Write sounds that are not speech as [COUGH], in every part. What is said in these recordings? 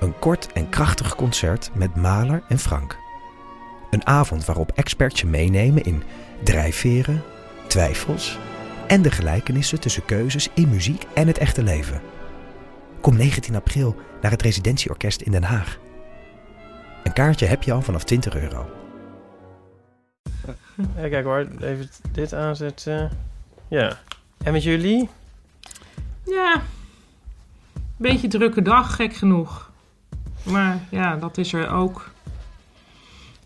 Een kort en krachtig concert met Maler en Frank. Een avond waarop experts je meenemen in drijfveren, twijfels en de gelijkenissen tussen keuzes in muziek en het echte leven. Kom 19 april naar het Residentieorkest in Den Haag. Een kaartje heb je al vanaf 20 euro. [LAUGHS] Kijken hoor, even dit aanzetten. Ja. En met jullie? Ja, beetje drukke dag, gek genoeg. Maar ja, dat is er ook.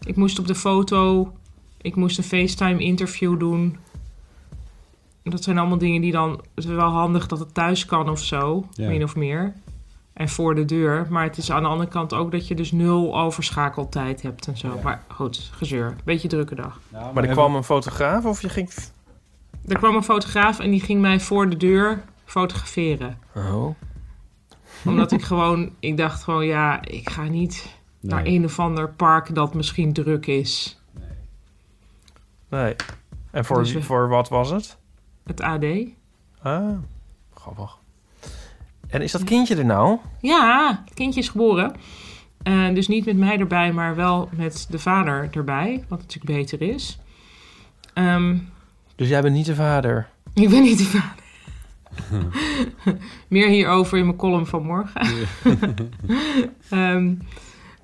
Ik moest op de foto, ik moest een FaceTime-interview doen. Dat zijn allemaal dingen die dan... Het is wel handig dat het thuis kan of zo, Ja. min of meer. En voor de deur. Maar het is aan de andere kant ook dat je dus nul overschakeltijd hebt en zo. Maar goed, gezeur. Beetje drukke dag. Maar er kwam een fotograaf of je ging... Er kwam een fotograaf en die ging mij voor de deur fotograferen. Oh. [LAUGHS] Omdat ik gewoon, ik dacht gewoon, ja, ik ga niet naar Nee. een of ander park dat misschien druk is. Nee. En voor, Dus we- voor wat was het? Het AD. Ah, grappig. En is dat kindje er nou? Ja, het kindje is geboren. Eh, dus niet met mij erbij, maar wel met de vader erbij. Wat natuurlijk beter is. Ehm, Dus jij bent niet de vader? [LAUGHS] ik ben niet de vader. [LAUGHS] Meer hierover in mijn column van morgen. [LAUGHS] Ehm,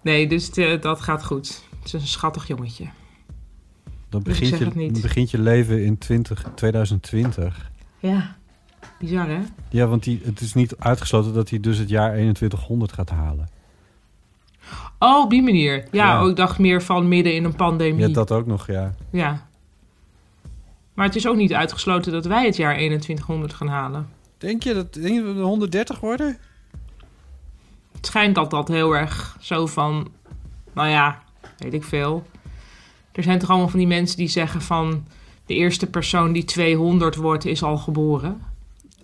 nee, dus de- dat gaat goed. Het is een schattig jongetje. Dan begint, je, begint je leven in 20, 2020. Ja, bizar hè? Ja, want die, het is niet uitgesloten dat hij dus het jaar 2100 gaat halen. Oh, op die manier. Ja, Ja. Oh, ik dacht meer van midden in een pandemie. Ja, dat ook nog, ja. Ja. Maar het is ook niet uitgesloten dat wij het jaar 2100 gaan halen. Denk je dat denk je dat we 130 worden? Het schijnt dat dat heel erg zo van... Nou ja, weet ik veel. Er zijn toch allemaal van die mensen die zeggen van... De eerste persoon die 200 wordt is al geboren.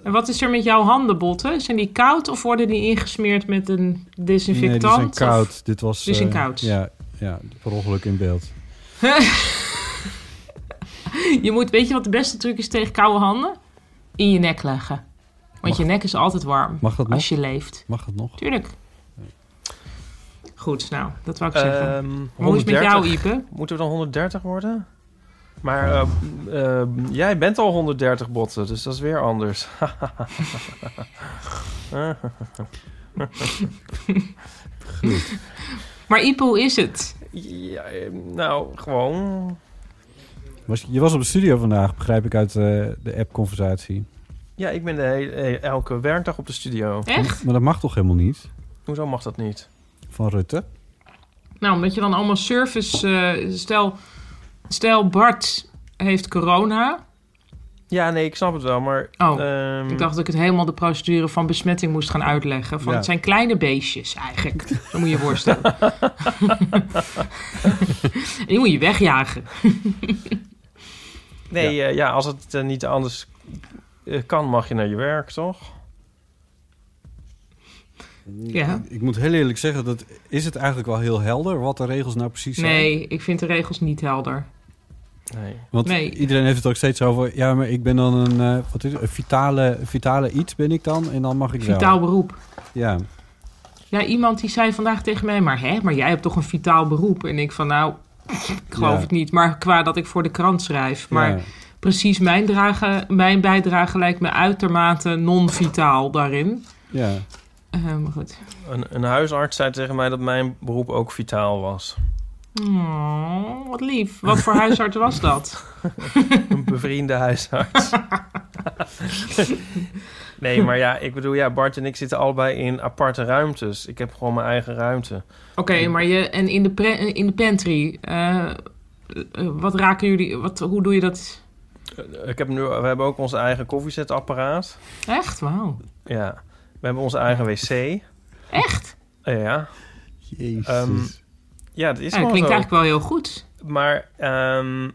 En wat is er met jouw handen, Botten? Zijn die koud of worden die ingesmeerd met een desinfectant? Nee, die zijn Of- koud. Dit was... Die zijn eh, koud. Ja, ja, per ongeluk in beeld. [LAUGHS] [LAUGHS] Je moet, weet je wat de beste truc is tegen koude handen? In je nek leggen. Want je nek is altijd warm Mag dat nog? als je leeft. Mag dat nog? Tuurlijk. Goed, nou, dat wou ik zeggen. Ehm, Maar hoe is het met jou, 130? Ipe? Moeten we dan 130 worden? Maar eh, eh, jij bent al 130 botten, dus dat is weer anders. Goed. [LAUGHS] [LAUGHS] Maar Ipe, hoe is het? ja, nou, gewoon. Was, je was op de studio vandaag, begrijp ik uit eh, de app-conversatie. Ja, ik ben de hele, elke werkdag op de studio. Echt? Maar dat mag toch helemaal niet? Hoezo mag dat niet? Van Rutte? Nou, omdat je dan allemaal service... eh, stel, stel, Bart heeft corona. Ja, nee, ik snap het wel, maar... Oh, ehm, ik dacht dat ik het helemaal de procedure van besmetting moest gaan uitleggen. Van, Ja. Het zijn kleine beestjes eigenlijk. [LAUGHS] Dat moet je je voorstellen. [LAUGHS] [LAUGHS] en die moet je wegjagen. Nee, eh, ja, als het eh, niet anders eh, kan, mag je naar je werk, toch? Ja. Ik, ik moet heel eerlijk zeggen, dat is het eigenlijk wel heel helder wat de regels nou precies zijn. Nee, ik vind de regels niet helder. Nee. Want Nee. iedereen heeft het ook steeds over... Ja, maar ik ben dan een, eh, wat is het, een vitale, vitale iets ben ik dan. En dan mag ik wel. Vitaal beroep. Ja. Ja, iemand die zei vandaag tegen mij, maar hè, maar jij hebt toch een vitaal beroep? En ik van, nou, ik [LAUGHS] geloof Ja. het niet. Maar qua dat ik voor de krant schrijf. Maar Ja. precies mijn, dragen, mijn bijdrage lijkt me uitermate non-vitaal daarin. Ja. Eh, maar goed. Een, een huisarts zei tegen mij dat mijn beroep ook vitaal was. Oh, wat lief. Wat voor huisarts was dat? [LAUGHS] Een bevriende huisarts. [LAUGHS] nee, maar ja, ik bedoel, ja, Bart en ik zitten allebei in aparte ruimtes. Ik heb gewoon mijn eigen ruimte. Oké, maar je, en in de, pre- in de pantry, eh, eh, wat raken jullie, wat, hoe doe je dat? Eh, Ik heb nu, we hebben ook ons eigen koffiezetapparaat. Echt? Wauw. Ja, we hebben onze eigen wc. Echt? Ja. Jezus. Ehm, ja, dat is Ja, dat klinkt zo. eigenlijk wel heel goed. Maar ehm,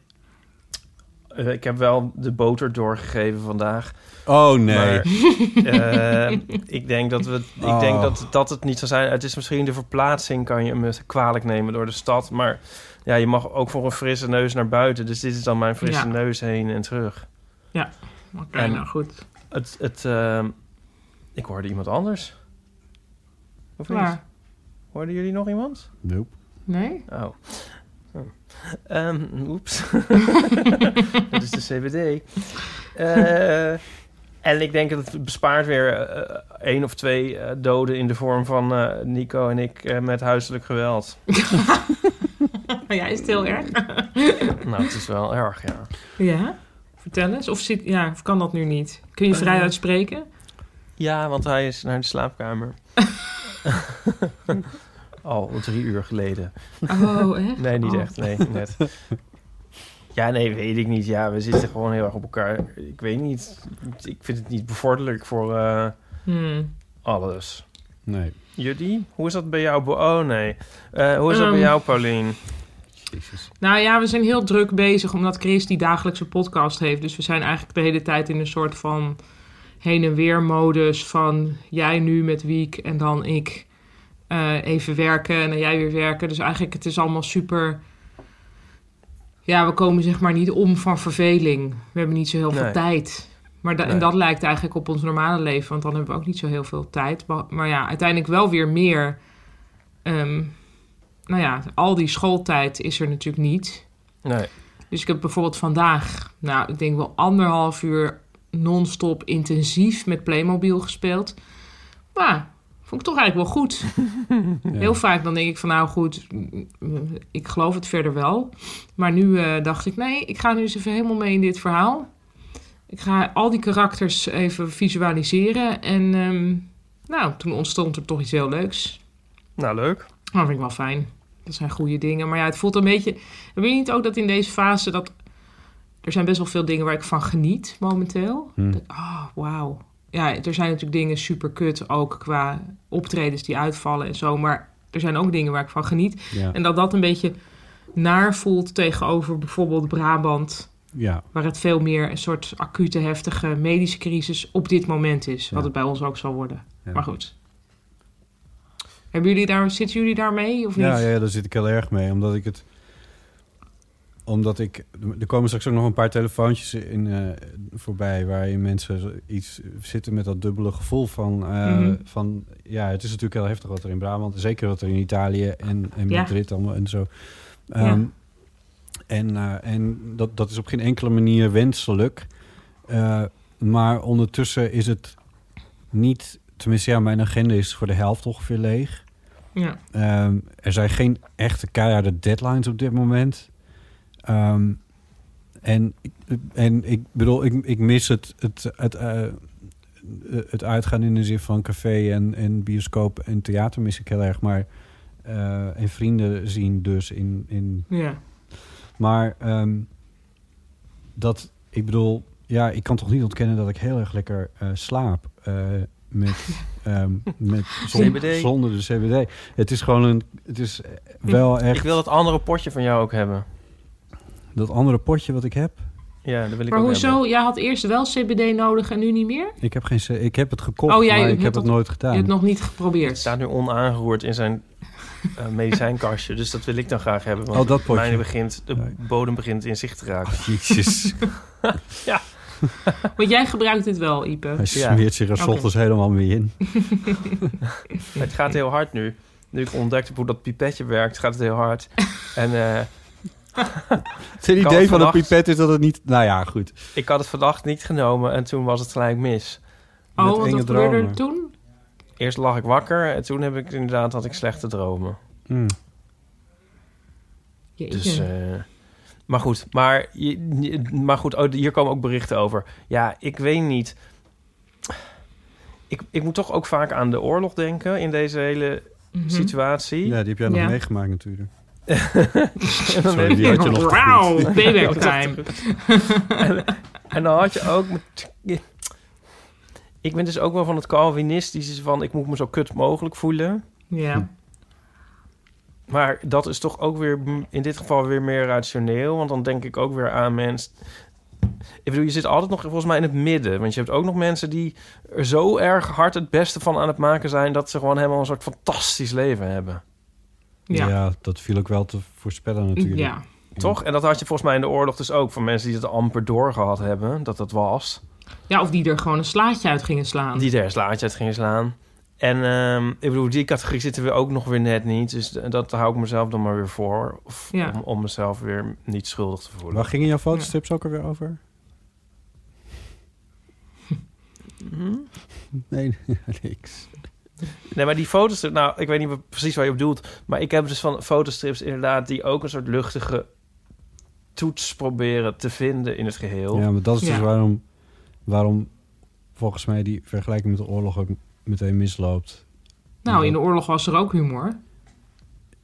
eh, ik heb wel de boter doorgegeven vandaag. Oh nee. Maar, [LAUGHS] eh, ik denk dat we, ik Oh. denk dat dat het niet zou zijn. Het is misschien de verplaatsing kan je me kwalijk nemen door de stad, maar ja, je mag ook voor een frisse neus naar buiten. Dus dit is dan mijn frisse Ja. neus heen en terug. Oké, En- nou goed. Het, het, ehm, ik hoorde iemand anders. Of niet? Waar? Hoorden jullie nog iemand? Nope. Nee? Oh. Ehm, oeps. [LAUGHS] [LAUGHS] dat is de CBD. Eh, en ik denk dat het bespaart weer eh, één of twee eh, doden in de vorm van eh, Nico en ik eh, met huiselijk geweld. [LAUGHS] ja, is het heel erg? [LAUGHS] nou, het is wel erg, ja. ja? Vertel eens. Of, zit, ja, of kan dat nu niet? Kun je vrij uitspreken? Ja, want hij is naar de slaapkamer. Al [LAUGHS] drie uur geleden. Oh, echt? Nee, niet Oh. echt. Nee, net. Ja, nee, weet ik niet. Ja, we zitten gewoon heel erg op elkaar. Ik weet niet. Ik vind het niet bevorderlijk voor eh, Hmm. alles. Nee. Jullie? Hoe is dat bij jou? Oh, nee. Eh, hoe is dat bij Ehm. jou, Paulien? Jezus. Nou ja, we zijn heel druk bezig omdat Chris die dagelijkse podcast heeft. Dus we zijn eigenlijk de hele tijd in een soort van heen en weer modus van jij nu met Wiek en dan ik eh, even werken en dan jij weer werken. Dus eigenlijk het is allemaal super... Ja, we komen zeg maar niet om van verveling. We hebben niet zo heel veel Nee. tijd. Maar da- Nee. En dat lijkt eigenlijk op ons normale leven, want dan hebben we ook niet zo heel veel tijd. Maar, maar ja, uiteindelijk wel weer meer. ehm, nou ja, al die schooltijd is er natuurlijk niet. Nee. Dus ik heb bijvoorbeeld vandaag, nou, ik denk wel anderhalf uur non-stop intensief met Playmobil gespeeld. Nou, vond ik toch eigenlijk wel goed. Ja. [LAUGHS] Heel vaak dan denk ik van, nou goed, ik geloof het verder wel. Maar nu eh, dacht ik, nee, ik ga nu eens even helemaal mee in dit verhaal. Ik ga al die karakters even visualiseren. En ehm, nou, toen ontstond er toch iets heel leuks. Nou, leuk. Dat vind ik wel fijn. Dat zijn goede dingen. Maar ja, het voelt een beetje... Heb je niet ook dat in deze fase dat... Er zijn best wel veel dingen waar ik van geniet momenteel. Hm. Dat- Ah, wauw. Ja, er zijn natuurlijk dingen super kut ook qua optredens die uitvallen en zo. Maar er zijn ook dingen waar ik van geniet. Ja. En dat dat een beetje naar voelt tegenover bijvoorbeeld Brabant... ja. waar het veel meer een soort acute, heftige medische crisis op dit moment is. Wat Ja. het bij ons ook zal worden. Maar goed. Hebben jullie daar, zitten jullie daarmee of niet? Ja, ja, daar zit ik heel erg mee. Omdat ik het... Omdat ik... Er komen straks ook nog een paar telefoontjes in, eh, voorbij... waarin mensen iets zitten met dat dubbele gevoel van... eh, Mhm. van ja, het is natuurlijk heel heftig wat er in Brabant... zeker wat er in Italië en, en Ja. Madrid allemaal en zo. Ja. Ehm, En, eh, en dat, dat is op geen enkele manier wenselijk. Maar ondertussen is het niet... Tenminste, ja, mijn agenda is voor de helft ongeveer leeg. Ja. Ehm, er zijn geen echte keiharde deadlines op dit moment. Ehm, en, ik- en ik bedoel, ik, ik mis het, het, het, eh, het uitgaan in de zin van café en, en bioscoop en theater mis ik heel erg. Maar, eh, en vrienden zien dus in... in ja. maar ehm, dat, ik bedoel, ja, ik kan toch niet ontkennen dat ik heel erg lekker eh, slaap. eh, met, [LAUGHS] ehm, met [LAUGHS] zon- CBD. zonder de CBD. Het is gewoon een, het is wel echt Ik wil dat andere potje van jou ook hebben. Dat andere potje wat ik heb. Ja, dat wil ik Maar ook hoezo? hebben. Jij had eerst wel CBD nodig en nu niet meer? Ik heb geen, ik heb het gekocht, Oh, jij maar ik hebt heb het nooit Je gedaan. hebt het nog niet Het geprobeerd. staat nu onaangeroerd in zijn eh, medicijnkastje. Dus dat wil ik dan graag hebben. Want Oh, dat potje. Begint, de bodem begint in zicht te raken. Jezus, [LAUGHS] Want jij gebruikt dit wel, Ipe. hij smeert zich er ochtends helemaal mee in. [LAUGHS] Het gaat heel hard nu. Nu ik ontdekt heb hoe dat pipetje werkt, gaat het heel hard. En eh, [LAUGHS] Het idee van een pipet is dat het niet... Nou ja, goed. ik had het vannacht niet genomen en toen was het gelijk mis. Oh, Met wat gebeurde er toen? Eerst lag ik wakker en toen heb ik inderdaad had ik slechte dromen. Mm. Jeetje. Dus, eh, maar goed, maar, maar goed, oh, hier komen ook berichten over. Ja, ik weet niet. Ik, ik moet toch ook vaak aan de oorlog denken in deze hele Mhm. situatie. Ja, die heb jij nog Ja. meegemaakt natuurlijk. En dan Sorry, die je- had je nog goed. payback time. en, en dan had je ook... Ik ben dus ook wel van het Calvinistische van... ik moet me zo kut mogelijk voelen. Ja. maar dat is toch ook weer in dit geval weer meer rationeel. Want dan denk ik ook weer aan mensen. Ik bedoel, je zit altijd nog volgens mij in het midden. Want je hebt ook nog mensen die er zo erg hard het beste van aan het maken zijn. dat ze gewoon helemaal een soort fantastisch leven hebben. Ja. Ja. dat viel ook wel te voorspellen natuurlijk. Ja. Toch? En dat had je volgens mij in de oorlog dus ook van mensen die het amper doorgehad hebben. dat dat was. ja, of die er gewoon een slaatje uit gingen slaan. Die er een slaatje uit gingen slaan. En ehm, ik bedoel, die categorie zitten we ook nog weer net niet. Dus dat hou ik mezelf dan maar weer voor. Of Ja. om, om mezelf weer niet schuldig te voelen. Waar gingen jouw fotostrips ook alweer over? Hm? [LAUGHS] Nee, [LAUGHS] niks. Nee, maar die foto's, nou, ik weet niet precies waar je op doelt. Maar ik heb dus van fotostrips inderdaad die ook een soort luchtige toets proberen te vinden in het geheel. Ja, maar dat is dus Ja. waarom, waarom volgens mij die vergelijking met de oorlog ook meteen misloopt. Nou, in de oorlog was er ook humor.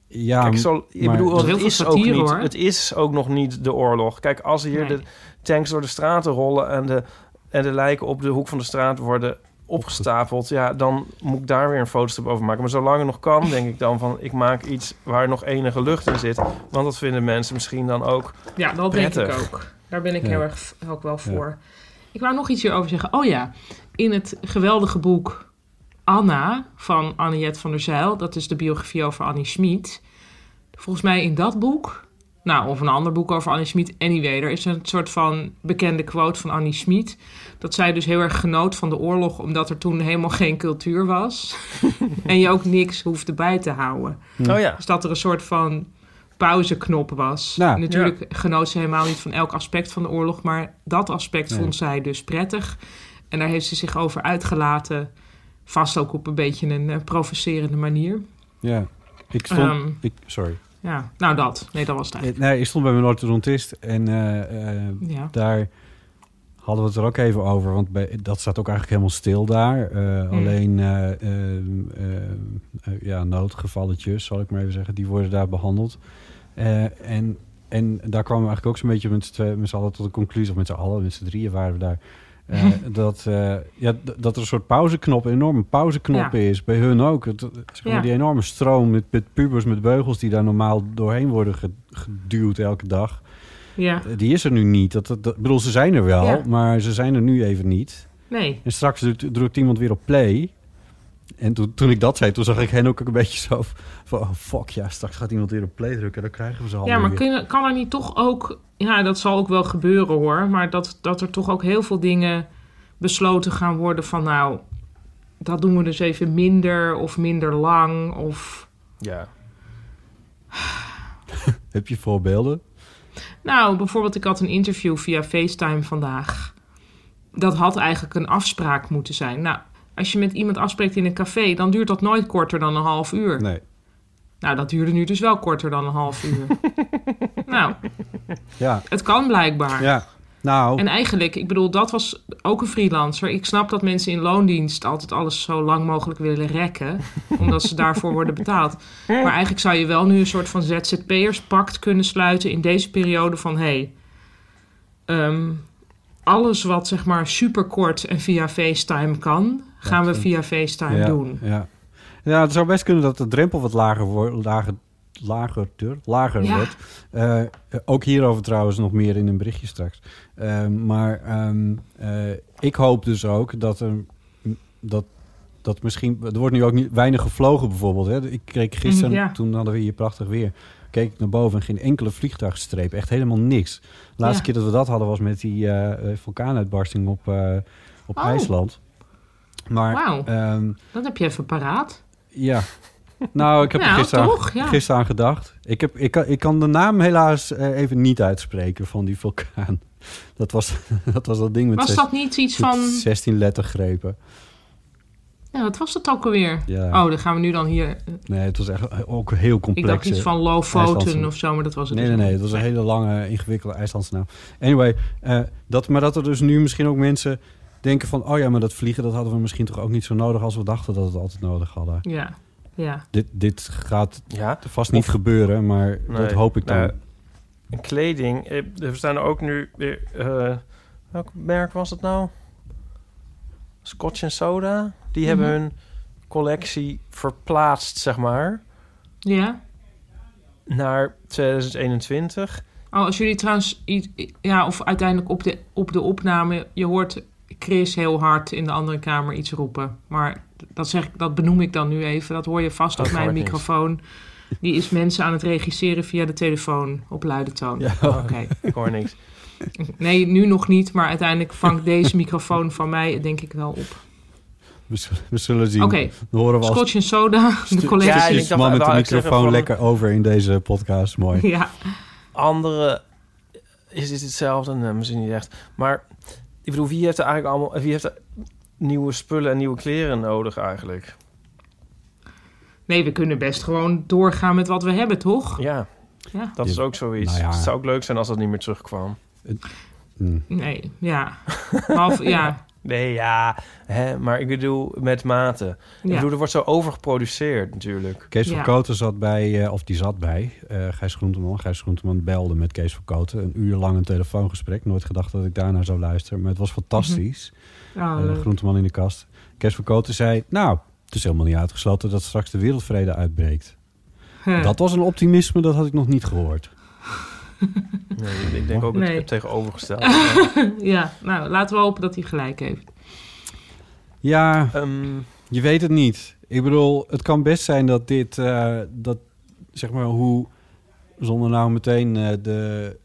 Ja, Kijk, zo, ik maar- bedoel, is het is, ook satire, niet, hoor. het is ook nog niet de oorlog. Kijk, als hier Nee. de tanks door de straten rollen en de, en de lijken op de hoek van de straat worden opgestapeld, ja, dan moet ik daar weer een fotostrip over maken. Maar zolang het nog kan, denk ik dan van, ik maak iets waar nog enige lucht in zit. Want dat vinden mensen misschien dan ook. Ja, dat denk ik ook. Daar ben ik Ja. heel erg ook wel voor. Ik wou nog iets hierover zeggen. Oh ja, in het geweldige boek Anna van Anniette van der Zijl... dat is de biografie over Annie Schmid. Volgens mij in dat boek... Nou, of een ander boek over Annie Schmid. Anyway, er is een soort van bekende quote van Annie Schmid... dat zij dus heel erg genoot van de oorlog... omdat er toen helemaal geen cultuur was. [LAUGHS] en je ook niks hoefde bij te houden. Oh ja, Dus dat er een soort van pauzeknop was. Natuurlijk genoot ze helemaal niet van elk aspect van de oorlog, maar dat aspect Nee. vond zij dus prettig. En daar heeft ze zich over uitgelaten, vast ook op een beetje een eh, provocerende manier. ja. Ik stond... Ehm, ik, sorry. ja, nou dat. Nee, dat was het eigenlijk. Nee, ik stond bij mijn orthodontist en eh, eh, Ja. daar hadden we het er ook even over. Want bij, dat staat ook eigenlijk helemaal stil daar. Eh, Hmm. Alleen eh, eh, ja, noodgevalletjes, zal ik maar even zeggen, die worden daar behandeld. Eh, en, en daar kwamen we eigenlijk ook zo'n beetje met z'n met z'n allen tot de conclusie, of met z'n allen, met z'n drieën waren we daar. eh, [LAUGHS] dat, ja, d- dat er een soort pauzeknop, een enorme pauzeknop Ja. is. Bij hun ook. Het, zeg maar, Ja. Die enorme stroom met, met pubers met beugels die daar normaal doorheen worden ge- geduwd elke dag. Ja, Die is er nu niet. Dat, dat, bedoel, ze zijn er wel, Ja. maar ze zijn er nu even niet. nee. En straks drukt, drukt iemand weer op play. En toen, toen ik dat zei, toen zag ik hen ook een beetje zo van... Oh, fuck, ja, straks gaat iemand weer op play drukken. Dan krijgen we ze allemaal Ja, maar kun, kan er niet toch ook... Ja, dat zal ook wel gebeuren hoor. Maar dat, dat er toch ook heel veel dingen besloten gaan worden van... Nou, dat doen we dus even minder of minder lang of... ja. [LAUGHS] Heb je voorbeelden? Nou, bijvoorbeeld, ik had een interview via FaceTime vandaag. Dat had eigenlijk een afspraak moeten zijn. Nou, als je met iemand afspreekt in een café, dan duurt dat nooit korter dan een half uur. Nee. Nou, dat duurde nu dus wel korter dan een half uur. [LAUGHS] nou, Ja, het kan blijkbaar. ja. Nou, En eigenlijk, ik bedoel, dat was ook een freelancer. Ik snap dat mensen in loondienst altijd alles zo lang mogelijk willen rekken, [LAUGHS] omdat ze daarvoor worden betaald. Maar eigenlijk zou je wel nu een soort van ZZP'erspact kunnen sluiten in deze periode van hey, ehm, alles wat zeg maar superkort en via FaceTime kan, gaan we via FaceTime ja, doen. Ja. ja, het zou best kunnen dat de drempel wat lager wordt. Lager, lager, lager Ja. wordt. Eh, ook hierover trouwens nog meer in een berichtje straks. Eh, maar ehm, eh, ik hoop dus ook dat er... Dat, dat misschien... Er wordt nu ook niet weinig gevlogen bijvoorbeeld. Hè. Ik kreeg gisteren, Mhm, ja. toen hadden we hier prachtig weer... keek ik naar boven en geen enkele vliegtuigstreep. Echt helemaal niks. De laatste Ja. keer dat we dat hadden was met die vulkaanuitbarsting op, op Oh. IJsland. Maar Wauw. ehm, Dat heb je even paraat. ja. Nou, ik heb er gisteren, toch? aan, Ja. gisteren aan gedacht. Ik, heb, ik, kan, ik kan de naam helaas eh, even niet uitspreken van die vulkaan. [LAUGHS] Dat was [LAUGHS] dat, was dat ding met, Was zes- dat niet iets van... 16 lettergrepen. Ja, wat was dat ook alweer? Ja. Oh, dan gaan we nu dan hier... Nee, het was echt ook heel complex. Ik dacht iets van Lofoten of zo, maar dat was het Nee, dus nee, nee. Het was een hele lange, ingewikkelde IJslandse naam. Anyway, eh, dat, maar dat er dus nu misschien ook mensen denken van... oh ja, maar dat vliegen, dat hadden we misschien toch ook niet zo nodig... als we dachten dat we het altijd nodig hadden. Ja, ja. Dit, dit gaat Ja. vast niet Of- gebeuren, maar dat hoop ik dan. nou, En kleding. eh, Er staan ook nu weer... eh, welk merk was het nou? Scotch en Soda. Die hebben Mhm. hun collectie verplaatst, zeg maar. Ja? naar 2021. Oh, als jullie trouwens... Ja, of uiteindelijk op de, op de opname... Je hoort Chris heel hard in de andere kamer iets roepen. Maar dat, zeg, ik- dat benoem ik dan nu even. Dat hoor je vast Oh, op ik mijn microfoon. Die is mensen aan het regisseren via de telefoon op luide toon. Ja. Oké. [LAUGHS] Ik hoor niks. Nee, nu nog niet. Maar uiteindelijk vangt [LAUGHS] deze microfoon van mij denk ik wel op. We, zullen- we zullen zien. Oké, als Scotch en soda. De Ja, collega's. ik stukjes dacht- man met de ik microfoon van- lekker over in deze podcast. Mooi. Ja. Andere is dit hetzelfde? Nee, misschien niet echt. Maar ik bedoel, wie heeft er eigenlijk allemaal... Wie heeft er nieuwe spullen en nieuwe kleren nodig eigenlijk? Nee, we kunnen best gewoon doorgaan met wat we hebben, toch? Ja, Ja. dat is ook zoiets. Nou ja. Het zou ook leuk zijn als dat niet meer terugkwam. Hm. Nee, ja. Behalve, ja. [LAUGHS] Nee, ja. Hè, maar ik bedoel, met mate. Ik ja. bedoel, er wordt zo overgeproduceerd natuurlijk. Kees van Ja. Koten zat bij, eh, of die zat bij, eh Gijs Groenteman. Gijs Groenteman belde met Kees van Koten. Een uur lang een telefoongesprek. Nooit gedacht dat ik daarna zou luisteren. Maar het was fantastisch. Oh, leuk. Groenteman in de kast. Kees van Koten zei, nou, het is helemaal niet uitgesloten dat straks de wereldvrede uitbreekt. Huh. Dat was een optimisme, dat had ik nog niet gehoord. [LAUGHS] Nee, ik denk ook Nee. het, het tegenovergestelde. [LAUGHS] Ja, nou, laten we hopen dat hij gelijk heeft. Ja, Ehm, je weet het niet. Ik bedoel, het kan best zijn dat dit, eh, dat zeg maar hoe, zonder nou meteen eh, de,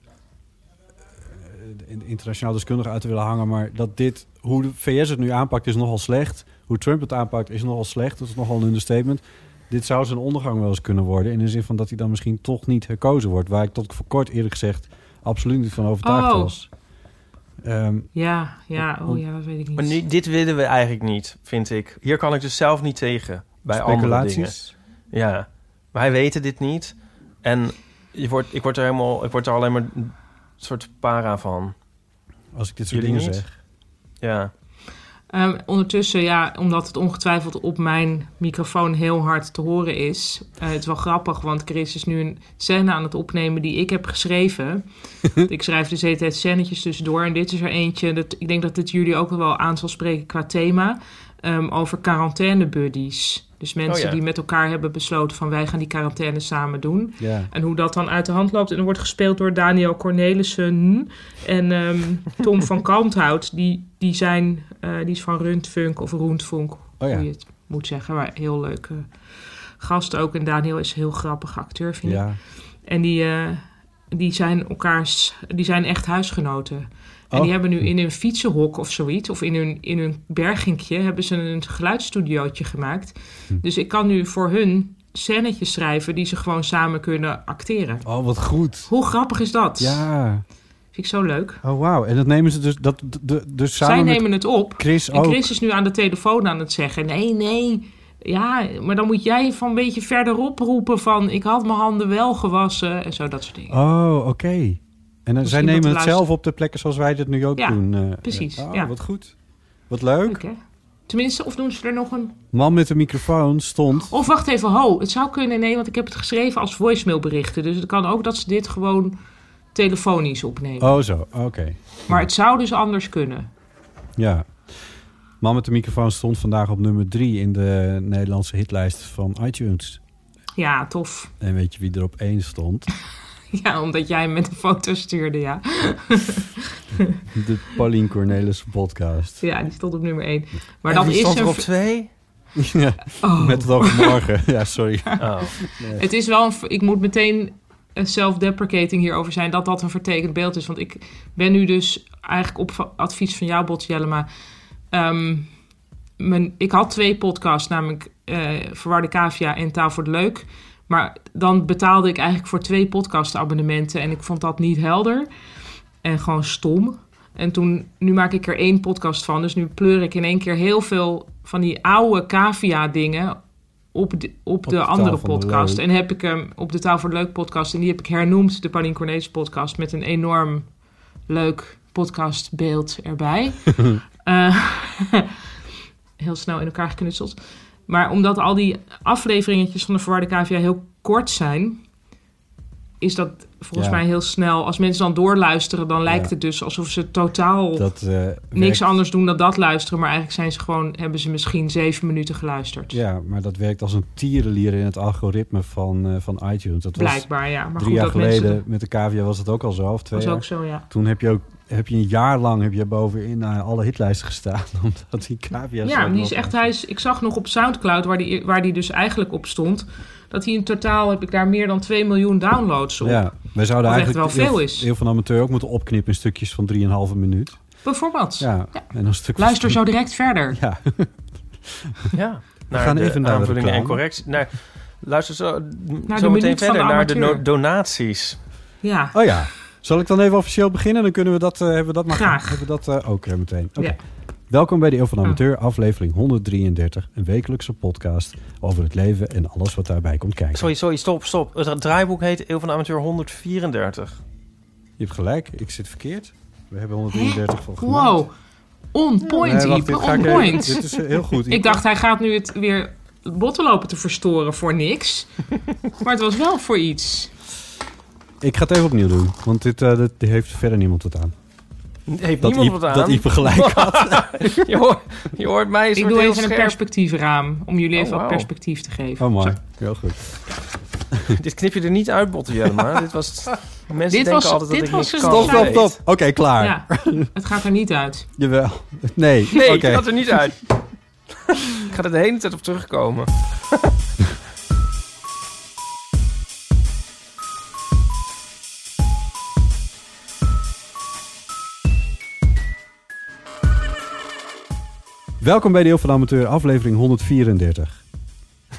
de internationaal deskundige uit te willen hangen, maar dat dit, hoe de VS het nu aanpakt, is nogal slecht. Hoe Trump het aanpakt, is nogal slecht. Dat is nogal een understatement. Dit zou zijn ondergang wel eens kunnen worden. In de zin van dat hij dan misschien toch niet herkozen wordt. Waar ik tot voor kort eerlijk gezegd absoluut niet van overtuigd Oh. was. Ehm, Ja, ja, oh ja, dat weet ik niet. maar nu, dit willen we eigenlijk niet, vind ik. Hier kan ik dus zelf niet tegen. Bij andere dingen. speculaties. Ja, wij weten dit niet. En je wordt, ik, word er helemaal, ik word er alleen maar een soort para van. Als ik dit soort Jullie dingen niet? zeg. Ja, Ehm, ondertussen, ja, omdat het ongetwijfeld op mijn microfoon heel hard te horen is. eh, het is wel grappig, want Chris is nu een scène aan het opnemen die ik heb geschreven. [LAUGHS] ik schrijf dus de hele tijd scènetjes tussendoor. En dit is er eentje, dat, ik denk dat dit jullie ook wel aan zal spreken qua thema. ehm, over quarantaine buddies. Dus mensen Oh ja. die met elkaar hebben besloten van wij gaan die quarantaine samen doen. Ja. En hoe dat dan uit de hand loopt. En er wordt gespeeld door Daniel Cornelissen en ehm, Tom van Kalmthout. Die, die, zijn, eh, die is van Rundfunk of Roentfunk, Oh ja. hoe je het moet zeggen. Maar heel leuke gast ook. En Daniel is een heel grappig acteur, vind ik. En die, eh, die zijn elkaars, die zijn echt huisgenoten. En Oh. die hebben nu in hun fietsenhok of zoiets, of in hun, in hun berginkje, hebben ze een geluidsstudiootje gemaakt. Hm. Dus ik kan nu voor hun scènetjes schrijven die ze gewoon samen kunnen acteren. Oh, wat goed. Hoe grappig is dat? Ja. Vind ik zo leuk. Oh, wauw. En dat nemen ze dus, dat, d- d- dus samen Zij nemen het op. Chris En ook. Chris is nu aan de telefoon aan het zeggen: nee, nee. Ja, maar dan moet jij van een beetje verderop roepen van... ik had mijn handen wel gewassen en zo, dat soort dingen. Oh, oké. En dan, zij nemen het zelf op de plekken zoals wij dit nu ook Ja, doen. eh. precies, Oh, ja. wat goed. Wat leuk. Hè? Tenminste, of doen ze er nog een... Man met de microfoon stond... Of wacht even, ho. Het zou kunnen, nee, want ik heb het geschreven als voicemailberichten. Dus het kan ook dat ze dit gewoon telefonisch opnemen. Oh, zo. Oké. Maar het zou dus anders kunnen. Ja. Man met de microfoon stond vandaag op nummer drie in de Nederlandse hitlijst van iTunes. Ja, tof. En weet je wie er op één stond? [LAUGHS] [LAUGHS] Ja, omdat jij met een foto stuurde, ja. [LAUGHS] De Paulien Cornelis podcast. Ja, die stond op nummer 1. Maar En dat is stond er op twee? [LAUGHS] ja, Oh. met het oog morgen. Ja, sorry. Oh. Het is wel een... Ik moet meteen eh, self-deprecating hierover zijn... dat dat een vertekend beeld is. Want ik ben nu dus eigenlijk op advies van jou, Bots Jellema... ehm, mijn, ik had twee podcasts, namelijk eh Verwarde Cavia en Taal voor het Leuk. Maar dan betaalde ik eigenlijk voor twee podcastabonnementen... en ik vond dat niet helder en gewoon stom. En toen, nu maak ik er één podcast van. Dus nu pleur ik in één keer heel veel van die oude cavia-dingen op de, op Op de de andere de podcast. En heb ik hem op de Taal voor Leuk podcast. En die heb ik hernoemd, de Paulien Cornelis podcast. Met een enorm leuk podcastbeeld erbij. [LAUGHS] Eh, [LAUGHS] heel snel in elkaar geknutseld. Maar omdat al die afleveringetjes van de Verwarde Cavia heel kort zijn... is dat volgens Ja. mij heel snel. Als mensen dan doorluisteren, dan lijkt Ja. het dus alsof ze totaal Dat, eh, niks anders doen dan dat luisteren. Maar eigenlijk zijn ze gewoon, hebben ze misschien zeven minuten geluisterd. Ja, maar dat werkt als een tierenlier in het algoritme van, eh, van iTunes. Dat was Blijkbaar, ja. Maar drie goed, jaar dat geleden mensen... met de cavia was het ook al zo, of twee was jaar. ook zo, ja. Toen heb je ook heb je een jaar lang heb je bovenin eh, alle hitlijsten gestaan. [LAUGHS] Omdat die cavia... Ja, die is echt, hij is, ik zag nog op Soundcloud, waar die, waar die dus eigenlijk op stond, dat hij in totaal heb ik daar meer dan 2 miljoen downloads op. Ja, wij zouden eigenlijk wel veel heel, is. heel van amateur ook moeten opknippen in stukjes van 3,5 minuut. Bijvoorbeeld. Ja, en een stuk Luister zo direct verder. Ja, Ja. [LAUGHS] Naar gaan de even naar de aanvullingen en correcties. Naar, luister zo, Naar zo de meteen verder de naar de no- donaties. Ja. oh ja. Zal ik dan even officieel beginnen? Dan kunnen we dat, eh, hebben we dat maar Graag. Hebben we dat eh, ook meteen. Oké. Ja. Welkom bij de Eeuw van de Oh. Amateur, aflevering 133. Een wekelijkse podcast over het leven en alles wat daarbij komt kijken. Sorry, sorry, stop, stop. Het draaiboek heet Eeuw van de Amateur 134. Je hebt gelijk, ik zit verkeerd. We hebben 133 voor gemaakt. Wow. On point, Nee, wacht, On even- point. dit is eh, heel goed. Ik dacht, hij gaat nu het weer botten lopen te verstoren voor niks. [LAUGHS] maar het was wel voor iets. Ik ga het even opnieuw doen, want dit, eh, dit heeft verder niemand wat aan. Heeft Dat niemand Iep, wat aan? dat Iep gelijk had. [LAUGHS] je, hoort, je hoort mij een Ik doe even een scherp- perspectiefraam. Om jullie Oh, even wat perspectief te geven. Oh mooi, heel goed. [LAUGHS] Dit knip je er niet uit, Botte Jellema. [LAUGHS] dit was... Mensen Dit denken was- altijd dat dit ik was niks een kan. Stop, stop, stop. Oké, klaar. Ja, het gaat er niet uit. Jawel. Nee, Nee, ik gaat er niet uit. ik ga er de hele tijd op terugkomen. Welkom bij de Eeuw van de Amateur, aflevering 134.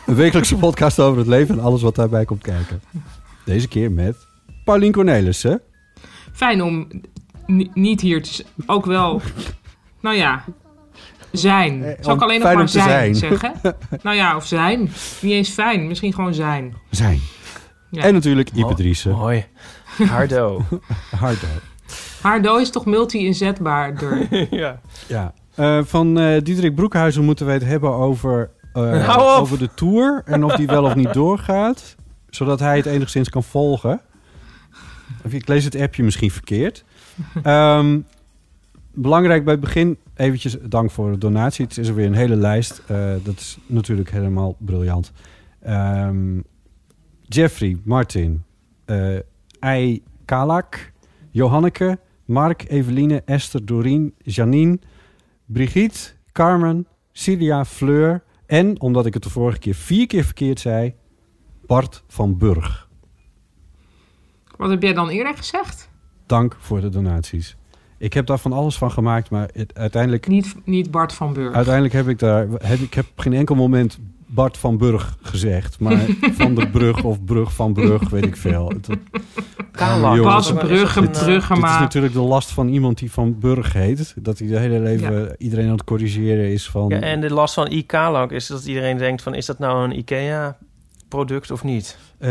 Een wekelijkse podcast over het leven en alles wat daarbij komt kijken. Deze keer met Paulien Cornelissen. Fijn om ni- niet hier te z- Ook wel... Nou ja... Zijn. Eh, Zal ik alleen nog fijn maar om te zijn, zijn. zeggen? nou ja, of zijn. Niet eens fijn. Misschien gewoon zijn. Zijn. Ja. En natuurlijk Ipe Driessen. Mooi. Hardo. [LAUGHS] Hardo. Haar dooi is toch multi-inzetbaarder. [LAUGHS] ja. Ja. Eh, van eh Diederik Broekhuizen moeten we het hebben over, eh, [LAUGHS] over de tour. En of die wel of niet doorgaat. Zodat hij het enigszins kan volgen. Of Ik lees het appje misschien verkeerd. Ehm, belangrijk bij het begin eventjes dank voor de donatie. Het is er weer een hele lijst. Dat is natuurlijk helemaal briljant. Ehm, Jeffrey, Martin, Ei Kalak, Johanneke, Mark, Eveline, Esther, Doreen, Janine, Brigitte, Carmen, Cilia, Fleur en, omdat ik het de vorige keer vier keer verkeerd zei, Bart van Burg. Wat heb jij dan eerder gezegd? Dank voor de donaties. Ik heb daar van alles van gemaakt, maar het, uiteindelijk, Niet, niet Bart van Burg. uiteindelijk heb ik daar heb, ik heb op geen enkel moment Bart van Burg gezegd. Maar [LAUGHS] van de brug of brug van brug, weet ik veel. Het, Kalak. jongens, Bas Is dat een- Brugge, is dat een, eh, Brugge, Dit is natuurlijk de last van iemand die van Burg heet. Dat hij de hele leven iedereen aan het corrigeren is van... Ja, en de last van IK-lak is dat iedereen denkt van... is dat nou een IKEA-product of niet? Eh,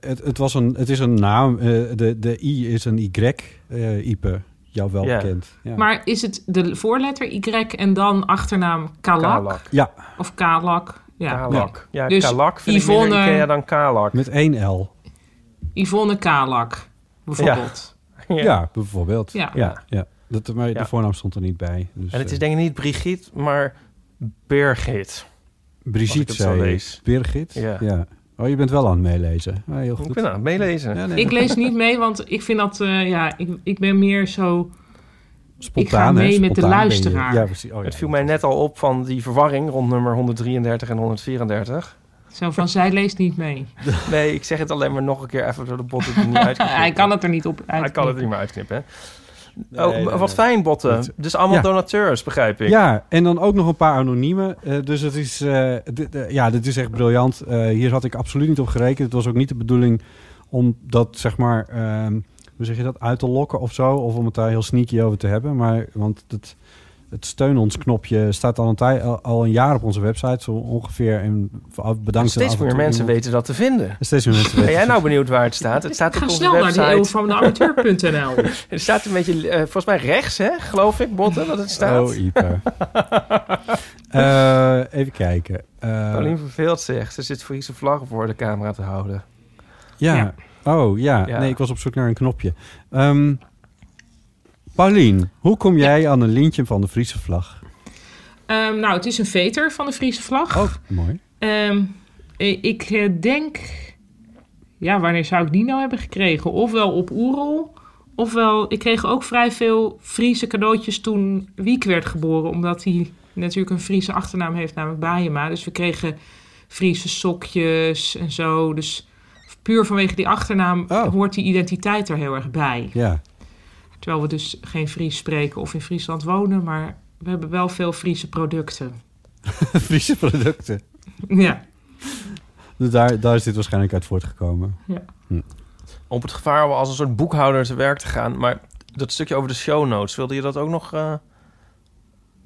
het, het, was een, het is een naam. eh, de, de I is een Y. eh Ipe, jou wel Ja. bekend. Ja. Maar is het de voorletter Y en dan achternaam Kalak? Kalak. ja, Of Kalak? Ja. Kalak. Ja, Dus kalak vind ik Yvonne- minder Ikea dan Kalak. met één L. Yvonne Kalak, bijvoorbeeld. Ja, bijvoorbeeld. Ja. ja, ja. Dat, maar Ja. de voornaam stond er niet bij. Dus, En het is eh, denk ik niet Brigitte, maar Birgit. Brigitte ik zei lees. Birgit. Ja. Oh, je bent wel aan het meelezen. Ah, heel goed. Ik ben aan het meelezen. Ja, nee, Ik lees niet mee, want ik vind dat... eh, ja, ik, ik ben meer zo... spontaan, ik ga hè, mee met de luisteraar. Ja, precies. Oh, ja. Het viel mij net al op van die verwarring rond nummer 133 en 134. Zo van, zij leest niet mee. [LAUGHS] Nee, ik zeg het alleen maar nog een keer even door de bot het niet uit. [LAUGHS] Hij kan het er niet op Hij kan het er niet meer uitknippen. hè? oh, Nee, wat nee. fijn, botten. Dus allemaal Ja. donateurs, begrijp ik. Ja, en dan ook nog een paar anoniemen. Eh, dus het is, eh, dit, eh, ja, dit is echt briljant. Eh, hier had ik absoluut niet op gerekend. Het was ook niet de bedoeling om dat, zeg maar, ehm, hoe zeg je dat, uit te lokken of zo. Of om het daar heel sneaky over te hebben. Maar, want het, het steun ons knopje staat al een, tij, al, een jaar op onze website, zo ongeveer. En bedankt Steeds af en meer toe mensen iemand- weten dat te vinden. Steeds meer mensen Ben weten. jij nou benieuwd waar het staat? Het [LAUGHS] staat op Ga onze snel naar website. van de amateur.nl. [LAUGHS] Het staat een beetje, eh, volgens mij rechts, hè? Geloof ik, botten, dat het staat. Oh, Ipe. [LAUGHS] Eh, even kijken. Paulien verveelt zich. Ze zit Friese vlaggen voor de camera te houden. Ja. Ja. Oh, ja. Ja. Nee, ik was op zoek naar een knopje. Ehm Paulien, hoe kom jij aan een lintje van de Friese vlag? Ehm, nou, het is een veter van de Friese vlag. Oh, mooi. Ehm, eh, ik eh, denk... Ja, wanneer zou ik die nou hebben gekregen? Ofwel op Oerol... Ofwel, ik kreeg ook vrij veel Friese cadeautjes toen Wiek werd geboren. Omdat hij natuurlijk een Friese achternaam heeft, namelijk Baaiema. Dus we kregen Friese sokjes en zo. Dus puur vanwege die achternaam Oh. hoort die identiteit er heel erg bij. Ja. Terwijl we dus geen Fries spreken of in Friesland wonen. Maar we hebben wel veel Friese producten. [LAUGHS] Friese producten. Ja. Dus daar, daar is dit waarschijnlijk uit voortgekomen. Op het gevaar om als een soort boekhouder te werk te gaan. Maar dat stukje over de show notes, wilde je dat ook nog eh,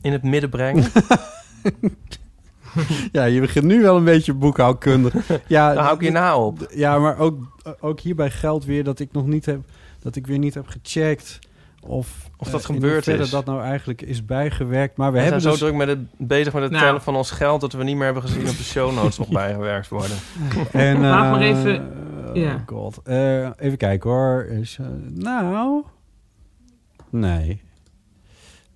in het midden brengen? [LAUGHS] [LAUGHS] Ja, je begint nu wel een beetje boekhoudkundig. Ja, hou ik je na op. Ja, maar ook, ook hierbij geldt weer dat ik nog niet heb... dat ik weer niet heb gecheckt of... Of dat eh, in gebeurd is. dat nou eigenlijk is bijgewerkt. Maar we, We hebben zijn dus... zo druk met het, bezig met het Nou. tellen van ons geld... dat we niet meer hebben gezien of de show notes nog [LAUGHS] bijgewerkt worden. [LAUGHS] En, Laat maar eh, even- oh ja. god. Eh, even kijken hoor. Is, eh, nou... Nee.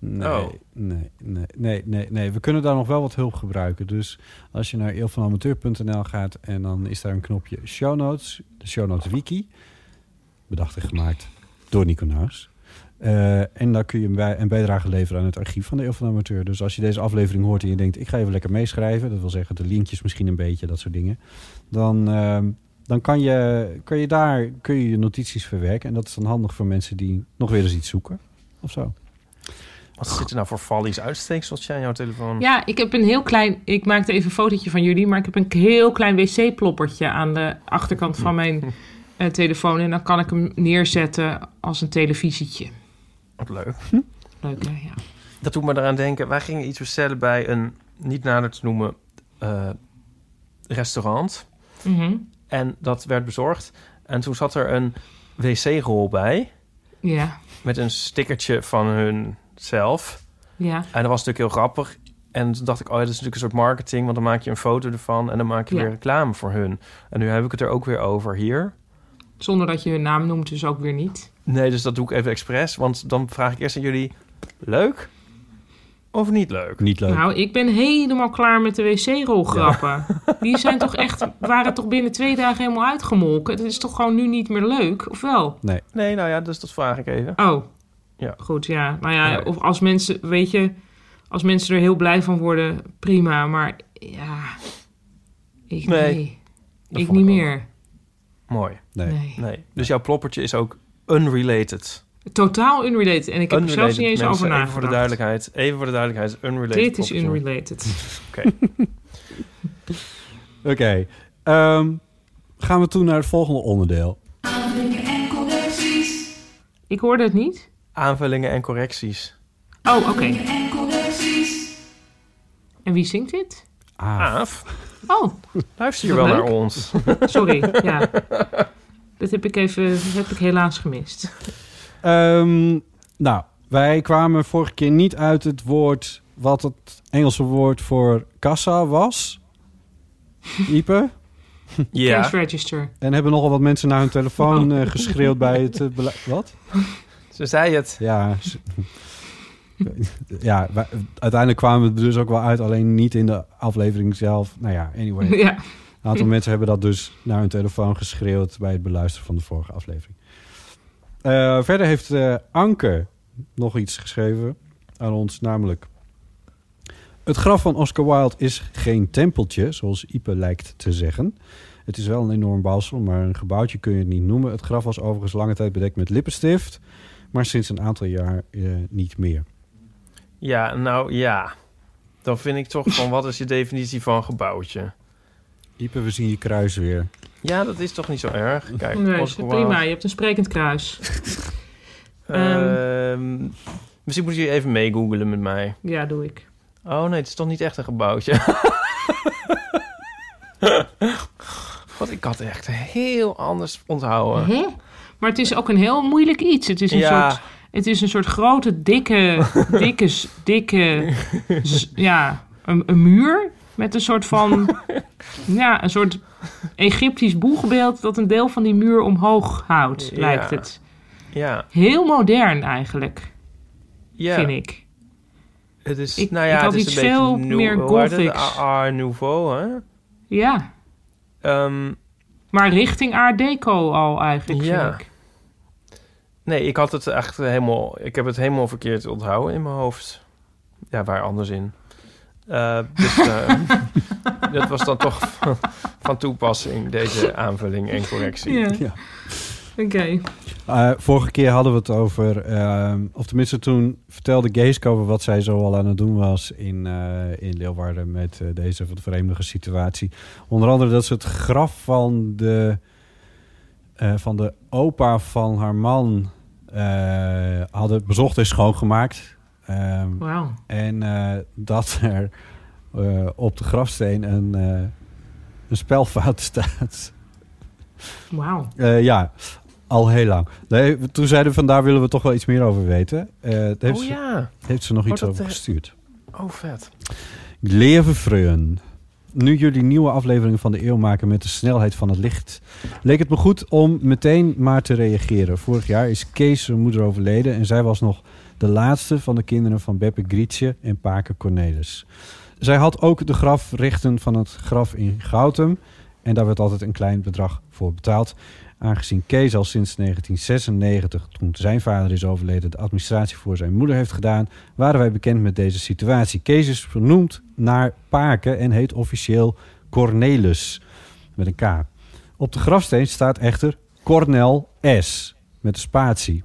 Nee, Oh. nee, nee, nee, nee, nee. We kunnen daar nog wel wat hulp gebruiken. Dus als je naar eelvanamateur.nl gaat... en dan is daar een knopje show notes. De show notes wiki. Bedacht en gemaakt door Nico Naus. Eh, en daar kun je een, bij, een bijdrage leveren aan het archief van de Eeuw van de Amateur. Dus als je deze aflevering hoort en je denkt... ik ga even lekker meeschrijven... dat wil zeggen de linkjes misschien een beetje, dat soort dingen... dan, ehm, dan kan, je, kan je daar kun je, je notities verwerken. En dat is dan handig voor mensen die nog weer eens iets zoeken. Of zo. Wat zit er nou voor vallies uitsteekseltje aan jouw telefoon? ja, ik heb een heel klein... Ik maakte even een fotootje van jullie... maar ik heb een heel klein wc-ploppertje aan de achterkant van mijn [LAUGHS] eh, telefoon. En dan kan ik hem neerzetten als een televisietje. Wat leuk. Leuk, hè? Ja. Dat doet me eraan denken. Wij gingen iets bestellen bij een niet nader te noemen eh, restaurant. Mhm. En dat werd bezorgd. En toen zat er een wc-rol bij. Ja, Met een stickertje van hun zelf. ja. En dat was natuurlijk heel grappig. En toen dacht ik, oh ja, dat is natuurlijk een soort marketing. Want dan maak je een foto ervan en dan maak je Ja. weer reclame voor hun. En nu heb ik het er ook weer over hier. Zonder dat je hun naam noemt, dus ook weer niet. Nee, dus dat doe ik even expres. Want dan vraag ik eerst aan jullie, leuk of niet leuk? Niet leuk. Nou, ik ben helemaal klaar met de wc-rolgrappen. Die zijn toch echt, waren toch binnen twee dagen helemaal uitgemolken. Het is toch gewoon nu niet meer leuk, of wel? nee. Nee, nou ja, dus dat vraag ik even. Oh, Ja. goed, ja. Nou ja, of als mensen, weet je, als mensen er heel blij van worden, prima. Maar ja, ik Nee, Ik niet ik ook. meer. Mooi. Nee. Nee. Nee. Dus jouw ploppertje is ook unrelated. Totaal unrelated. En ik heb er zelfs niet eens mensen, over Even nagedacht. voor de duidelijkheid. Even voor de duidelijkheid. Unrelated Dit is ploppertje. unrelated. [LAUGHS] [LAUGHS] Oké. ehm, gaan we toen naar het volgende onderdeel. Ik hoorde het niet. Aanvullingen en correcties. Oh, oké. En wie zingt dit? Aaf, Oh, luister je wel leuk. naar ons? [LAUGHS] sorry. ja. Dat heb ik even, dat heb ik helaas gemist. Ehm, nou, wij kwamen vorige keer niet uit het woord... wat het Engelse woord voor kassa was. Ipe. Ja. Cash register. En hebben nogal wat mensen naar hun telefoon [LAUGHS] eh, geschreeuwd bij het bele- Wat? Ze zei het. Ja, ja wij- uiteindelijk kwamen we er dus ook wel uit, alleen niet in de aflevering zelf. Nou ja, anyway. Ja. Een aantal mensen hebben dat dus naar hun telefoon geschreeuwd bij het beluisteren van de vorige aflevering. Eh, verder heeft eh, Anke nog iets geschreven aan ons, namelijk... Het graf van Oscar Wilde is geen tempeltje, zoals Ipe lijkt te zeggen. Het is wel een enorm bouwsel, maar een gebouwtje kun je het niet noemen. Het graf was overigens lange tijd bedekt met lippenstift, maar sinds een aantal jaar eh, niet meer. Ja, nou ja. Dan vind ik toch van, wat is je definitie van gebouwtje? Ipe, we zien je kruis weer. Ja, dat is toch niet zo erg? Kijk, Nee, Oscar prima. Je hebt een sprekend kruis. [LAUGHS] Ehm, misschien moet je even meegoogelen met mij. Ja, doe ik. Oh nee, het is toch niet echt een gebouwtje? [LAUGHS] [LAUGHS] Want ik had echt heel anders onthouden. Hè? Maar het is ook een heel moeilijk iets. Het is een, Ja. soort, het is een soort grote, dikke, [LAUGHS] dikke, dikke, ja, een, een muur. Met een soort van... [LAUGHS] ja, een soort Egyptisch boegbeeld... dat een deel van die muur omhoog houdt, Ja. lijkt het. Ja, Heel modern eigenlijk, ja. vind ik. Het is, Ik- nou ja, ik had het is iets een veel meer gothics. Art Nouveau, hè? Ja, Ehm, maar richting Art Deco al eigenlijk, Ja. vind ik. Nee, ik had het echt helemaal... Ik heb het helemaal verkeerd onthouden in mijn hoofd. Ja, waar anders in. Eh, dus eh, [LAUGHS] dat was dan toch van, van toepassing, deze aanvulling en correctie. Ja, Ja. oké. Eh, vorige keer hadden we het over, ehm, of tenminste toen vertelde Geeske over wat zij zo al aan het doen was in, eh, in Leeuwarden met eh, deze wat vreemdige situatie. Onder andere dat ze het graf van de, eh, van de opa van haar man eh, hadden bezocht en schoongemaakt. Ehm, Wauw. en eh, dat er eh, op de grafsteen een, eh, een spelfout [LAUGHS] staat. Wauw. Eh, ja, al heel lang. Nee, toen zeiden we van daar willen we toch wel iets meer over weten. Eh, heeft, Oh ze, ja, heeft ze nog Oh, iets over eh, gestuurd. oh vet. Leven vreun. Nu jullie nieuwe afleveringen van de eeuw maken met de snelheid van het licht, leek het me goed om meteen maar te reageren. Vorig jaar is Kees zijn moeder overleden en zij was nog de laatste van de kinderen van Beppe Grietje en Pake Cornelis. Zij had ook de grafrechten van het graf in Goutum en daar werd altijd een klein bedrag voor betaald. Aangezien Kees al sinds 1996, toen zijn vader is overleden, de administratie voor zijn moeder heeft gedaan, waren wij bekend met deze situatie. Kees is vernoemd naar Paken en heet officieel Cornelis met een K. Op de grafsteen staat echter Cornel S met een spatie.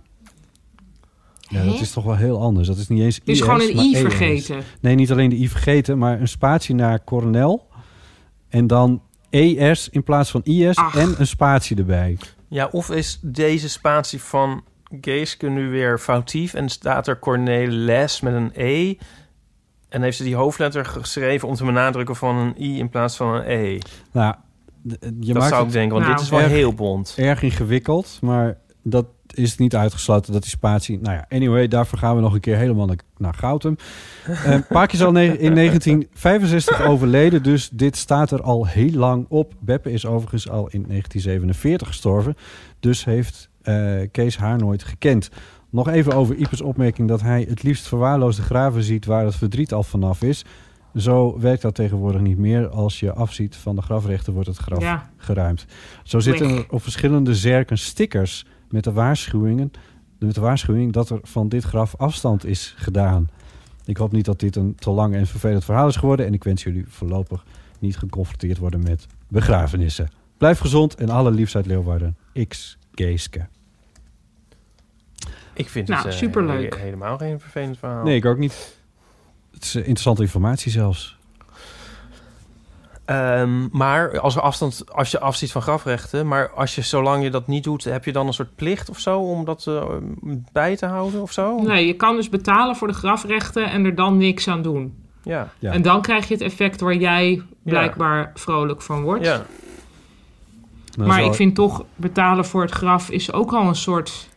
Ja, dat is toch wel heel anders. Dat is niet eens Dus IS, gewoon een i ES. vergeten. Nee, niet alleen de i vergeten, maar een spatie naar Cornel en dan ES in plaats van IS Ach. en een spatie erbij. Ja, of is deze spatie van Geeske nu weer foutief en staat er Cornelis met een E en heeft ze die hoofdletter geschreven om te benadrukken van een I in plaats van een E? Nou, je dat maakt zou ik denken, want Nou, dit is wel erg- heel bond. erg ingewikkeld, maar dat is niet uitgesloten dat die spatie... Nou ja, anyway, daarvoor gaan we nog een keer helemaal naar, naar Goutum. Uh, [LAUGHS] Paak is al in 1965 overleden, dus dit staat er al heel lang op. Beppe is overigens al in 1947 gestorven, dus heeft eh, Kees haar nooit gekend. Nog even over Ipers opmerking dat hij het liefst verwaarloosde graven ziet waar het verdriet al vanaf is. Zo werkt dat tegenwoordig niet meer. Als je afziet van de grafrechten wordt het graf Ja. geruimd. Zo zitten er op verschillende zerken stickers met de waarschuwingen, met de waarschuwing dat er van dit graf afstand is gedaan. Ik hoop niet dat dit een te lang en vervelend verhaal is geworden en ik wens jullie voorlopig niet geconfronteerd worden met begrafenissen. Blijf gezond en alle liefst uit Leeuwarden. X Geeske. Ik vind Nou, het eh, superleuk. he- helemaal geen vervelend verhaal. Nee, ik ook niet. Het is eh, interessante informatie zelfs. Ehm, maar als, er afstand, als je afziet van grafrechten, maar als je zolang je dat niet doet, heb je dan een soort plicht of zo om dat eh, bij te houden of zo? Nee, je kan dus betalen voor de grafrechten en er dan niks aan doen. Ja, Ja. En dan krijg je het effect waar jij blijkbaar vrolijk van wordt. ja. Nou, maar ik vind toch betalen voor het graf is ook al een soort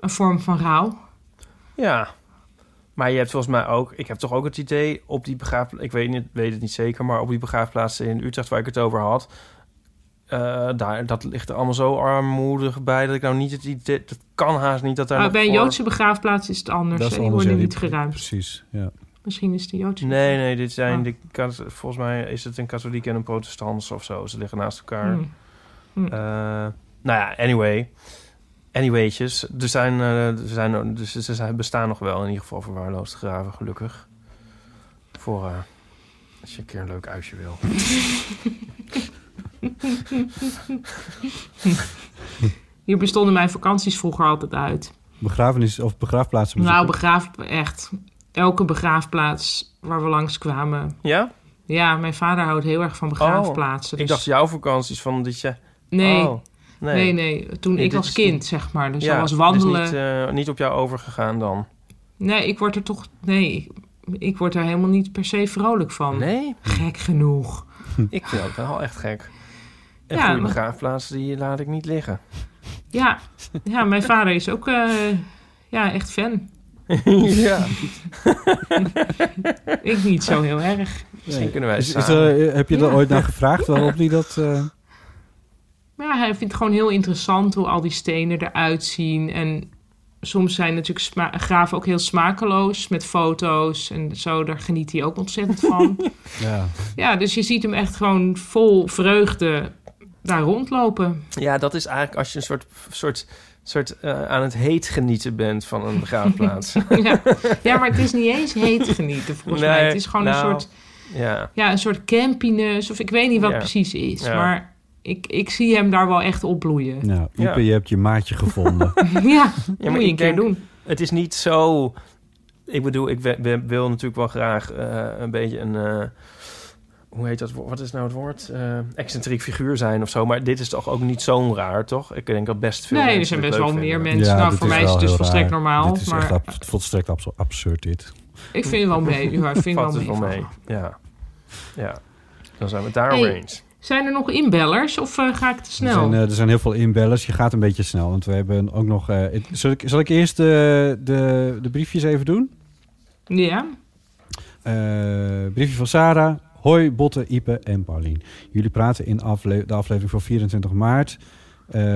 een vorm van rouw. ja. Maar je hebt volgens mij ook, ik heb toch ook het idee op die begraafplaats, ik weet, niet, weet het niet zeker, maar op die begraafplaatsen in Utrecht waar ik het over had, eh, daar, dat ligt er allemaal zo armoedig bij dat ik nou niet het idee, dat kan haast niet dat daar Maar bij een voor- Joodse begraafplaats is het anders. dat is? Die worden ja, niet geruimd. Precies, ja. Misschien is het de Joodse. Nee, nee, dit zijn Oh. de, kat- volgens mij is het een katholiek en een protestants of zo. Ze liggen naast elkaar. Hmm. Eh, nou ja, anyway. Anywaytjes. Er zijn, eh, er zijn, dus ze zijn, bestaan nog wel in ieder geval verwaarloosde graven, gelukkig. Voor eh, als je een keer een leuk huisje wil. [LAUGHS] Hier bestonden mijn vakanties vroeger altijd uit. Begrafenis of begraafplaatsen Nou, begraaf echt. Elke begraafplaats waar we langskwamen. Ja? Ja, mijn vader houdt heel erg van begraafplaatsen. Ik dus- dacht jouw vakanties van dit jaar. Nee, Oh, nee, nee, Toen Nee, ik als kind, zeg maar. Dus ja, zoals dit wandelen. is niet, eh, niet op jou overgegaan dan. Nee, ik word er toch... Nee, ik, word er helemaal niet per se vrolijk van. Nee? Gek genoeg. [LAUGHS] Ik vind het wel echt gek. Een Ja, goede begraafplaats, die laat ik niet liggen. Ja, ja mijn vader is ook eh, ja, echt fan. [LAUGHS] ja, [LAUGHS] Ik niet zo heel erg. misschien kunnen wij Is, er, heb je er Ja. ooit naar gevraagd waarom die dat... eh, Maar ja, hij vindt het gewoon heel interessant hoe al die stenen eruit zien. En soms zijn natuurlijk graven ook heel smakeloos met foto's en zo. Daar geniet hij ook ontzettend van. [LAUGHS] ja. ja, dus je ziet hem echt gewoon vol vreugde daar rondlopen. Ja, dat is eigenlijk als je een soort, soort, soort eh, aan het heet genieten bent van een begraafplaats. [LAUGHS] ja. ja, maar het is niet eens heet genieten volgens mij. Nee, Het is gewoon nou, een soort, ja. ja, een soort campiness of ik weet niet wat Ja. het precies is. Ja. Maar ik, ik zie hem daar wel echt opbloeien. Nou, Ja. Je hebt je maatje gevonden. [LAUGHS] Ja, Ja, moet je een keer doen. Het is niet zo... Ik bedoel, ik we- we- wil natuurlijk wel graag eh, een beetje een... eh, hoe heet dat? Wat is nou het woord? Eh excentriek figuur zijn of zo. Maar dit is toch ook niet zo'n raar, toch? Ik denk dat best veel Nee, er mensen zijn dit best wel meer mensen. nou, voor mij is het dus volstrekt raar. normaal. Dit is maar echt ab- volstrekt absurd dit. ik vind het wel mee. Ja, ik vind wel het wel mee. mee. Ja. ja. Dan zijn we het daar Hey, over eens. Zijn er nog inbellers of eh, ga ik te Er snel? zijn, eh, er zijn heel veel inbellers. Je gaat een beetje snel, want we hebben ook nog... eh, zal, ik, zal ik eerst de, de, de briefjes even doen? Ja, briefje van Sarah. Hoi, Botte, Ipe en Paulien. Jullie praten in afle- de aflevering van 24 maart...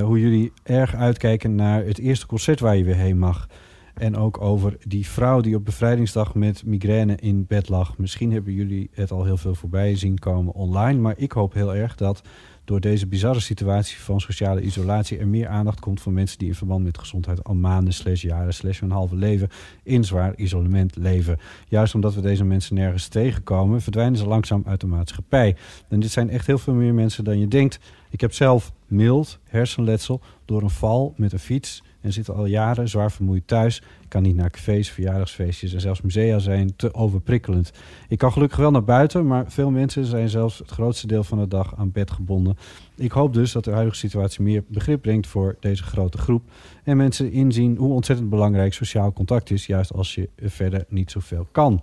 hoe jullie erg uitkijken naar het eerste concert waar je weer heen mag. En ook over die vrouw die op bevrijdingsdag met migraine in bed lag. Misschien hebben jullie het al heel veel voorbij zien komen online. Maar ik hoop heel erg dat door deze bizarre situatie van sociale isolatie... er meer aandacht komt voor mensen die in verband met gezondheid... al maanden, slash jaren, slash hun halve leven in zwaar isolement leven. Juist omdat we deze mensen nergens tegenkomen... verdwijnen ze langzaam uit de maatschappij. En dit zijn echt heel veel meer mensen dan je denkt. Ik heb zelf mild hersenletsel door een val met een fiets... en zit al jaren zwaar vermoeid thuis. Ik kan niet naar cafés, verjaardagsfeestjes en zelfs musea zijn te overprikkelend. Ik kan gelukkig wel naar buiten, maar veel mensen zijn zelfs het grootste deel van de dag aan bed gebonden. Ik hoop dus dat de huidige situatie meer begrip brengt voor deze grote groep. En mensen inzien hoe ontzettend belangrijk sociaal contact is, juist als je verder niet zoveel kan.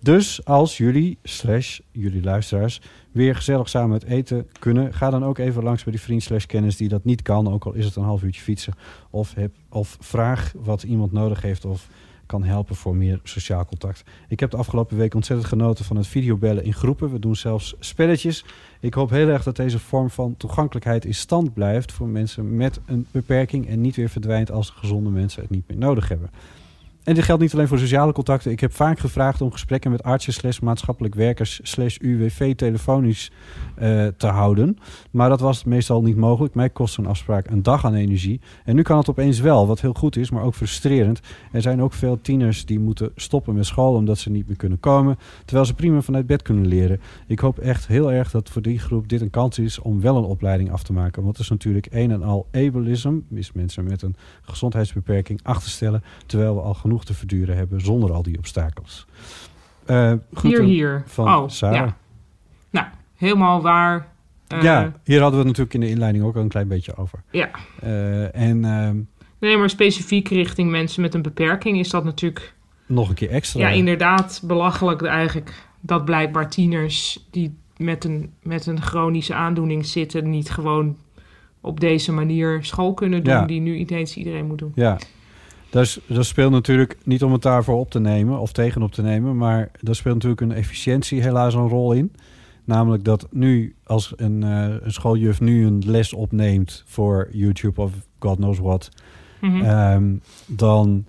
Dus als jullie, slash jullie luisteraars, weer gezellig samen het eten kunnen... ga dan ook even langs bij die vriend kennis die dat niet kan... ook al is het een half uurtje fietsen. Of, heb, of vraag wat iemand nodig heeft of kan helpen voor meer sociaal contact. Ik heb de afgelopen week ontzettend genoten van het videobellen in groepen. We doen zelfs spelletjes. Ik hoop heel erg dat deze vorm van toegankelijkheid in stand blijft... voor mensen met een beperking... en niet weer verdwijnt als gezonde mensen het niet meer nodig hebben. En dit geldt niet alleen voor sociale contacten. Ik heb vaak gevraagd om gesprekken met artsen, slash maatschappelijk werkers, slash UWV telefonisch eh, te houden. Maar dat was meestal niet mogelijk. Mij kost zo'n afspraak een dag aan energie. En nu kan het opeens wel, wat heel goed is, maar ook frustrerend. Er zijn ook veel tieners die moeten stoppen met school omdat ze niet meer kunnen komen. Terwijl ze prima vanuit bed kunnen leren. Ik hoop echt heel erg dat voor die groep dit een kans is om wel een opleiding af te maken. Want het is natuurlijk een en al ableism, is mensen met een gezondheidsbeperking achter te stellen. Terwijl we al genoeg te verduren hebben zonder al die obstakels. Eh, hier, hier. Van oh, Sarah. ja. Nou, helemaal waar. Eh, ja, hier hadden we het natuurlijk in de inleiding ook al een klein beetje over. Ja. Eh, en ehm, Nee, maar specifiek richting mensen met een beperking is dat natuurlijk... nog een keer extra. Ja, inderdaad belachelijk eigenlijk dat blijkbaar tieners die met een, met een chronische aandoening zitten... niet gewoon op deze manier school kunnen doen... Ja. die nu ineens iedereen moet doen. Ja, dat, dat speelt natuurlijk niet om het daarvoor op te nemen of tegenop te nemen, maar daar speelt natuurlijk een efficiëntie helaas een rol in. Namelijk dat nu, als een, eh, een schooljuf nu een les opneemt voor YouTube of God knows what, Mhm. ehm, dan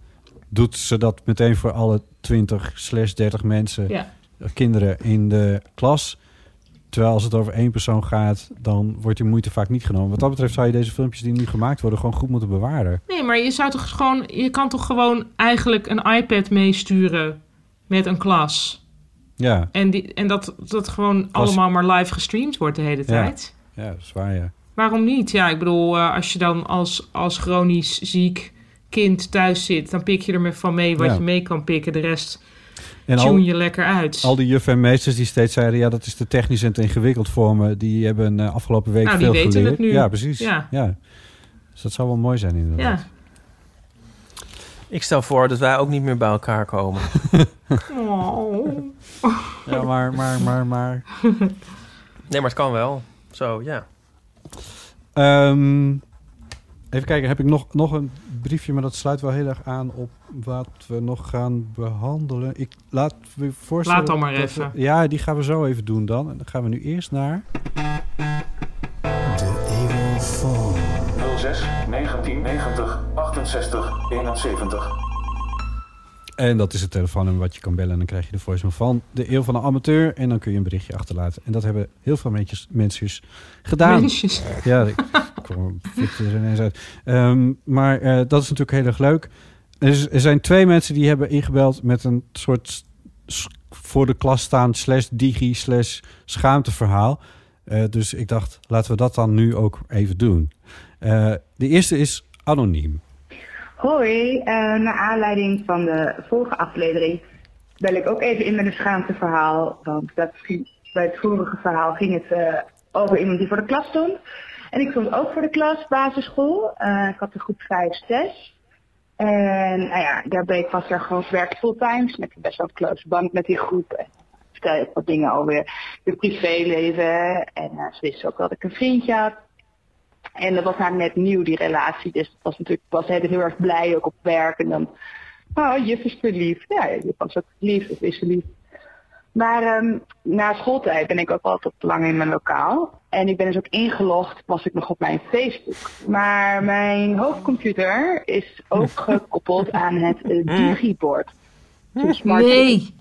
doet ze dat meteen voor alle 20 slash 30 mensen, Ja. kinderen in de klas. Terwijl als het over één persoon gaat, dan wordt die moeite vaak niet genomen. Wat dat betreft zou je deze filmpjes die nu gemaakt worden gewoon goed moeten bewaren. Nee, maar je zou toch gewoon... Je kan toch gewoon eigenlijk een iPad meesturen met een klas... Ja, En, die, en dat dat gewoon allemaal maar live gestreamd wordt de hele tijd. ja, dat is waar, ja. Waarom niet? Ja, ik bedoel, eh, als je dan als, als chronisch ziek kind thuis zit... dan pik je er van mee wat Ja. je mee kan pikken. De rest En tune al, je lekker uit. al die juffen en meesters die steeds zeiden... ja, dat is te technisch en te ingewikkeld voor me... die hebben eh, afgelopen week Nou, die veel weten geleerd. het nu. Ja, precies. Ja. Ja. Dus dat zou wel mooi zijn inderdaad. ja. Ik stel voor dat wij ook niet meer bij elkaar komen. Oh. [LAUGHS] Ja, maar, maar, maar, maar... Nee, maar het kan wel. Zo, ja. Ehm, even kijken, heb ik nog, nog een briefje, maar dat sluit wel heel erg aan op wat we nog gaan behandelen. Ik laat me voorstellen... Laat dan maar even. we- ja, die gaan we zo even doen dan. En dan gaan we nu eerst naar... 06 1990 68 71. En dat is het telefoonnummer wat je kan bellen. En dan krijg je de voicemail van de eeuw van de amateur. En dan kun je een berichtje achterlaten. En dat hebben heel veel mensjes gedaan. Mensjes. Ja, ik er ineens uit. Ehm, maar eh, dat is natuurlijk heel erg leuk. Er, er zijn twee mensen die hebben ingebeld met een soort voor de klas staan slash digi slash schaamteverhaal. Eh, dus ik dacht, laten we dat dan nu ook even doen. Eh, de eerste is anoniem. Hoi, eh, naar aanleiding van de vorige aflevering bel ik ook even in met een schaamteverhaal. Want dat, bij het vorige verhaal ging het eh, over iemand die voor de klas stond. En ik stond ook voor de klas, basisschool. Eh, ik had de groep 5, 6. En nou ja, daar ben ik was er gewoon werk fulltime. Dus met best wel een close band met die groep. En vertel je ook wat dingen over je privéleven. En ze wisten ook dat ik een vriendje had. En dat was haar net nieuw, die relatie. Dus het was natuurlijk, was hij heel erg blij, ook op werk. En dan, oh, juf is verliefd. Ja, je was ook lief, of is verliefd. Maar ehm, na schooltijd ben ik ook altijd lang in mijn lokaal. En ik ben dus ook ingelogd, was ik nog op mijn Facebook. Maar mijn hoofdcomputer is ook [LAUGHS] gekoppeld aan het eh, digibord. Zo'n smart Nee.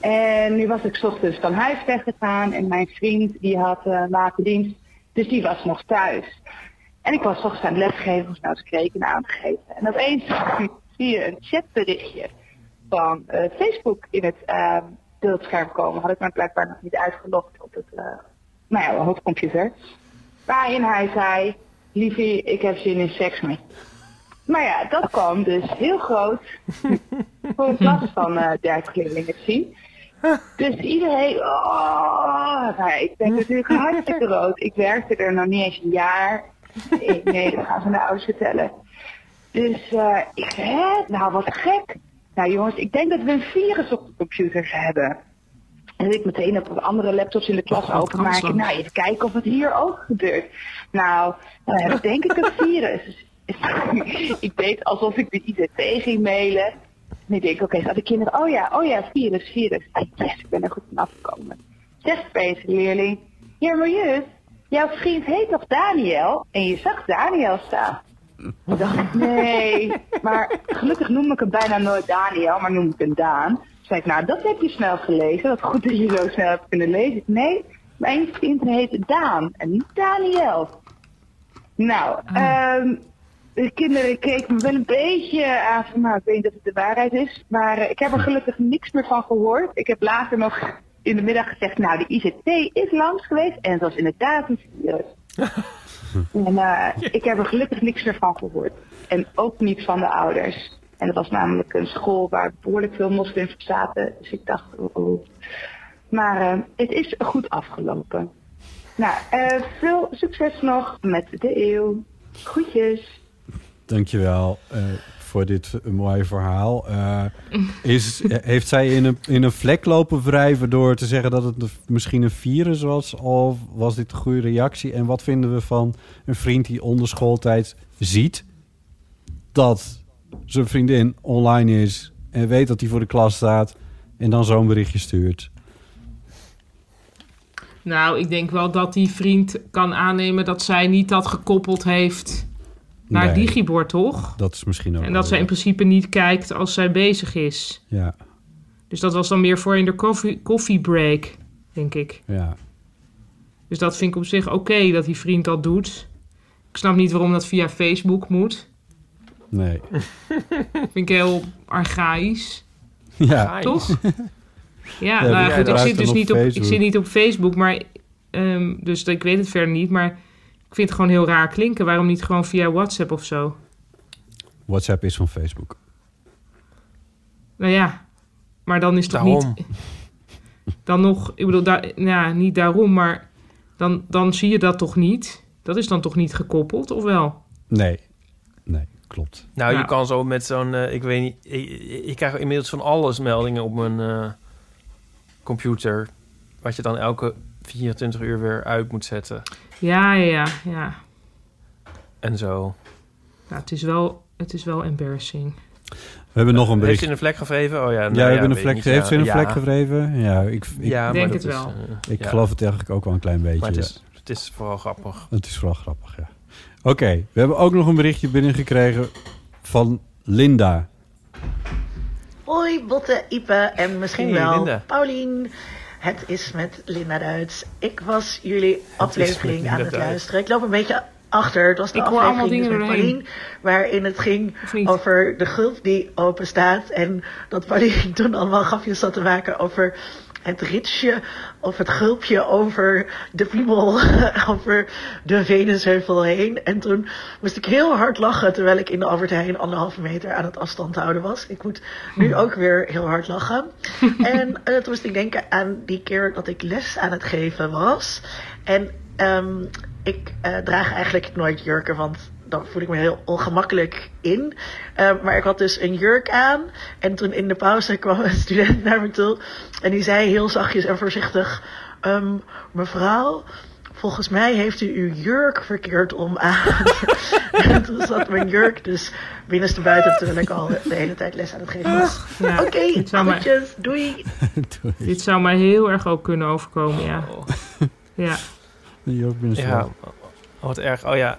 en nu was ik ochtends van huis weggegaan en mijn vriend die had eh late dienst, dus die was nog thuis. En ik was ochtends aan het lesgeven, nou eens rekenen aan het geven. En opeens zie je een chatberichtje van eh, Facebook in het eh, beeldscherm komen. Had ik maar blijkbaar nog niet uitgelogd op het uh, nou ja, hoofdcomputer. Waarin hij zei, liefie, ik heb zin in seks met je. Maar ja, dat kwam dus heel groot [LAUGHS] voor het klas van uh, dertig leerlingen te zien. Dus iedereen, oh, nou, ik ben natuurlijk [LAUGHS] hartstikke rood. Ik werkte er nog niet eens een jaar. Nee, nee dat gaan ze naar ouders vertellen. Dus uh, ik zei, hè, nou wat gek. Nou jongens, ik denk dat we een virus op de computers hebben. En dat ik meteen op andere laptops in de klas Oh, openmaken. Nou, even kijken of het hier ook gebeurt. Nou, dan heb ik denk ik een virus. [LAUGHS] ik deed alsof ik de ICT ging mailen. Ik denk, oké, okay, de kinderen, oh ja, oh ja, virus, virus. Yes, ik ben er goed van afgekomen. Zegt de leerling, ja maar juf, jouw vriend heet toch Daniel? En je zag Daniel staan. Ik dacht, nee, [LAUGHS] maar gelukkig noem ik hem bijna nooit Daniel, maar noem ik hem Daan. Zei ik, nou, dat heb je snel gelezen. Wat goed dat je zo snel hebt kunnen lezen. Nee, mijn vriend heet Daan en niet Daniel. Nou, um, de kinderen keken me wel een beetje aan van, nou, ik weet niet of het de waarheid is. Maar uh, ik heb er gelukkig niks meer van gehoord. Ik heb later nog in de middag gezegd, nou, de ICT is langs geweest en het was inderdaad een virus. [LAUGHS] en uh, ik heb er gelukkig niks meer van gehoord. En ook niet van de ouders. En dat was namelijk een school waar behoorlijk veel moslims zaten. Dus ik dacht, oh, oh. Maar uh, het is goed afgelopen. Nou, veel succes nog met de eeuw. Groetjes. Dankjewel uh, voor dit mooie verhaal. Uh, is, heeft zij in een, in een vlek lopen wrijven door te zeggen dat het misschien een virus was? Of was dit een goede reactie? En wat vinden we van een vriend die onder schooltijd ziet dat zijn vriendin online is en weet dat hij voor de klas staat en dan zo'n berichtje stuurt? Nou, ik denk wel dat die vriend kan aannemen dat zij niet dat gekoppeld heeft naar nee, digibord, toch? Dat is misschien ook. En dat zij in principe niet kijkt als zij bezig is. Ja. Dus dat was dan meer voor in de koffie, koffiebreak, denk ik. Ja. Dus dat vind ik op zich oké okay, dat die vriend dat doet. Ik snap niet waarom dat via Facebook moet. Nee. [LAUGHS] vind ik heel archaïs. Ja. Toch? Ja, nou ja, goed, ik zit dus niet op, ik zit niet op Facebook, maar um, dus ik weet het verder niet, maar ik vind het gewoon heel raar klinken. Waarom niet gewoon via WhatsApp of zo? WhatsApp is van Facebook. Nou ja, maar dan is het toch Daarom. niet... [LAUGHS] Dan nog, ik bedoel, daar, nou, niet daarom, maar dan, dan zie je dat toch niet? Dat is dan toch niet gekoppeld, of wel? Nee, nee, klopt. Nou, je kan zo met zo'n, eh, ik weet niet, ik, ik krijg inmiddels van alles meldingen op mijn eh, computer, wat je dan elke 24 uur weer uit moet zetten Ja, ja, ja, ja. en zo. Nou, het is wel, het is wel embarrassing. We hebben nog een Heeft bericht. ze in een vlek gevreven? Oh ja, nou Ja, we hebben een vlek, niet, heeft ja. ze in een Ja. vlek gewreven? Ja, ik, ik, Ja, denk het is, wel. eh, ik ja. geloof het eigenlijk ook wel een klein beetje. Maar het is, het is vooral grappig. Het is vooral grappig, ja. Oké, we hebben ook nog een berichtje binnengekregen van Linda. Hoi Botte, Ipe en misschien Hey, wel Linda. Paulien. Het is met Linda Duits. Ik was jullie aflevering aan het Duits. luisteren. Ik loop een beetje achter. Het was de Ik aflevering dus dingen met. Paulien. Waarin het ging over de gulp die open staat. En dat Paulien [LAUGHS] toen allemaal grapjes zat te maken over het ritsje of het gulpje over de piemel, [LAUGHS] over de Venusheuvel heen. En toen moest ik heel hard lachen terwijl ik in de Albert Heijn anderhalve meter aan het afstand houden was. Ik moet nu ook weer heel hard lachen. [LAUGHS] en eh, toen moest ik denken aan die keer dat ik les aan het geven was. En ehm, ik eh, draag eigenlijk nooit jurken, want dan voel ik me heel ongemakkelijk in. Eh, maar ik had dus een jurk aan. En toen in de pauze [LAUGHS] kwam een student naar me toe. En die zei heel zachtjes en voorzichtig: ehm, Mevrouw, volgens mij heeft u uw jurk verkeerd om aan. [LAUGHS] en toen zat mijn jurk dus binnenste buiten terwijl ik al de hele tijd les aan het geven was. Ja, Oké, dit zou mij- groetjes, [LAUGHS] doei. Dit zou mij heel erg ook kunnen overkomen, ja. Oh. Ja, Die ook binnen Ja, wat erg. Oh ja,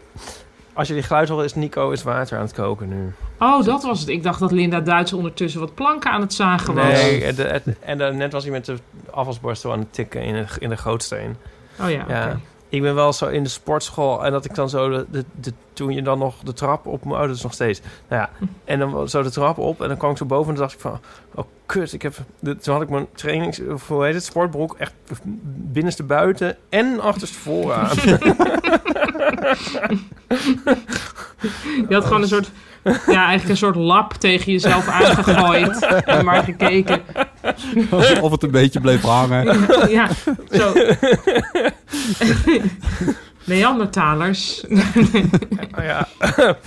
als je die geluid hoort, is Nico is water aan het koken nu. Oh, dat was het. Ik dacht dat Linda Duits ondertussen wat planken aan het zagen was. Nee, en, de, het- en de- net was hij met de afwasborstel aan het tikken in de, in de gootsteen. Oh ja. Ik ben wel zo in de sportschool en dat ik dan zo de, de, de- toen je dan nog de trap op oh dat is nog steeds. Nou ja, en dan zo de trap op en dan kwam ik zo boven en dan dacht ik van oh kut, ik heb de, toen had ik mijn trainings of hoe heet het sportbroek echt binnenste buiten en achterste vooraan. [LAUGHS] Je had gewoon een soort, ja, eigenlijk een soort lap tegen jezelf aangegooid. En maar gekeken. Of het een beetje bleef hangen. Ja, zo. [LAUGHS] Neandertalers. [LAUGHS] oh ja, [LAUGHS]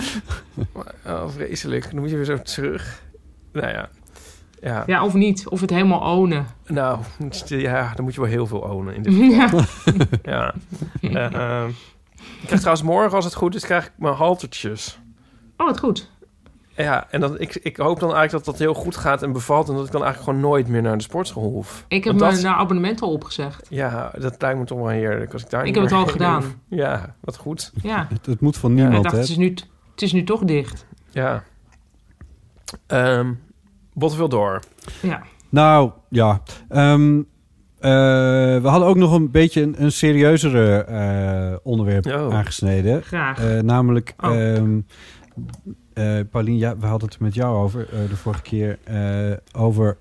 oh, vreselijk. Dan moet je weer zo terug. Nou ja, ja. Ja, of niet. Of het helemaal ownen. Nou, ja, dan moet je wel heel veel ownen in dit [LAUGHS] geval. Ja. ja. Eh, ehm, ik krijg trouwens morgen, als het goed is, krijg ik mijn haltertjes. Oh, wat goed. Ja, en dan, ik, ik hoop dan eigenlijk dat dat heel goed gaat en bevalt... en dat ik dan eigenlijk gewoon nooit meer naar de sportschool hoef. Ik heb Want mijn dat, abonnement al opgezegd. Ja, dat lijkt me toch wel heerlijk als ik daar Ik heb het al gedaan. hoef. Ja, wat goed. Ja. [LAUGHS] Het, het moet van Ja, ik niemand, dacht, hè? het is, nu, het is nu toch dicht. Ja. Ehm Botten wil door. Ja. Nou, ja. Ehm, eh, we hadden ook nog een beetje een, een serieuzere eh, onderwerp Oh. aangesneden. Graag. Eh, namelijk, Oh. ehm eh, Paulien, ja, we hadden het met jou over eh, de vorige keer. eh, over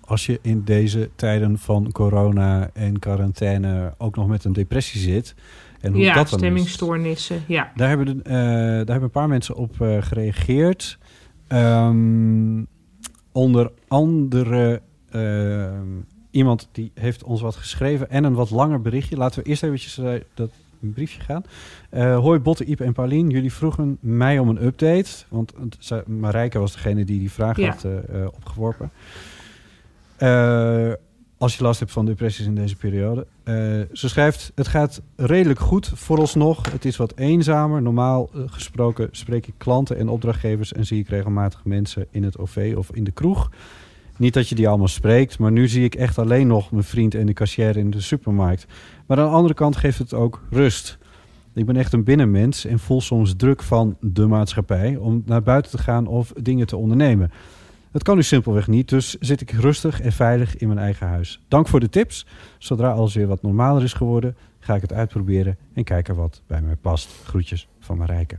als je in deze tijden van corona en quarantaine ook nog met een depressie zit. En hoe ja, dat dan is. stemmingstoornissen. Ja. Daar hebben, de, daar hebben een paar mensen op gereageerd. Ehm, onder andere iemand die heeft ons wat geschreven en een wat langer berichtje. Laten we eerst eventjes eh, dat briefje gaan. Eh, hoi Botte, Iep en Paulien. Jullie vroegen mij om een update. Want Marijke was degene die die vraag Ja. had eh, opgeworpen. Eh, als je last hebt van depressies in deze periode. Ze schrijft, het gaat redelijk goed vooralsnog. Het is wat eenzamer. Normaal gesproken spreek ik klanten en opdrachtgevers... en zie ik regelmatig mensen in het OV of in de kroeg. Niet dat je die allemaal spreekt, maar nu zie ik echt alleen nog mijn vriend en de cashier in de supermarkt. Maar aan de andere kant geeft het ook rust. Ik ben echt een binnenmens en voel soms druk van de maatschappij om naar buiten te gaan of dingen te ondernemen. Het kan nu simpelweg niet, dus zit ik rustig en veilig in mijn eigen huis. Dank voor de tips. Zodra alles weer wat normaler is geworden, ga ik het uitproberen en kijken wat bij mij past. Groetjes van Marijke.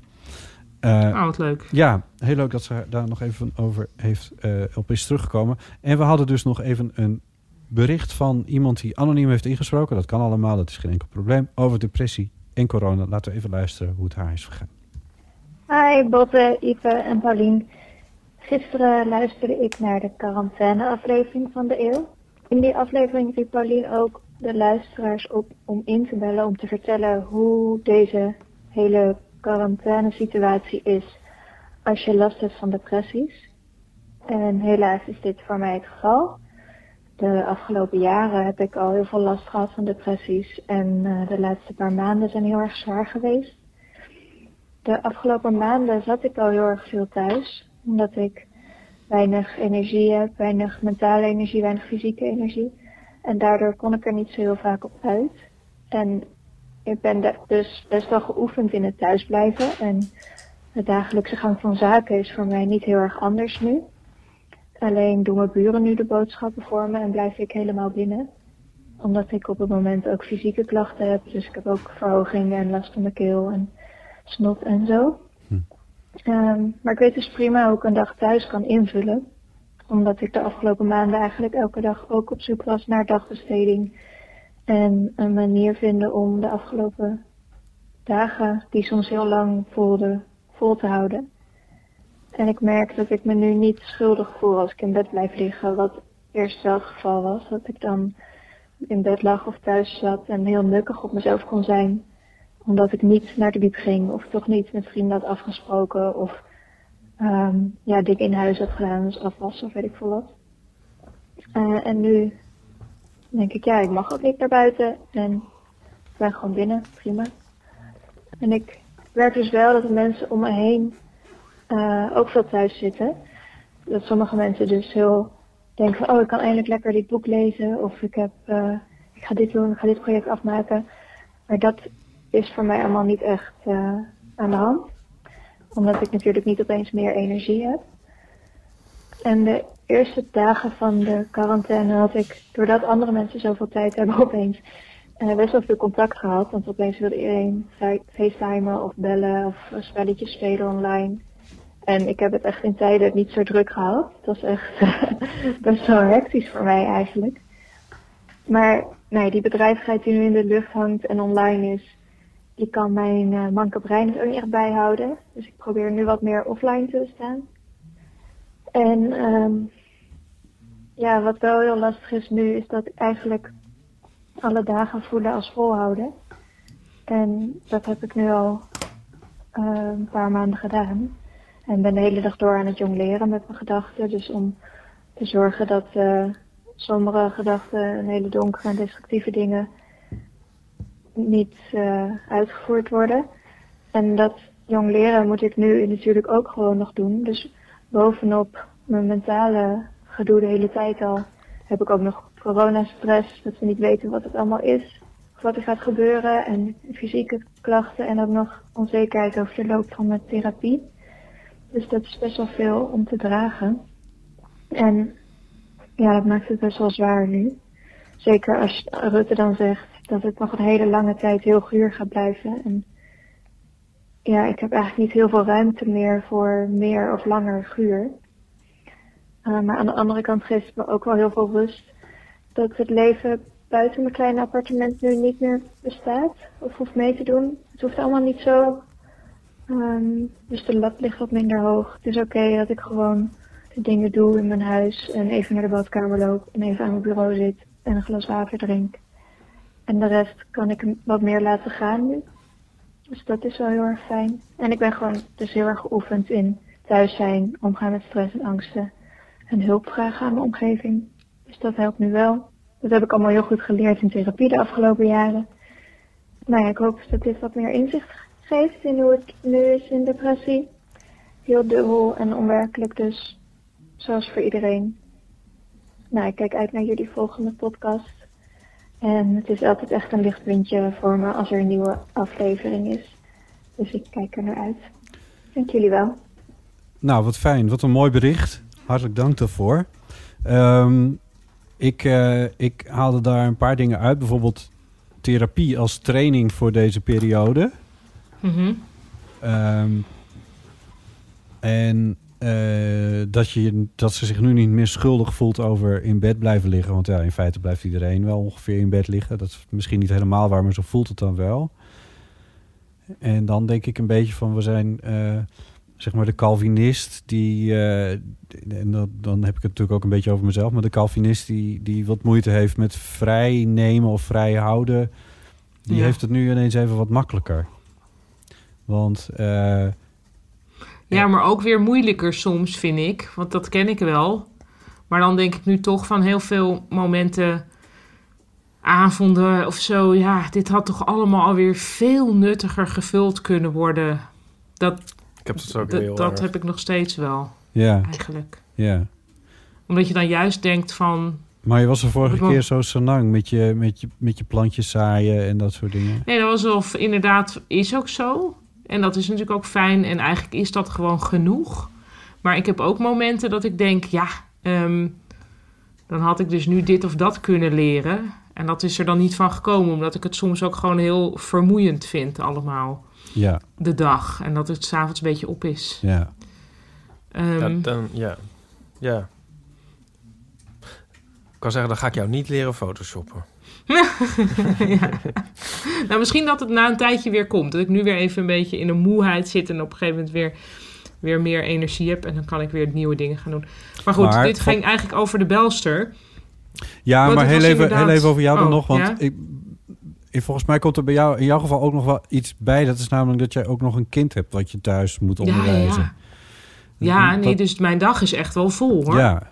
Eh, Oh, wat leuk. ja, heel leuk dat ze daar nog even over heeft, eh, op is teruggekomen. En we hadden dus nog even een bericht van iemand die anoniem heeft ingesproken. Dat kan allemaal, dat is geen enkel probleem. Over depressie en corona. Laten we even luisteren hoe het haar is vergaan. Hi Botte, Ipe en Paulien. Gisteren luisterde ik naar de quarantaine-aflevering van de eeuw. In die aflevering riep Paulien ook de luisteraars op om in te bellen om te vertellen hoe deze hele quarantaine-situatie is als je last hebt van depressies. En helaas is dit voor mij het geval. De afgelopen jaren heb ik al heel veel last gehad van depressies en eh, de laatste paar maanden zijn heel erg zwaar geweest. de afgelopen maanden zat ik al heel erg veel thuis. Omdat ik weinig energie heb, weinig mentale energie, weinig fysieke energie. En daardoor kon ik er niet zo heel vaak op uit. En ik ben dus best wel geoefend in het thuisblijven. En de dagelijkse gang van zaken is voor mij niet heel erg anders nu. Alleen doen mijn buren nu de boodschappen voor me en blijf ik helemaal binnen. Omdat ik op het moment ook fysieke klachten heb. Dus ik heb ook verhoging en last van mijn keel en snot en zo. Ehm, maar ik weet dus prima hoe ik een dag thuis kan invullen. Omdat ik de afgelopen maanden eigenlijk elke dag ook op zoek was naar dagbesteding. En een manier vinden om de afgelopen dagen, die soms heel lang voelden, vol te houden. En ik merk dat ik me nu niet schuldig voel als ik in bed blijf liggen. Wat eerst wel het geval was. Dat ik dan in bed lag of thuis zat en heel nukkig op mezelf kon zijn. Omdat ik niet naar de diep ging of toch niet met vrienden had afgesproken. Of ehm ja, dingen in huis had gedaan, dus afwas of weet ik veel wat. Eh, en nu denk ik, ja, ik mag ook niet naar buiten. En ik ben gewoon binnen, prima. En ik merk dus wel dat de mensen om me heen eh, ook veel thuis zitten. Dat sommige mensen dus heel denken van, oh, ik kan eindelijk lekker dit boek lezen. Of ik, heb, eh, ik ga dit doen, ik ga dit project afmaken. Maar dat is voor mij allemaal niet echt eh, aan de hand. Omdat ik natuurlijk niet opeens meer energie heb. En de eerste dagen van de quarantaine had ik, doordat andere mensen zoveel tijd hebben, [LAUGHS] opeens eh, best wel veel contact gehad. Want opeens wilde iedereen fa- facetimen of bellen of spelletjes spelen online. En ik heb het echt in tijden niet zo druk gehad. Het was echt [LAUGHS] best wel hectisch voor mij eigenlijk. Maar nee, die bedrijvigheid die nu in de lucht hangt en online is, die kan mijn eh manke brein het ook niet echt bijhouden. Dus ik probeer nu wat meer offline te staan. En ehm ja, wat wel heel lastig is nu, is dat eigenlijk alle dagen voelen als volhouden. En dat heb ik nu al eh, een paar maanden gedaan. En ben de hele dag door aan het jongleren met mijn gedachten. Dus om te zorgen dat eh sombere gedachten en hele donkere en destructieve dingen niet eh, uitgevoerd worden. En dat jongleren moet ik nu natuurlijk ook gewoon nog doen. Dus bovenop mijn mentale gedoe de hele tijd al heb ik ook nog coronastress. Dat we niet weten wat het allemaal is. Wat er gaat gebeuren. En fysieke klachten en ook nog onzekerheid over de loop van mijn therapie. Dus dat is best wel veel om te dragen. En ja, dat maakt het best wel zwaar nu. Zeker als Rutte dan zegt dat het nog een hele lange tijd heel guur gaat blijven. En ja, ik heb eigenlijk niet heel veel ruimte meer voor meer of langer guur. Uh, maar aan de andere kant geeft het me ook wel heel veel rust dat het leven buiten mijn kleine appartement nu niet meer bestaat of hoeft mee te doen. Het hoeft allemaal niet zo. Um, dus de lat ligt wat minder hoog. Het is oké dat ik gewoon de dingen doe in mijn huis en even naar de badkamer loop en even aan mijn bureau zit en een glas water drink. En de rest kan ik wat meer laten gaan nu. Dus dat is wel heel erg fijn. En ik ben gewoon dus heel erg geoefend in thuis zijn, omgaan met stress en angsten en hulp vragen aan mijn omgeving. Dus dat helpt nu wel. Dat heb ik allemaal heel goed geleerd in therapie de afgelopen jaren. Nou ja, ik hoop dat dit wat meer inzicht geeft in hoe het nu is in depressie. Heel dubbel en onwerkelijk dus, zoals voor iedereen. Nou, ik kijk uit naar jullie volgende podcast. En het is altijd echt een licht windje voor me als er een nieuwe aflevering is. Dus ik kijk er naar uit. Dank jullie wel. Nou, wat fijn. Wat een mooi bericht. Hartelijk dank daarvoor. Um, ik, uh, ik haalde daar een paar dingen uit. Bijvoorbeeld therapie als training voor deze periode. Mm -hmm. um, en uh, dat, je, dat ze zich nu niet meer schuldig voelt over in bed blijven liggen. Want ja, in feite blijft iedereen wel ongeveer in bed liggen. Dat is misschien niet helemaal waar, maar zo voelt het dan wel. En dan denk ik een beetje van, we zijn... Uh, zeg maar de Calvinist, die, uh, en dat, dan heb ik het natuurlijk ook een beetje over mezelf, maar de Calvinist die, die wat moeite heeft met vrij nemen of vrij houden, die ja. heeft het nu ineens even wat makkelijker. Want. Ja, maar ook weer moeilijker soms, vind ik. Want dat ken ik wel. Maar dan denk ik nu toch van heel veel momenten, avonden of zo. Ja, dit had toch allemaal alweer veel nuttiger gevuld kunnen worden dat, Ik heb dat ook dat, heel dat erg. heb ik nog steeds wel, Ja, eigenlijk. ja. Omdat je dan juist denkt van... Maar je was de vorige keer zo sanang met je, met, je, met je plantjes zaaien en dat soort dingen. Nee, dat was of inderdaad is ook zo. En dat is natuurlijk ook fijn. En eigenlijk is dat gewoon genoeg. Maar ik heb ook momenten dat ik denk, ja, ehm, dan had ik dus nu dit of dat kunnen leren. En dat is er dan niet van gekomen, omdat ik het soms ook gewoon heel vermoeiend vind allemaal. Ja, De dag. En dat het s'avonds een beetje op is. ja. Ehm, Ja, dan, ja. ja. Ik kan zeggen, dan ga ik jou niet leren photoshoppen. [LAUGHS] ja. Nou, misschien dat het na een tijdje weer komt. Dat ik nu weer even een beetje in een moeheid zit en op een gegeven moment weer, weer meer energie heb. En dan kan ik weer nieuwe dingen gaan doen. Maar goed, Maar dit ging eigenlijk over de belster. Ja, maar heel even, inderdaad- heel even over jou dan Oh, nog. Want ja? ik, ik- volgens mij komt er bij jou in jouw geval ook nog wel iets bij. Dat is namelijk dat jij ook nog een kind hebt wat je thuis moet Ja, ja, onderwijzen. ja. Ja, Dat- nee, dus mijn dag is echt wel vol hoor. Ja,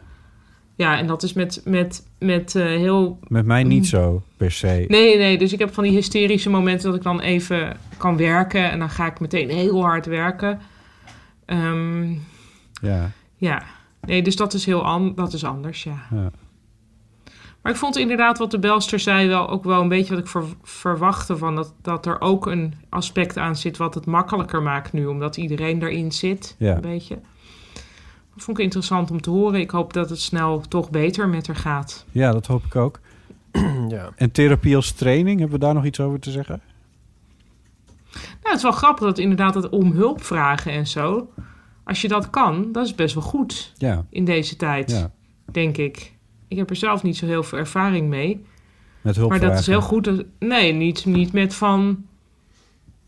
Ja, en dat is met, met, met eh, heel met mij niet zo per se. Nee, nee, dus ik heb van die hysterische momenten dat ik dan even kan werken en dan ga ik meteen heel hard werken. Ehm, Ja, ja, nee, dus dat is heel an dat is anders, ja. ja. Maar ik vond inderdaad wat de belster zei wel ook wel een beetje wat ik ver- verwachtte van dat, dat er ook een aspect aan zit wat het makkelijker maakt nu, omdat iedereen daarin zit, Ja. een beetje. Dat vond ik interessant om te horen. Ik hoop dat het snel toch beter met haar gaat. ja, dat hoop ik ook. [CLEARS THROAT] ja. En therapie als training, hebben we daar nog iets over te zeggen? Nou, het is wel grappig dat inderdaad het om hulp vragen en zo. Als je dat kan, dat is best wel goed Ja, in deze tijd, ja. denk ik. Ik heb er zelf niet zo heel veel ervaring mee. Met hulp maar dat is heel goed. dat- nee, niet, niet met van...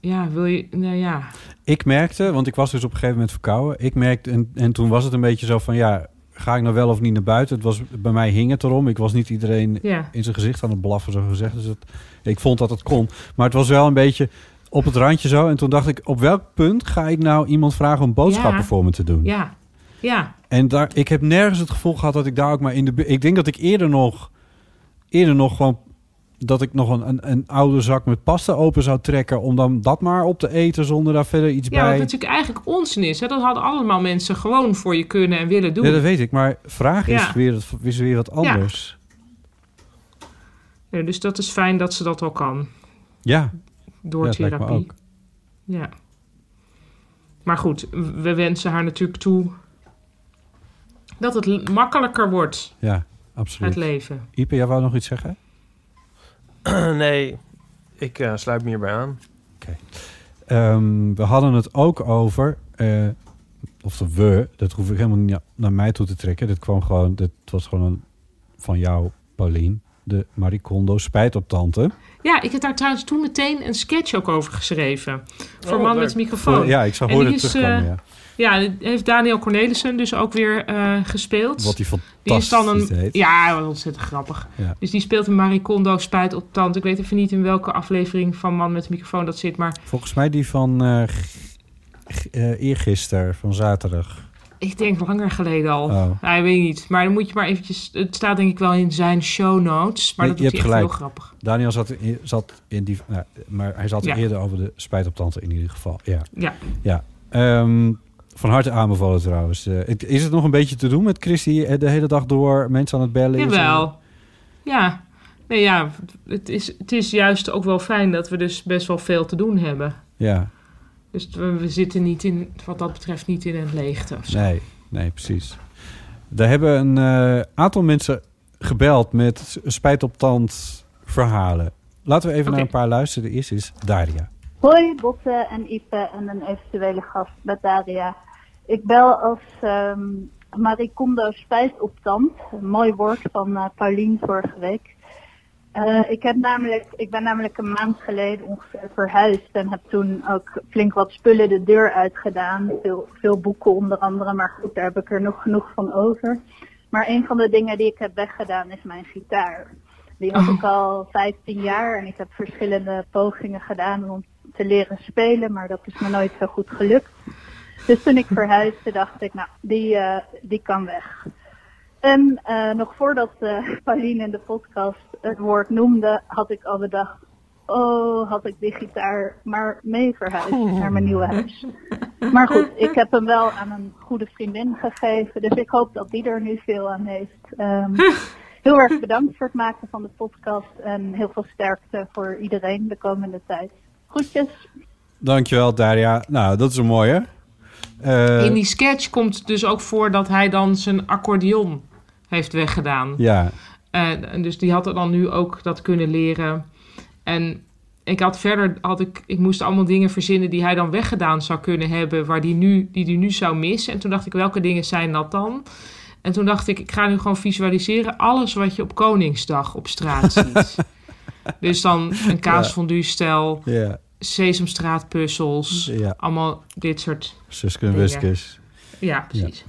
Ja, wil je... Nou ja. Ik merkte, want ik was dus op een gegeven moment verkouden. Ik merkte, en, en toen was het een beetje zo van, ja, ga ik nou wel of niet naar buiten? Het was, bij mij hing het erom. Ik was niet iedereen Ja. in zijn gezicht aan het blaffen, zo gezegd. Dus het, ik vond dat het kon. Maar het was wel een beetje op het randje zo. En toen dacht ik, op welk punt ga ik nou iemand vragen om boodschappen Ja. voor me te doen? Ja. Ja. En daar, ik heb nergens het gevoel gehad dat ik daar ook maar in de... Ik denk dat ik eerder nog, eerder nog gewoon... Dat ik nog een, een, een oude zak met pasta open zou trekken... om dan dat maar op te eten zonder daar verder iets Ja, wat bij... natuurlijk eigenlijk onzin is. Hè? Dat hadden allemaal mensen gewoon voor je kunnen en willen doen. Ja, dat weet ik. Maar vraag is, Ja. weer, is weer wat anders. Ja, dus dat is fijn dat ze dat al kan. Ja, Door therapie. Ja. Maar goed, we wensen haar natuurlijk toe... dat het makkelijker wordt, ja, absoluut. het leven. Ipe, jij wou nog iets zeggen? [CLEARS THROAT] nee, ik eh, sluit me hierbij aan. Ehm, we hadden het ook over... eh, of de we, dat hoef ik helemaal niet na- naar mij toe te trekken. Dit kwam gewoon... Dit was gewoon een, van jou, Paulien. De Marie Kondo spijt op tante. Ja, ik heb daar trouwens toen meteen een sketch ook over geschreven. Voor Oh, Man leuk. met microfoon. Ja, ik zag En horen terugkomen, eh, ja. Ja, heeft Daniel Cornelissen dus ook weer eh, gespeeld. Wat die Die is dan fantastisch een. heet. Ja, ontzettend grappig. Ja. Dus die speelt een Marie Kondo spijt op tand. Ik weet even niet in welke aflevering van Man met de microfoon dat zit, maar Volgens mij die van g- eh, eergisteren, van zaterdag. ik denk langer geleden al. Oh. Ja, ik weet niet. Maar dan moet je maar eventjes. Het staat denk ik wel in zijn show notes. Maar Nee, dat hij hebt echt gelijk. heel grappig. Daniel zat in, zat in die... Nou, maar hij zat Ja. eerder over de spijt op tante in ieder geval. Ja. Ja. ja. Ehm, van harte aanbevolen trouwens. Eh, het- is het nog een beetje te doen met Christy eh, de hele dag door mensen aan het bellen? is? Jawel. Ja. Nee, ja. Het is, het is juist ook wel fijn dat we dus best wel veel te doen hebben. Ja, Dus we, we zitten niet in, wat dat betreft, niet in een leegte. of zo. nee, nee, precies. Daar hebben een eh, aantal mensen gebeld met spijt op tand verhalen. Laten we even naar een paar luisteren. De eerste is Daria. Hoi Botte en Ipe en een eventuele gast met Daria. Ik bel als ehm Marie Kondo spijt op tand. Een mooi woord van eh Paulien vorige week. Eh, ik, heb namelijk, ik ben namelijk een maand geleden ongeveer verhuisd en heb toen ook flink wat spullen de deur uitgedaan. Veel, veel boeken onder andere, maar goed, daar heb ik er nog genoeg van over. Maar een van de dingen die ik heb weggedaan is mijn gitaar. Die had ik al 15 jaar en ik heb verschillende pogingen gedaan om te leren spelen, maar dat is me nooit zo goed gelukt. Dus toen ik verhuisde dacht ik, nou, die, eh, die kan weg. En eh, nog voordat eh Pauline in de podcast het woord noemde, had ik al bedacht, oh, had ik die gitaar maar mee verhuisd naar mijn nieuwe huis. Maar goed, ik heb hem wel aan een goede vriendin gegeven. Dus ik hoop dat die er nu veel aan heeft. Ehm, heel erg bedankt voor het maken van de podcast. En heel veel sterkte voor iedereen de komende tijd. Groetjes. Dankjewel, Daria. Nou, dat is een mooie. Eh, In die sketch komt dus ook voor dat hij dan zijn accordeon heeft weggedaan. Ja, Eh, en dus die had er dan nu ook dat kunnen leren. En ik had verder, had ik, ik moest allemaal dingen verzinnen die hij dan weggedaan zou kunnen hebben, waar die nu, die die nu zou missen. En toen dacht ik, welke dingen zijn dat dan? En toen dacht ik, ik ga nu gewoon visualiseren alles wat je op Koningsdag op straat ziet. [LAUGHS] dus dan een kaasfondue-stel, ja, sesamstraatpuzzels, ja. allemaal dit soort... Suske en. Wiskes. Ja, precies.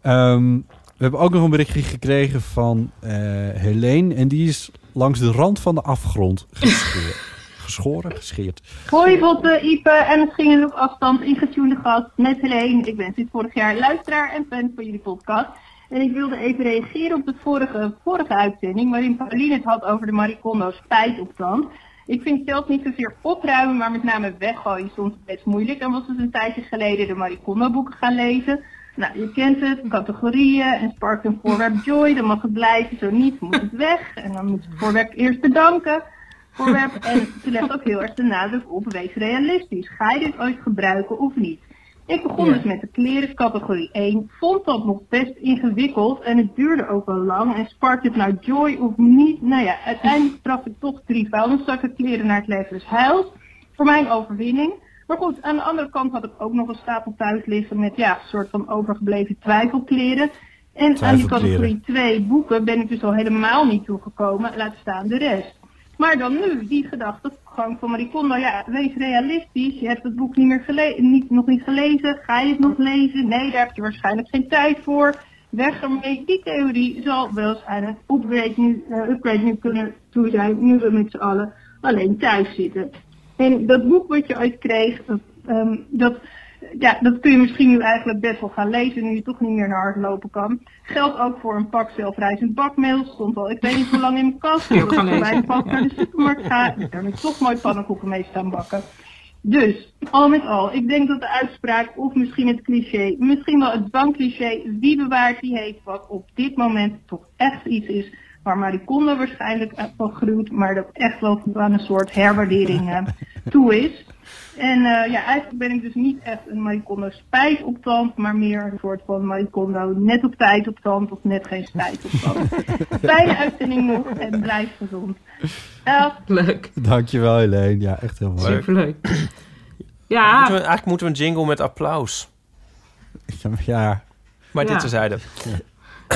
Ehm, we hebben ook nog een berichtje gekregen van eh Helene. En die is langs de rand van de afgrond geschoren. [LAUGHS] geschoren? Gescheerd. Hoi Botte, Ipe en het ging op afstand ingetunede gast met Helene. Ik ben sinds vorig jaar luisteraar en fan van jullie podcast. En ik wilde even reageren op de vorige, vorige uitzending waarin Pauline het had over de Maricondo spijtopstand. Ik vind zelf niet zozeer opruimen, maar met name weggooien soms best moeilijk. En was dus een tijdje geleden de Maricondo boeken gaan lezen. Nou, je kent het, categorieën en spark een voorwerp [LAUGHS] joy, dan mag het blijven, zo niet moet het weg. En dan moet het voorwerp eerst bedanken. Voorwerp. En ze legt ook heel erg de nadruk op wees realistisch. Ga je dit ooit gebruiken of niet? Ik begon Ja. dus met de kleren categorie 1, vond dat nog best ingewikkeld en het duurde ook wel lang. En sparkt het nou joy of niet? Nou ja, uiteindelijk traf ik toch drie vuilniszakken kleren naar het leven dus huil. Voor mijn overwinning. Maar goed, aan de andere kant had ik ook nog een stapel thuis liggen met ja, een soort van overgebleven twijfelkleren. En aan die categorie 2 boeken ben ik dus al helemaal niet toegekomen, laat staan de rest. Maar dan nu, die gedachtegang van Marie Kondo, ja, wees realistisch. Je hebt het boek niet meer gele niet, nog niet gelezen. Ga je het nog lezen? Nee, daar heb je waarschijnlijk geen tijd voor. Weg ermee. Die theorie zal wel eens aan een upgrade nu, eh, upgrade nu kunnen toe zijn, nu we met z'n allen alleen thuis zitten. En dat boek wat je ooit kreeg, dat, ehm, dat, ja, dat kun je misschien nu eigenlijk best wel gaan lezen nu je toch niet meer naar hardlopen kan. Geldt ook voor een pak zelfrijzend bakmeel. Stond al, ik weet niet hoe lang in mijn kast. Ik voorbij lezen, pas ja. naar de supermarkt ga. Ik kan er toch mooi pannenkoeken mee staan bakken. Dus, al met al, ik denk dat de uitspraak, of misschien het cliché, misschien wel het bankcliché, wie bewaart die heeft wat op dit moment toch echt iets is waar Marie Kondo waarschijnlijk van gruwt, maar dat echt wel aan een soort herwaardering eh, toe is. En eh, ja, eigenlijk ben ik dus niet echt een Marie Kondo spijt op tand, maar meer een soort van Marie Kondo net op tijd op tand of net geen spijt op tand. [LAUGHS] Fijne uitzending nog en blijf gezond. Dag. Leuk. Dankjewel, Helene. Ja, echt heel mooi. Superleuk. [CLEARS THROAT] Moeten Ja, we, eigenlijk moeten we een jingle met applaus. Ja, Maar Ja. dit terzijde.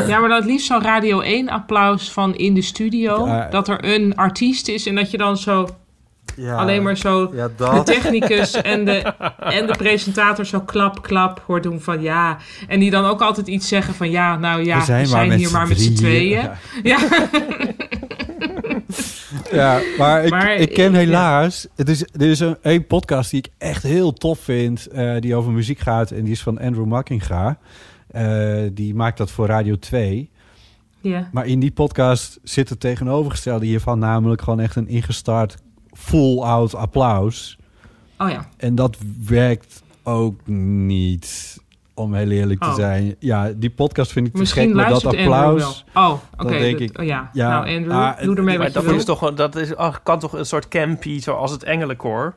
ja, maar dan het liefst zo'n Radio 1 applaus van in de studio. Ja. Dat er een artiest is en dat je dan zo ja. alleen maar zo Ja, de technicus en de, [LAUGHS] en de presentator zo klap, klap hoort doen van ja. En die dan ook altijd iets zeggen van ja, nou ja, we zijn, hier maar met z'n tweeën. Ja. Ja. [LAUGHS] Ja, maar ik, Maar, ik ken ja. helaas... Het is, er is een, een podcast die ik echt heel tof vind... eh, die over muziek gaat en die is van Andrew Mackinga. Eh, die maakt dat voor Radio 2. ja. Maar in die podcast zit het tegenovergestelde hiervan... namelijk gewoon echt een ingestart full-out applaus. Oh ja. En dat werkt ook niet, om heel eerlijk te Oh. zijn. Ja, die podcast vind ik te Misschien gek met dat luistert Andrew applaus. wel. Oh, oké. Dan denk dat- ik, oh ja. ja, nou Andrew, ah, doe ermee Maar wat je dat wil. is toch dat is, kan toch een soort campy, zoals het engelenkoor?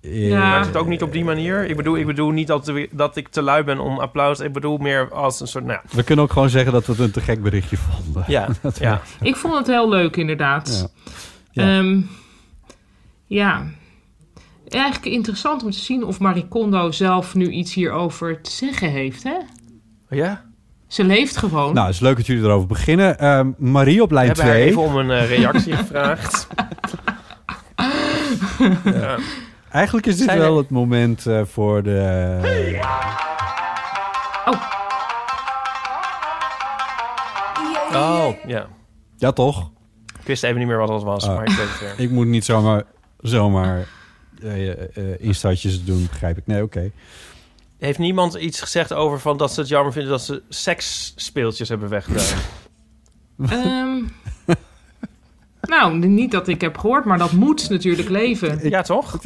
Ja. Werkt het ook niet op die manier? Ik bedoel, ik bedoel niet dat, dat ik te lui ben om applaus. Ik bedoel meer als een soort, nou We kunnen ook gewoon zeggen dat we het een te gek berichtje vonden. ja, [LAUGHS] ja. Ik vond het heel leuk, inderdaad. Ja. Ja. Ja. Ja. Eigenlijk interessant om te zien of Marie Kondo zelf nu iets hierover te zeggen heeft, hè? Ja? Ze leeft gewoon. Nou, het is leuk dat jullie erover beginnen. Ehm, Marie op lijn hebben haar 2. even om een eh, reactie [LAUGHS] gevraagd. Ja. Eigenlijk is dit Zijn wel er- het moment eh, voor de... Oh, ja. Ja, toch? Ik wist even niet meer wat dat was, Oh. maar ik weet het weer. Ik moet niet zomaar, zomaar eh, eh, instartjes doen, begrijp ik. Nee, oké. Heeft niemand iets gezegd over van dat ze het jammer vinden dat ze seksspeeltjes hebben weggedaan? Ehm, [LAUGHS] nou, niet dat ik heb gehoord, maar dat moet natuurlijk leven. ja, toch?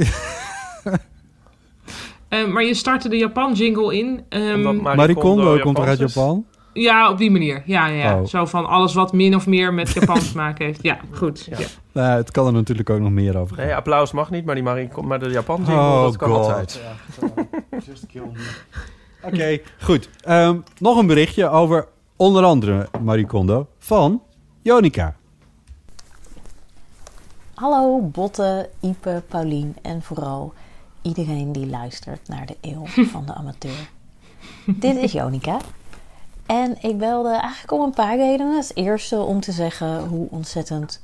Eh, maar je startte de Japan-jingle in. ehm, Marie Marie Kondo Kondo komt toch uit? Japan? Ja, op die manier. Ja, ja, ja. Oh. Zo van alles wat min of meer met Japans te maken heeft. Ja, goed. Ja. Ja. Nou, het kan er natuurlijk ook nog meer over gaan. Nee, applaus mag niet, maar, die Marie, maar de Japan jingle, Oh, dat kan God. altijd. [LAUGHS] Oké, goed. Ehm, nog een berichtje over onder andere Marie Kondo van Jonica. Hallo Botte, Ipe, Paulien en vooral iedereen die luistert naar de eeuw van de amateur. [LAUGHS] Dit is Jonica. En ik belde eigenlijk om een paar redenen. Het eerste om te zeggen hoe ontzettend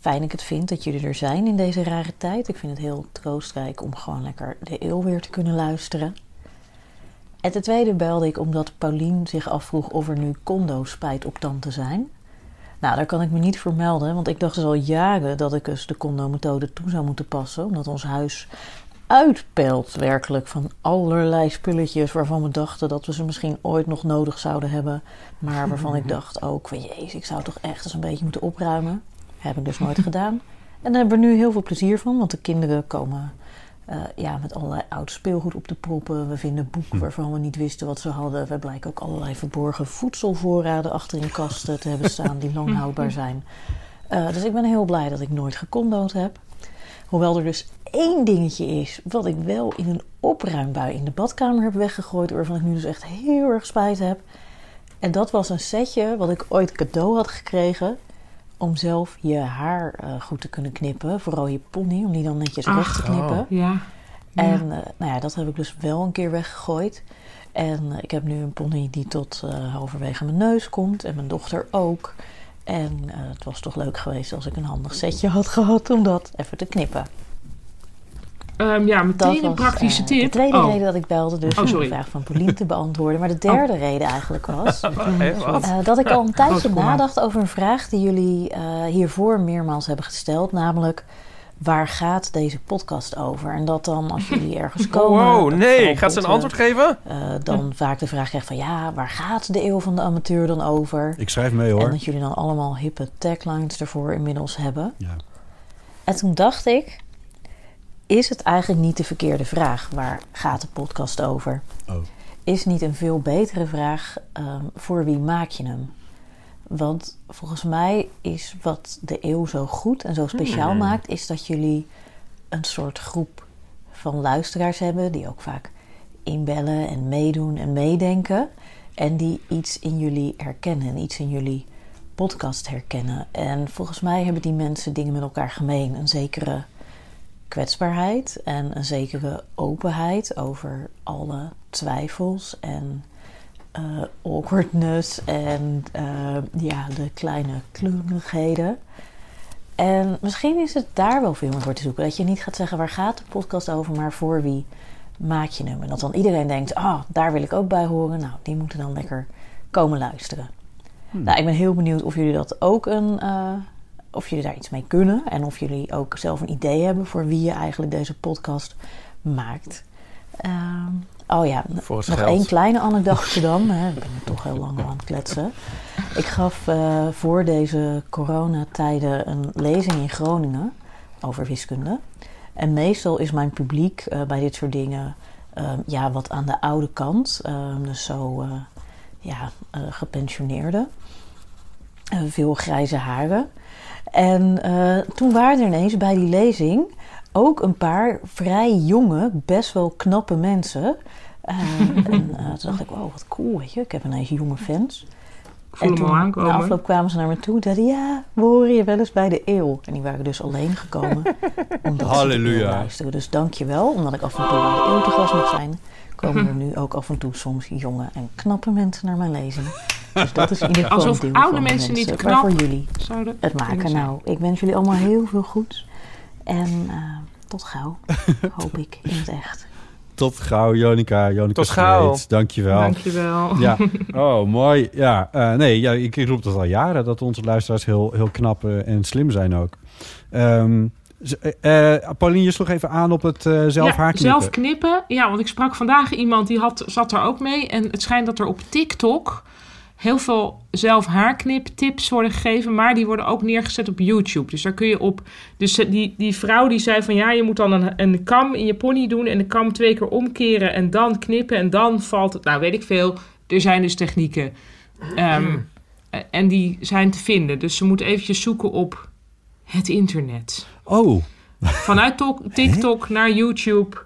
fijn ik het vind dat jullie er zijn in deze rare tijd. Ik vind het heel troostrijk om gewoon lekker de eeuw weer te kunnen luisteren. En ten tweede belde ik omdat Paulien zich afvroeg of er nu condo spijt op tante zijn. Nou, daar kan ik me niet voor melden, want ik dacht dus al jaren dat ik dus de condomethode toe zou moeten passen, omdat ons huis uitpelt werkelijk van allerlei spulletjes waarvan we dachten dat we ze misschien ooit nog nodig zouden hebben, maar waarvan ik dacht ook van jezus, ik zou toch echt eens een beetje moeten opruimen. Heb ik dus nooit gedaan. En daar hebben we nu heel veel plezier van, want de kinderen komen eh, ja, met allerlei oud speelgoed op de proppen. We vinden boeken waarvan we niet wisten wat ze hadden. We blijken ook allerlei verborgen voedselvoorraden achter in kasten te hebben staan die [LAUGHS] lang houdbaar zijn. Eh, dus ik ben heel blij dat ik nooit gecondood heb. Hoewel er dus één dingetje is wat ik wel in een opruimbui in de badkamer heb weggegooid, waarvan ik nu dus echt heel erg spijt heb. En dat was een setje wat ik ooit cadeau had gekregen om zelf je haar eh, goed te kunnen knippen. Vooral je pony, om die dan netjes Ach, recht te knippen. Ja. En eh, nou ja, dat heb ik dus wel een keer weggegooid. En eh, ik heb nu een pony die tot halverwege mijn neus komt. En mijn dochter ook. En eh, het was toch leuk geweest als ik een handig setje had gehad om dat even te knippen. Ehm, ja, meteen Dat een was, praktische eh, tip. De tweede Oh. reden dat ik belde, dus Oh, om de vraag van Pauline te beantwoorden. Maar de derde reden eigenlijk was [LAUGHS] Eh, eh, dat ik al een tijdje nadacht over een vraag die jullie eh, hiervoor meermaals hebben gesteld. Namelijk, waar gaat deze podcast over? En dat dan als jullie ergens [LAUGHS] komen... Wow, nee. Gaat ze een antwoord geven? eh, dan vaak de vraag krijgt van ja, waar gaat de eeuw van de amateur dan over? Ik schrijf mee En hoor. dat jullie dan allemaal hippe taglines ervoor inmiddels hebben. Ja. En toen dacht ik, is het eigenlijk niet de verkeerde vraag? Waar gaat de podcast over? Oh. Is niet een veel betere vraag ehm, voor wie maak je hem? Want volgens mij is wat de eeuw zo goed en zo speciaal Hmm. maakt, is dat jullie een soort groep van luisteraars hebben die ook vaak inbellen en meedoen en meedenken. En die iets in jullie herkennen, iets in jullie podcast herkennen. En volgens mij hebben die mensen dingen met elkaar gemeen. Een zekere kwetsbaarheid en een zekere openheid over alle twijfels en eh, awkwardness en eh, ja, de kleine kleurigheden. En misschien is het daar wel veel meer voor te zoeken. Dat je niet gaat zeggen waar gaat de podcast over, maar voor wie maak je hem. En dat dan iedereen denkt, ah, daar wil ik ook bij horen. Nou, die moeten dan lekker komen luisteren. Nou, ik ben heel benieuwd of jullie dat ook een, eh, of jullie daar iets mee kunnen. En of jullie ook zelf een idee hebben voor wie je eigenlijk deze podcast maakt. Ehm, oh ja, nog geld. één kleine anekdote dan. Hè. [LAUGHS] Ik ben er toch heel lang aan het kletsen. Ik gaf eh, voor deze coronatijden een lezing in Groningen over wiskunde. En meestal is mijn publiek eh, bij dit soort dingen ehm, ja, wat aan de oude kant. Ehm, dus zo eh, ja, gepensioneerden. Veel grijze haren. En toen waren er ineens bij die lezing ook een paar vrij jonge, best wel knappe mensen. Eh, en eh, toen dacht ik, wow, wat cool, weet je. Ik heb ineens jonge fans. Ik voel en toen, aankomen. na afloop kwamen ze naar me toe en zeiden, ja, we horen je wel eens bij de eeuw. En die waren dus alleen gekomen [LAUGHS] omdat Halleluja. luisteren. Dus dank je wel, omdat ik af en toe bij de eeuw te gast moet zijn, komen er [LAUGHS] nu ook af en toe soms jonge en knappe mensen naar mijn lezing. Dus dat is in ieder geval Alsof een deel oude van de mensen niet knap waarvoor jullie zouden het maken. Nou, ik wens jullie allemaal heel veel goeds. En eh, tot gauw, [LAUGHS] hoop ik, in het echt. Tot gauw, Jonica. Jonica Tot gauw. Smeets, Dankjewel. Dankjewel. Ja, [LAUGHS] oh, mooi. Ja, eh, nee, ja, ik, ik roep dat al jaren, dat onze luisteraars heel, heel knap eh, en slim zijn ook. Ehm eh, eh, Paulien, je sloeg even aan op het eh, zelf ja, haar knippen. zelf knippen. Ja, want ik sprak vandaag iemand die had, zat er ook mee. En het schijnt dat er op TikTok heel veel zelf haarkniptips worden gegeven, maar die worden ook neergezet op YouTube. Dus daar kun je op. Dus die, die vrouw die zei van ja, je moet dan een, een kam in je pony doen en de kam twee keer omkeren en dan knippen en dan valt het. Nou, weet ik veel. Er zijn dus technieken. Ehm, eh, en die zijn te vinden. Dus ze moet eventjes zoeken op het internet. Oh, Vanuit Tok- TikTok naar YouTube.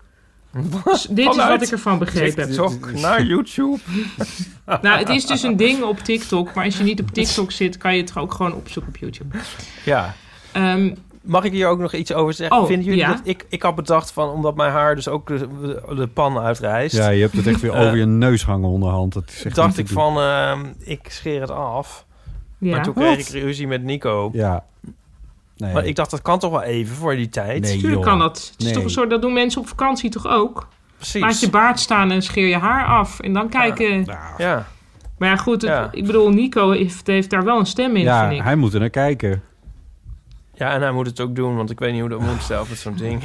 Dus [LAUGHS] dit is wat ik ervan begrepen heb. TikTok naar YouTube. [LAUGHS] Nou, het is dus een ding op TikTok. Maar als je niet op TikTok zit, kan je het ook gewoon opzoeken op YouTube. Ja. Ehm, Mag ik hier ook nog iets over zeggen? Oh, Vinden jullie ja. dat ik, ik had bedacht van, omdat mijn haar dus ook de, de pan uitrijst. ja, je hebt het echt weer [LAUGHS] Eh, over je neus hangen onderhand. Dat is echt dacht ik van, ehm, ik scheer het af. ja. Maar toen kreeg ik ruzie met Nico. Ja. Nee. Maar ik dacht, dat kan toch wel even voor die tijd? Nee, Tuurlijk joh. kan dat. Het is Nee. toch een soort, dat doen mensen op vakantie toch ook? Precies. Laat je baard staan en scheer je haar af. En dan kijken. Ja. Maar ja, goed. het- Ja. Ik bedoel, Nico heeft, heeft daar wel een stem in, ja, vind ik. hij moet er naar kijken. ja, en hij moet het ook doen, want ik weet niet hoe dat moet zelf met zo'n ding.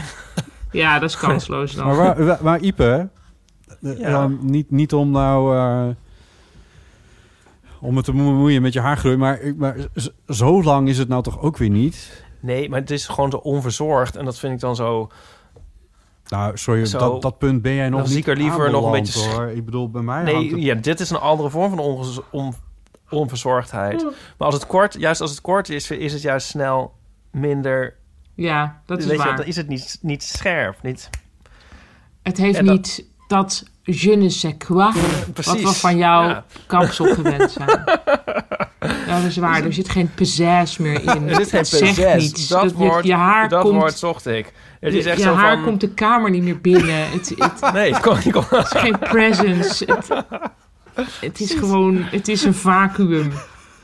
Ja, dat is kansloos dan. Maar, waar, waar, maar Ipe, Ja. niet, niet om nou... eh, om het te bemoeien met je haargroei, maar, ik- maar zo lang is het nou toch ook weer niet? Nee, maar het is gewoon zo onverzorgd. En dat vind ik dan zo... Nou, sorry, Zo, dat, dat punt ben jij nog dan zie niet ik er liever nog een beetje hoor. Ik bedoel, bij mij Nee, het- ja, dit is een andere vorm van on- onverzorgdheid. Maar als het kort, juist als het kort is, is het juist snel minder... Ja, dat is weet je, waar. dan is het niet, niet scherp. Niet, Het heeft dat- niet dat je ne sais quoi... wat we van jouw Ja. kapsel gewend zijn. [LAUGHS] Dat is waar. Er zit geen pizzazz meer in. [LAUGHS] Er is geen pizzazz. niets. Dat je- woord- je haar dat komt, woord zocht ik. Het is echt je zo haar van... komt de kamer niet meer binnen. [LAUGHS] Het, het, Nee, het kon, is geen presence. Het, het is gewoon... Het is een vacuüm.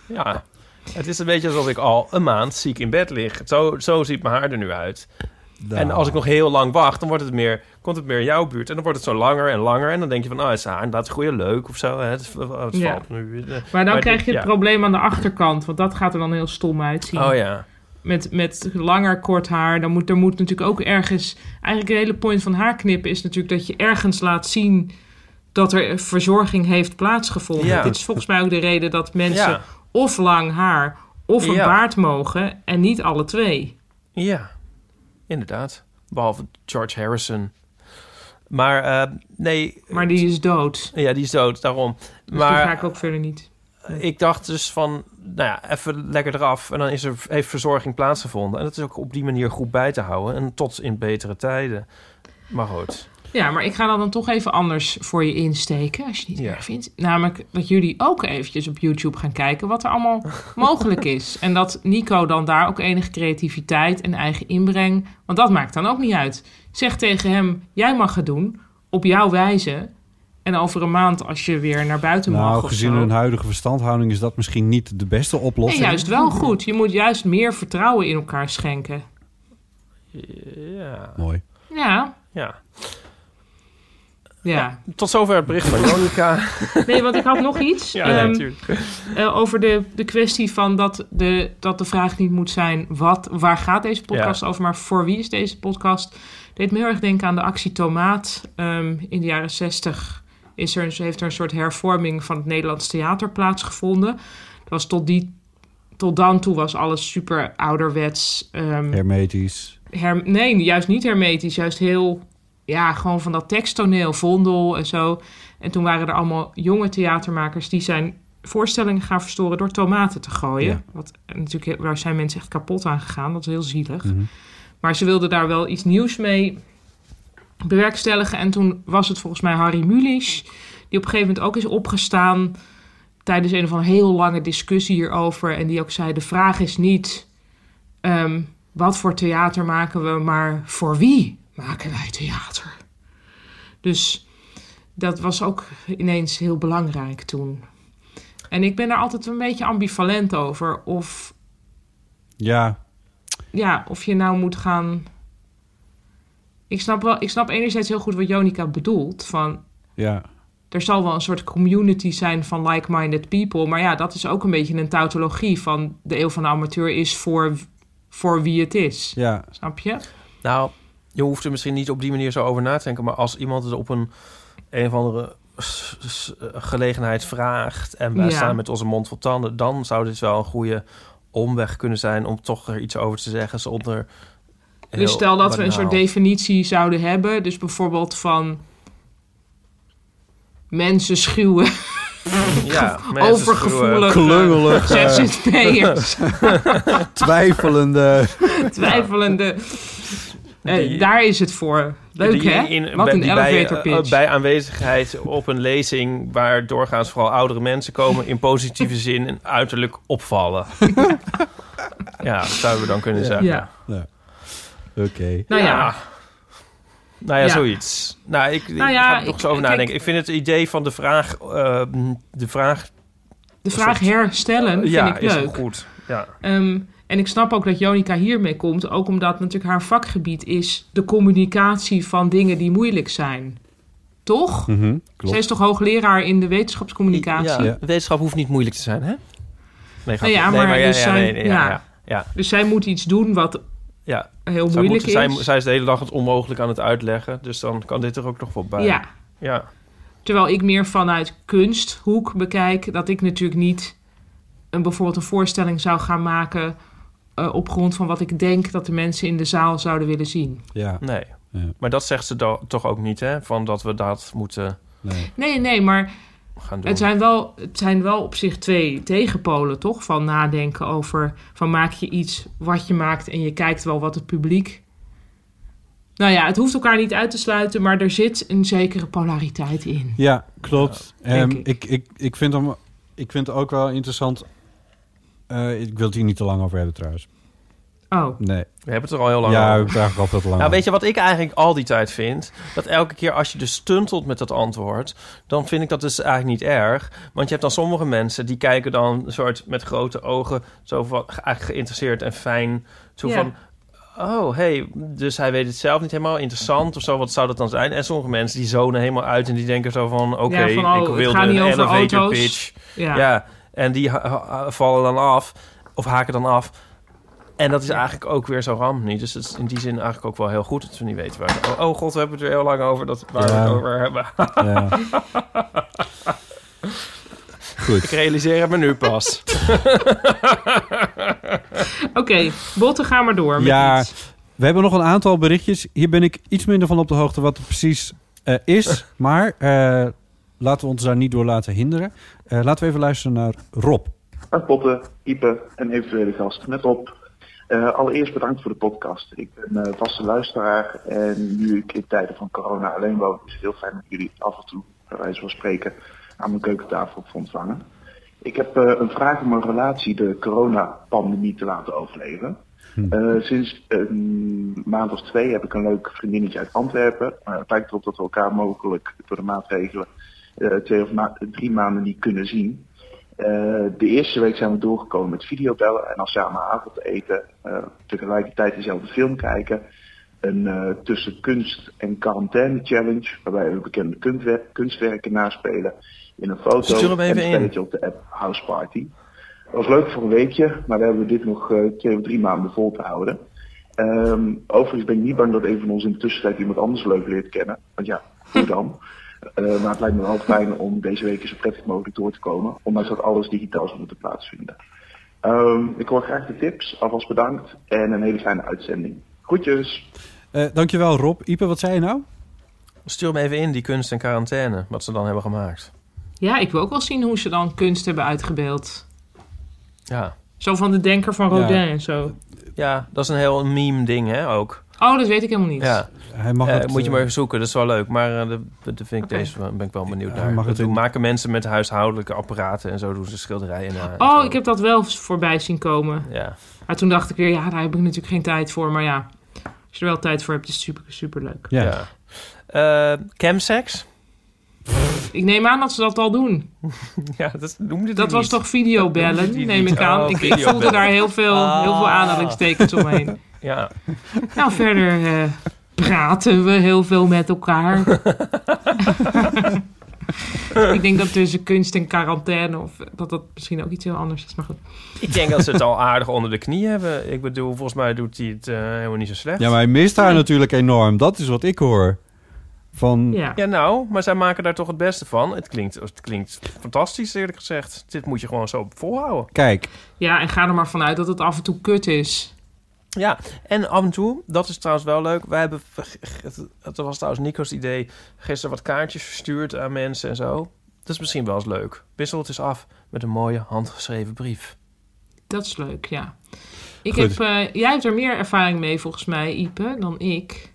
Ja, het is een beetje alsof ik al een maand ziek in bed lig. Zo, zo ziet mijn haar er nu uit. Nou, En als ik nog heel lang wacht, dan wordt het meer, komt het meer in jouw buurt. En dan wordt het zo langer en langer. En dan denk je van, oh, is haar inderdaad goed leuk of zo. Hè? Het, het Ja. valt nu. eh, Maar dan krijg je het ja. probleem aan de achterkant. Want dat gaat er dan heel stom uitzien. Oh ja. met, met langer kort haar. Dan moet, er moet natuurlijk ook ergens... Eigenlijk de hele point van haarknippen is natuurlijk dat je ergens laat zien... dat er verzorging heeft plaatsgevonden. Ja. Dit is volgens mij ook de reden dat mensen of lang haar of een baard mogen... en niet alle twee. Ja, inderdaad. Behalve George Harrison. Maar eh, nee, Maar die is dood. ja, die is dood, daarom. Dus die maar ga ik ook verder niet. ik dacht dus van, nou ja, even lekker eraf. En dan is er, heeft verzorging plaatsgevonden. En dat is ook op die manier goed bij te houden. En tot in betere tijden. Maar goed. Ja, maar ik ga dan, dan toch even anders voor je insteken, als je het niet Ja. erg vindt. Namelijk dat jullie ook eventjes op YouTube gaan kijken wat er allemaal [LAUGHS] mogelijk is. En dat Nico dan daar ook enige creativiteit en eigen inbreng... Want dat maakt dan ook niet uit. Zeg tegen hem, jij mag het doen, op jouw wijze. En over een maand, als je weer naar buiten mag nou, of gezien zo... hun huidige verstandhouding is dat misschien niet de beste Nee, oplossing. juist wel goed. Je moet juist meer vertrouwen in elkaar schenken. Ja. Mooi. Ja, ja. Ja. Tot zover het bericht van Jonica. [LAUGHS] Nee, want ik had nog iets. ja, nee. Eh, over de, de kwestie van dat de, dat de vraag niet moet zijn... Wat, waar gaat deze podcast over, maar voor wie is deze podcast? Deed me heel erg denken aan de actie Tomaat. Ehm, in de jaren zestig is er, heeft er een soort hervorming van het Nederlands theater plaatsgevonden. Dat was tot, die, tot dan toe was alles super ouderwets. ehm, Hermetisch. her- nee, juist niet hermetisch. Juist heel, ja, gewoon van dat teksttoneel, Vondel en zo. En toen waren er allemaal jonge theatermakers die zijn voorstellingen gaan verstoren door tomaten te gooien. Ja. Wat natuurlijk, waar zijn mensen echt kapot aan gegaan. Dat is heel zielig. Mhm. Maar ze wilden daar wel iets nieuws mee bewerkstelligen. En toen was het volgens mij Harry Mulisch, die op een gegeven moment ook is opgestaan tijdens een of andere heel lange discussie hierover. En die ook zei: de vraag is niet ehm, wat voor theater maken we, maar voor wie maken wij theater? Dus dat was ook ineens heel belangrijk toen. En ik ben daar altijd een beetje ambivalent over. Of, Ja, ja, of je nou moet gaan. Ik snap, wel, ik snap enerzijds heel goed wat Jonica bedoelt. Van ja. er zal wel een soort community zijn van like-minded people. Maar ja, dat is ook een beetje een tautologie van de eeuw van de amateur is voor, voor wie het is. ja. Snap je? Nou, je hoeft er misschien niet op die manier zo over na te denken. Maar als iemand het op een, een of andere s- gelegenheid vraagt en wij Ja. staan met onze mond vol tanden, dan zou dit wel een goede omweg kunnen zijn om toch er iets over te zeggen zonder. Dus stel dat we een soort definitie zouden hebben. Dus bijvoorbeeld van mensen schuwen, ja, [LAUGHS] mensen overgevoelige klungelige, ZZP'ers, twijfelende. twijfelende. Eh, Die- daar is het voor. Leuk Die hè? in- Wat bij- een die bij, elevator eh, pitch. bij aanwezigheid op een lezing waar doorgaans vooral oudere mensen komen in positieve zin en uiterlijk opvallen. [LAUGHS] ja, dat zouden we dan kunnen zeggen. Ja. Ja. Oké. Nou ja, Nou ja, Ja. zoiets. Nou, ik, ik Nou ja, ga er nog zo over kijk- nadenken. Ik vind het idee van de vraag... eh, de vraag de vraag soort- herstellen vind ja, ik is leuk. goed. Ja. Ehm, en ik snap ook dat Jonica hiermee komt. Ook omdat natuurlijk haar vakgebied is de communicatie van dingen die moeilijk zijn. Toch? Mhm, Zij klopt. is toch hoogleraar in de wetenschapscommunicatie? Ja, Wetenschap hoeft niet moeilijk te zijn, hè? Nee, Nou grapje. ja, Nee, maar ja, dus ja, zij- nee, nee, ja, ja. Dus zij moet iets doen wat ja. heel Zij, moeilijk moet, zij, is. zij is de hele dag het onmogelijk aan het uitleggen. Dus dan kan dit er ook nog wel bij. Ja. Ja. Terwijl ik meer vanuit kunsthoek bekijk, dat ik natuurlijk niet een, bijvoorbeeld een voorstelling zou gaan maken eh, op grond van wat ik denk dat de mensen in de zaal zouden willen zien. Ja. Nee. Ja. Maar dat zegt ze do- toch ook niet, hè? Van dat we dat moeten Nee. Nee, nee, maar gaan doen. het zijn, wel, het zijn wel op zich twee tegenpolen, toch? Van nadenken over, van maak je iets wat je maakt en je kijkt wel wat het publiek... Nou ja, het hoeft elkaar niet uit te sluiten, maar er zit een zekere polariteit in. Ja, klopt. Ja, Ehm, ik. ik. Ik, ik, vind hem, ik vind het ook wel interessant. Eh, ik wil het hier niet te lang over hebben trouwens. Oh, Nee. We hebben het er al heel lang Ja, over. ik heb eigenlijk al veel te lang Nou, weet je wat ik eigenlijk al die tijd vind? Dat elke keer als je dus stuntelt met dat antwoord... dan vind ik dat dus eigenlijk niet erg. Want je hebt dan sommige mensen die kijken dan... een soort met grote ogen, zo van, eigenlijk geïnteresseerd en fijn. Zo Ja. van... Oh, hey, dus hij weet het zelf niet helemaal interessant of zo. Wat zou dat dan zijn? En sommige mensen die zonen helemaal uit en die denken zo van... Oké, Ja, oh, ik gaat niet een elevator auto's. pitch. ja. Ja. En die vallen dan af of haken dan af. En dat is eigenlijk ook weer zo ramp niet. Dus het is in die zin eigenlijk ook wel heel goed dat we niet weten waar. Oh, oh god, we hebben het er heel lang over dat, waar we het over hebben. Ja. [LAUGHS] Goed. Ik realiseer het me nu pas. [LAUGHS] Oké, Botte, ga maar door met Ja, iets. we hebben nog een aantal berichtjes. Hier ben ik iets minder van op de hoogte wat er precies eh, is. [LAUGHS] Maar eh, laten we ons daar niet door laten hinderen. Eh, laten we even luisteren naar Rob. Dag Botte, Ipe en eventuele gast. Met op. Eh, allereerst bedankt voor de podcast. Ik ben eh, vaste luisteraar en nu ik in tijden van corona alleen woon, is het heel fijn dat jullie af en toe, bij wijze van spreken, aan mijn keukentafel op ontvangen. Ik heb een vraag om een relatie de coronapandemie te laten overleven. Eh, sinds een maand of twee heb ik een leuk vriendinnetje uit Antwerpen. Maar het lijkt erop dat we elkaar mogelijk door de maatregelen twee of ma- drie maanden niet kunnen zien. Eh, de eerste week zijn we doorgekomen met videobellen en als samen avondeten, eh tegelijkertijd dezelfde film kijken. Een eh, tussen kunst en quarantaine challenge, waarbij we bekende kunstwer- kunstwerken naspelen in een foto hem even en een spelletje op de app House Party. Dat was leuk voor een weekje, maar we hebben dit nog eh, twee of drie maanden vol te houden. Ehm, overigens ben ik niet bang dat een van ons in de tussentijd iemand anders leuk leert kennen. Want ja, hoe dan? [LAUGHS] Eh, maar het lijkt me wel fijn om deze week zo prettig mogelijk door te komen. Ondanks dat alles digitaal zou moeten plaatsvinden. Ehm, ik hoor graag de tips. Alvast bedankt. En een hele fijne uitzending. Groetjes. Eh, dankjewel Rob. Ipe, wat zei je nou? Stuur hem even in, die kunst en quarantaine, wat ze dan hebben gemaakt. Ja, ik wil ook wel zien hoe ze dan kunst hebben uitgebeeld. Ja, Zo van de denker van Rodin Ja. en zo. ja dat is een heel meme ding, hè, ook. Oh, dat weet ik helemaal niet. Ja, Hij mag Eh, het, moet je eh, maar even zoeken, dat is wel leuk. Maar eh, dat, dat vind ik deze, ben ik wel benieuwd naar. mag Dat het doen- maken mensen met huishoudelijke apparaten en zo doen ze schilderijen na. Oh, zo. ik heb dat wel voorbij zien komen. Ja. Maar toen dacht ik weer, ja, daar heb ik natuurlijk geen tijd voor. Maar ja, als je er wel tijd voor hebt, is het super, super leuk. Ja. ja. Eh, Chemsex? Ik neem aan dat ze dat al doen. [LAUGHS] Ja, dat noemde die Dat was niet. toch videobellen, neem ik aan. Oh, ik, voelde daar heel veel, heel veel Ah. aanhalingstekens omheen. [LAUGHS] Ja. [LAUGHS] Nou, verder eh, praten we heel veel met elkaar. [LAUGHS] ik denk dat tussen kunst en quarantaine... of dat dat misschien ook iets heel anders is. Maar goed. Ik denk dat ze het al aardig onder de knie hebben. Ik bedoel, volgens mij doet hij het eh, helemaal niet zo slecht. Ja, maar hij mist haar natuurlijk enorm. Dat is wat ik hoor. Van, Ja. Ja, nou, maar zij maken daar toch het beste van. Het klinkt, het klinkt fantastisch, eerlijk gezegd. Dit moet je gewoon zo volhouden. kijk, ja, en ga er maar vanuit dat het af en toe kut is. Ja, en af en toe, dat is trouwens wel leuk. Wij hebben, het, was trouwens Nico's idee, gisteren wat kaartjes verstuurd aan mensen en zo. Dat is misschien wel eens leuk. Wissel het eens af met een mooie handgeschreven brief. Dat is leuk, ja. Ik Goed. heb, eh, jij hebt er meer ervaring mee volgens mij, Ipe, dan ik.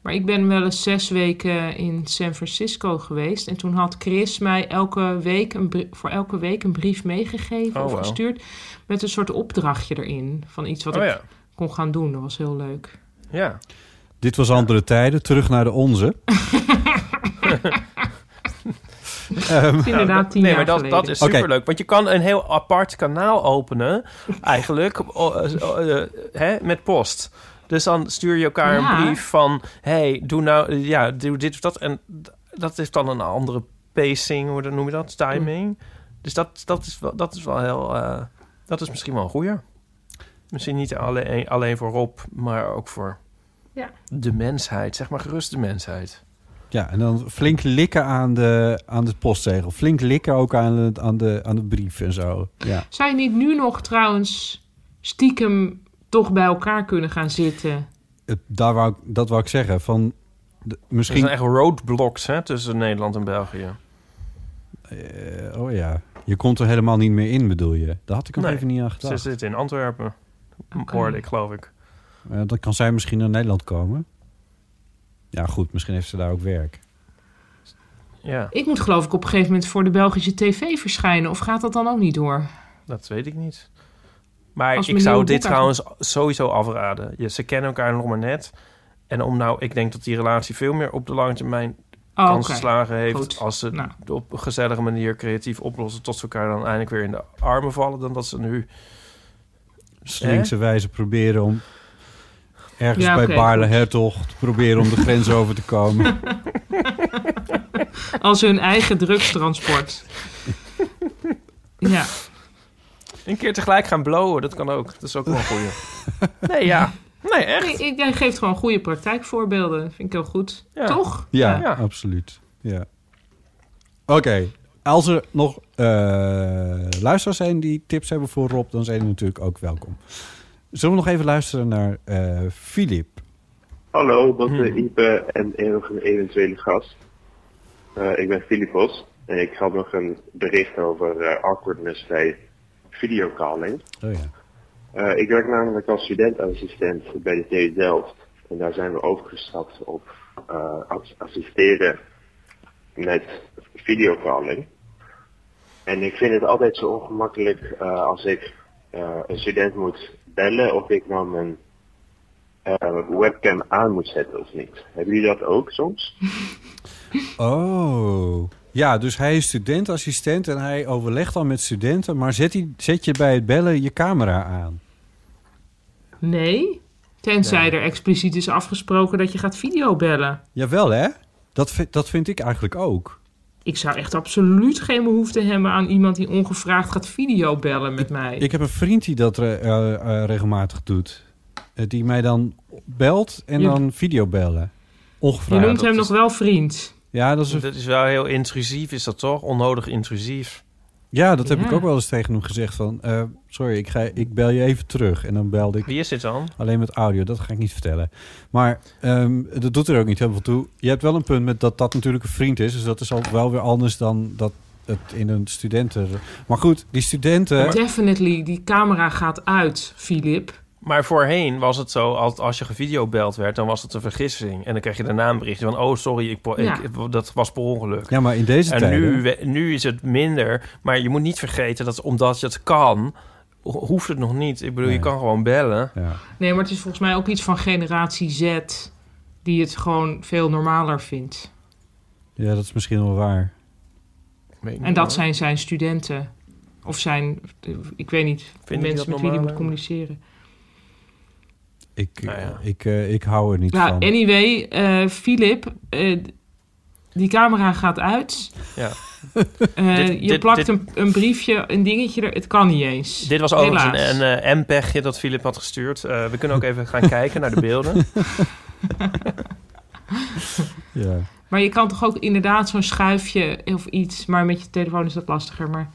Maar ik ben wel eens zes weken in San Francisco geweest. En toen had Chris mij elke week een voor elke week een brief meegegeven Oh, of gestuurd. Met een soort opdrachtje erin. Van iets wat Oh ik ja. Kon gaan doen. Dat was heel leuk. Ja. dit was andere tijden. Terug naar de onze. [LAUGHS] Ehm, Inderdaad, tien nee, jaar maar dat, geleden. dat is superleuk. Want je kan een heel apart kanaal openen, eigenlijk, o- eh, eh, hè, met post. Dus dan stuur je elkaar Ja. een brief van... hey, doe nou, ja, doe dit of dat. En dat is dan een andere pacing, hoe noem je dat? Timing. Dus dat, dat, is wel, dat is wel heel... eh, dat is misschien wel een goeie. Misschien niet alleen, alleen voor Rob, maar ook voor Ja. de mensheid. Zeg maar gerust de mensheid. ja, en dan flink likken aan de, aan de postzegel. Flink likken ook aan de, aan de, aan de brief en zo. Ja. Zou je niet nu nog trouwens stiekem toch bij elkaar kunnen gaan zitten? Het, daar wou, ik- dat wou ik zeggen. Van, de- Er misschien... zijn echt roadblocks hè, tussen Nederland en België. Eh, oh ja, je komt er helemaal niet meer in, bedoel je? Daar had ik nog Nee, even niet aan Ze gedacht. zitten in Antwerpen. Hoorde ik, geloof ik. Dan kan zij misschien naar Nederland komen. Ja, goed, misschien heeft ze daar ook werk. Ja, Ik moet geloof ik op een gegeven moment voor de Belgische tv verschijnen. Of gaat dat dan ook niet door? dat weet ik niet. Maar Als ik zou dit boek trouwens sowieso afraden. Ja, ze kennen elkaar nog maar net. En om nou, ik denk dat die relatie veel meer op de lange termijn Oh, kans geslagen heeft. Goed. Als ze Nou. op een gezellige manier creatief oplossen. Tot ze elkaar dan eindelijk weer in de armen vallen. Dan dat ze nu. Slinkse wijze proberen om ergens Ja, bij Baarle. Hertog te proberen om de grens [LAUGHS] over te komen. Als hun eigen drugstransport. ja. Een keer tegelijk gaan blowen, dat kan ook. Dat is ook wel een goeie. Nee, ja. Nee, echt. Nee, ik- jij geeft gewoon goede praktijkvoorbeelden. Vind ik heel goed. Ja. Toch? Ja, Ja. absoluut. Ja. Oké, als er nog eh, luisteraars zijn die tips hebben voor Rob, dan zijn die natuurlijk ook welkom. Zullen we nog even luisteren naar eh Filip? Hallo, Botte, Hmm. Ipe en nog een eventuele gast. Eh, ik ben Filipos en ik had nog een bericht over eh, awkwardness bij videocalling. Oh ja. Eh, ik werk namelijk als studentassistent bij de TU Delft. En daar zijn we overgestapt op eh, ass- assisteren met videocalling. En ik vind het altijd zo ongemakkelijk eh, als ik eh, een student moet bellen of ik nou mijn eh, webcam aan moet zetten of niet. Hebben jullie dat ook soms? [LAUGHS] Oh. Ja, dus hij is studentassistent en hij overlegt dan met studenten, maar zet, hij, zet je bij het bellen je camera aan? Nee. Tenzij er expliciet is afgesproken dat je gaat videobellen. Jawel hè? Dat, dat vind ik eigenlijk ook. Ik zou echt absoluut geen behoefte hebben aan iemand die ongevraagd gaat videobellen met mij. Ik heb een vriend die dat re- eh, eh, regelmatig doet. Eh, die mij dan belt en Je- dan videobellen. je Ongevraagd. noemt hem dat nog is- wel vriend. Ja, dat is Dat is wel heel intrusief, is dat toch? Onnodig intrusief. Ja, dat heb Ja. ik ook wel eens tegen hem gezegd van... eh, sorry, ik, ga, ik bel je even terug. En dan belde ik Wie is dit dan? alleen met audio. Dat ga ik niet vertellen. Maar ehm, dat doet er ook niet heel veel toe. Je hebt wel een punt met dat dat natuurlijk een vriend is. Dus dat is al wel weer anders dan dat het in een studenten... Maar goed, die studenten... Definitely, die camera gaat uit, Filip. Maar voorheen was het zo, als, als je gevideobeld werd, dan was het een vergissing. En dan kreeg je daarna een berichtje van, oh sorry, ik, po- Ja. ik, dat was per ongeluk. Ja, maar in deze en tijden... nu, nu is het minder. Maar je moet niet vergeten dat omdat je het kan, ho- hoeft het nog niet. Ik bedoel, je kan gewoon bellen. Ja. Nee, maar het is volgens mij ook iets van generatie Z... die het gewoon veel normaler vindt. ja, dat is misschien wel waar. En dat zijn zijn studenten. Of zijn, ik weet niet, mensen met wie die moet communiceren. Ik, Nou ja. ik, eh, ik hou er niet Nou, van. anyway, eh Filip, eh, die camera gaat uit. Ja. Eh, [LAUGHS] Dit- je dit- plakt dit- een, een briefje, een dingetje er. Het kan niet eens. Dit was overigens Helaas. een, een eh, MPEGje dat Filip had gestuurd. Eh, we kunnen ook even gaan kijken naar de beelden. [LAUGHS] Ja. Maar je kan toch ook inderdaad zo'n schuifje of iets... Maar met je telefoon is dat lastiger, maar...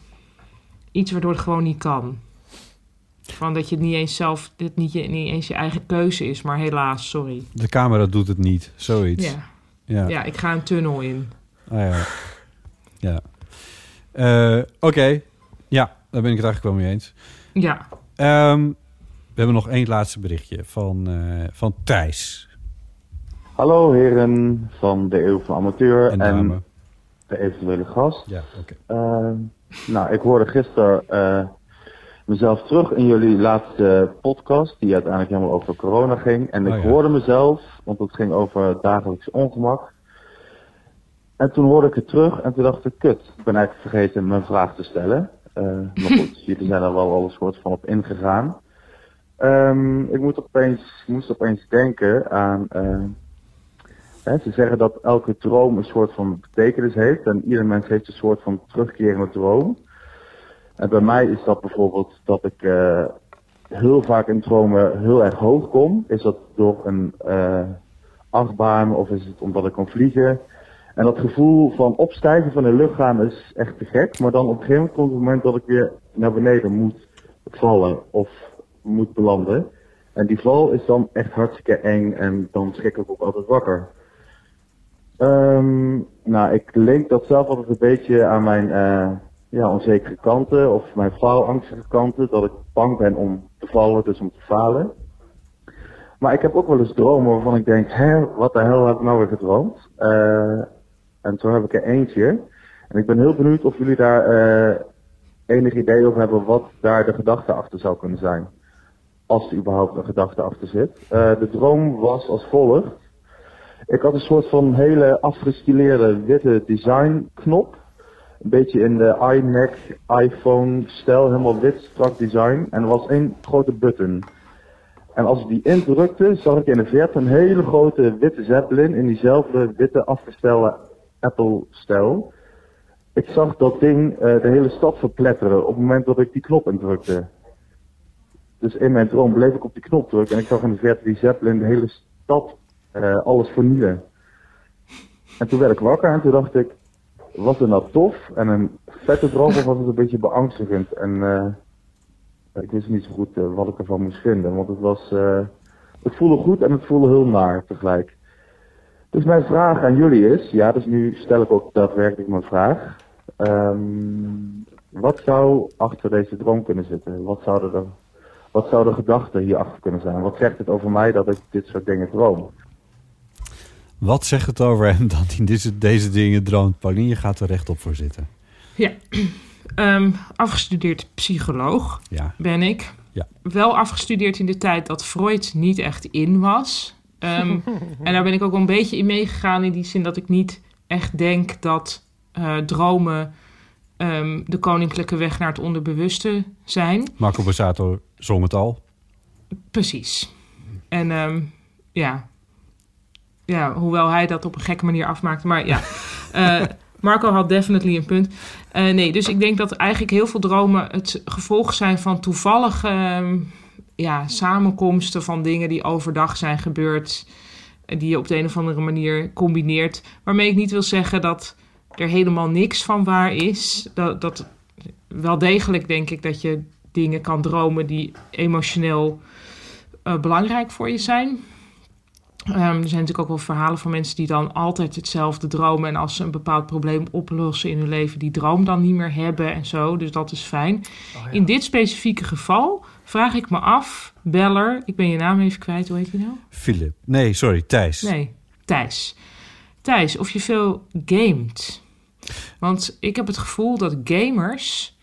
Iets waardoor het gewoon niet kan. Van dat je het niet eens zelf... Het niet, je, niet eens je eigen keuze is, maar helaas, sorry. De camera doet het niet, zoiets. Ja. Ja. Ja, ik ga een tunnel in. Ah, ja. ja. Eh, Oké. Ja, daar ben ik het eigenlijk wel mee eens. Ja. Ehm, we hebben nog één laatste berichtje van, eh, van Thijs. Hallo heren van de Eeuw van Amateur En de eventuele gast. Ja, oké. Eh, nou, ik hoorde gisteren eh, mezelf terug in jullie laatste podcast, die uiteindelijk helemaal over corona ging. En ik Oh ja. hoorde mezelf, want het ging over dagelijks ongemak. En toen hoorde ik het terug en toen dacht ik, kut, ik ben eigenlijk vergeten mijn vraag te stellen. Eh, [LAUGHS] maar goed, jullie zijn er wel al een soort van op ingegaan. Ehm, ik moet opeens, moest opeens denken aan... hè, ze zeggen dat elke droom een soort van betekenis heeft. En ieder mens heeft een soort van terugkerende droom. En bij mij is dat bijvoorbeeld dat ik eh, heel vaak in dromen heel erg hoog kom. Is dat door een eh, achtbaan of is het omdat ik kan vliegen? En dat gevoel van opstijgen van de lucht gaan is echt te gek. Maar dan op een gegeven moment komt het moment dat ik weer naar beneden moet vallen of moet belanden. En die val is dan echt hartstikke eng en dan schrik ik ook altijd wakker. Ehm, nou, ik link dat zelf altijd een beetje aan mijn eh, ja, onzekere kanten of mijn faalangstige kanten. Dat ik bang ben om te vallen, dus om te falen. Maar ik heb ook wel eens dromen waarvan ik denk, hè, wat de hel heb ik nou weer gedroomd? Eh, en toen heb ik er eentje. En ik ben heel benieuwd of jullie daar eh, enig idee over hebben wat daar de gedachte achter zou kunnen zijn. Als er überhaupt een gedachte achter zit. Eh, de droom was als volgt. Ik had een soort van hele afgestileerde witte designknop. Een beetje in de iMac, iPhone stijl, helemaal wit, strak design. En er was één grote button. En als ik die indrukte, zag ik in de verte een hele grote witte Zeppelin in diezelfde witte afgestelde Apple-stijl. Ik zag dat ding eh, de hele stad verpletteren op het moment dat ik die knop indrukte. Dus in mijn droom bleef ik op die knop drukken en ik zag in de verte die Zeppelin de hele stad eh, alles vernielen. En toen werd ik wakker en toen dacht ik, was het nou tof en een vette droom of was het een beetje beangstigend? En eh, ik wist niet zo goed eh, wat ik ervan moest vinden, want het was, eh, het voelde goed en het voelde heel naar tegelijk. Dus mijn vraag aan jullie is, ja, dus nu stel ik ook daadwerkelijk mijn vraag. Ehm, wat zou achter deze droom kunnen zitten? Wat zouden er, wat zou de gedachte hierachter kunnen zijn? Wat zegt het over mij dat ik dit soort dingen droom? Wat zegt het over hem [LAUGHS] dat hij deze, deze dingen droomt? Paulien, je gaat er rechtop voor zitten. Ja, [CLEARS THROAT] Ehm, afgestudeerd psycholoog Ja. ben ik. Ja. Wel afgestudeerd in de tijd dat Freud niet echt in was. Ehm, [LAUGHS] en daar ben ik ook wel een beetje in meegegaan in die zin dat ik niet echt denk dat eh, dromen ehm, de koninklijke weg naar het onderbewuste zijn. Marco Borsato zong het al. Precies. En ehm, ja. Ja, hoewel hij dat op een gekke manier afmaakte. Maar ja, [LAUGHS] Eh, Marco had definitely een punt. Eh, nee, dus ik denk dat eigenlijk heel veel dromen het gevolg zijn van toevallige ehm, ja, samenkomsten van dingen die overdag zijn gebeurd. Die je op de een of andere manier combineert. Waarmee ik niet wil zeggen dat er helemaal niks van waar is. Dat, dat wel degelijk denk ik dat je dingen kan dromen die emotioneel eh, belangrijk voor je zijn. Ehm, er zijn natuurlijk ook wel verhalen van mensen die dan altijd hetzelfde dromen. En als ze een bepaald probleem oplossen in hun leven, die droom dan niet meer hebben en zo. Dus dat is fijn. In dit specifieke geval vraag ik me af, Beller, ik ben je naam even kwijt, hoe heet je nou? Philip. Nee, sorry, Thijs. Nee, Thijs. Thijs, of je veel gamet. Want ik heb het gevoel dat gamers,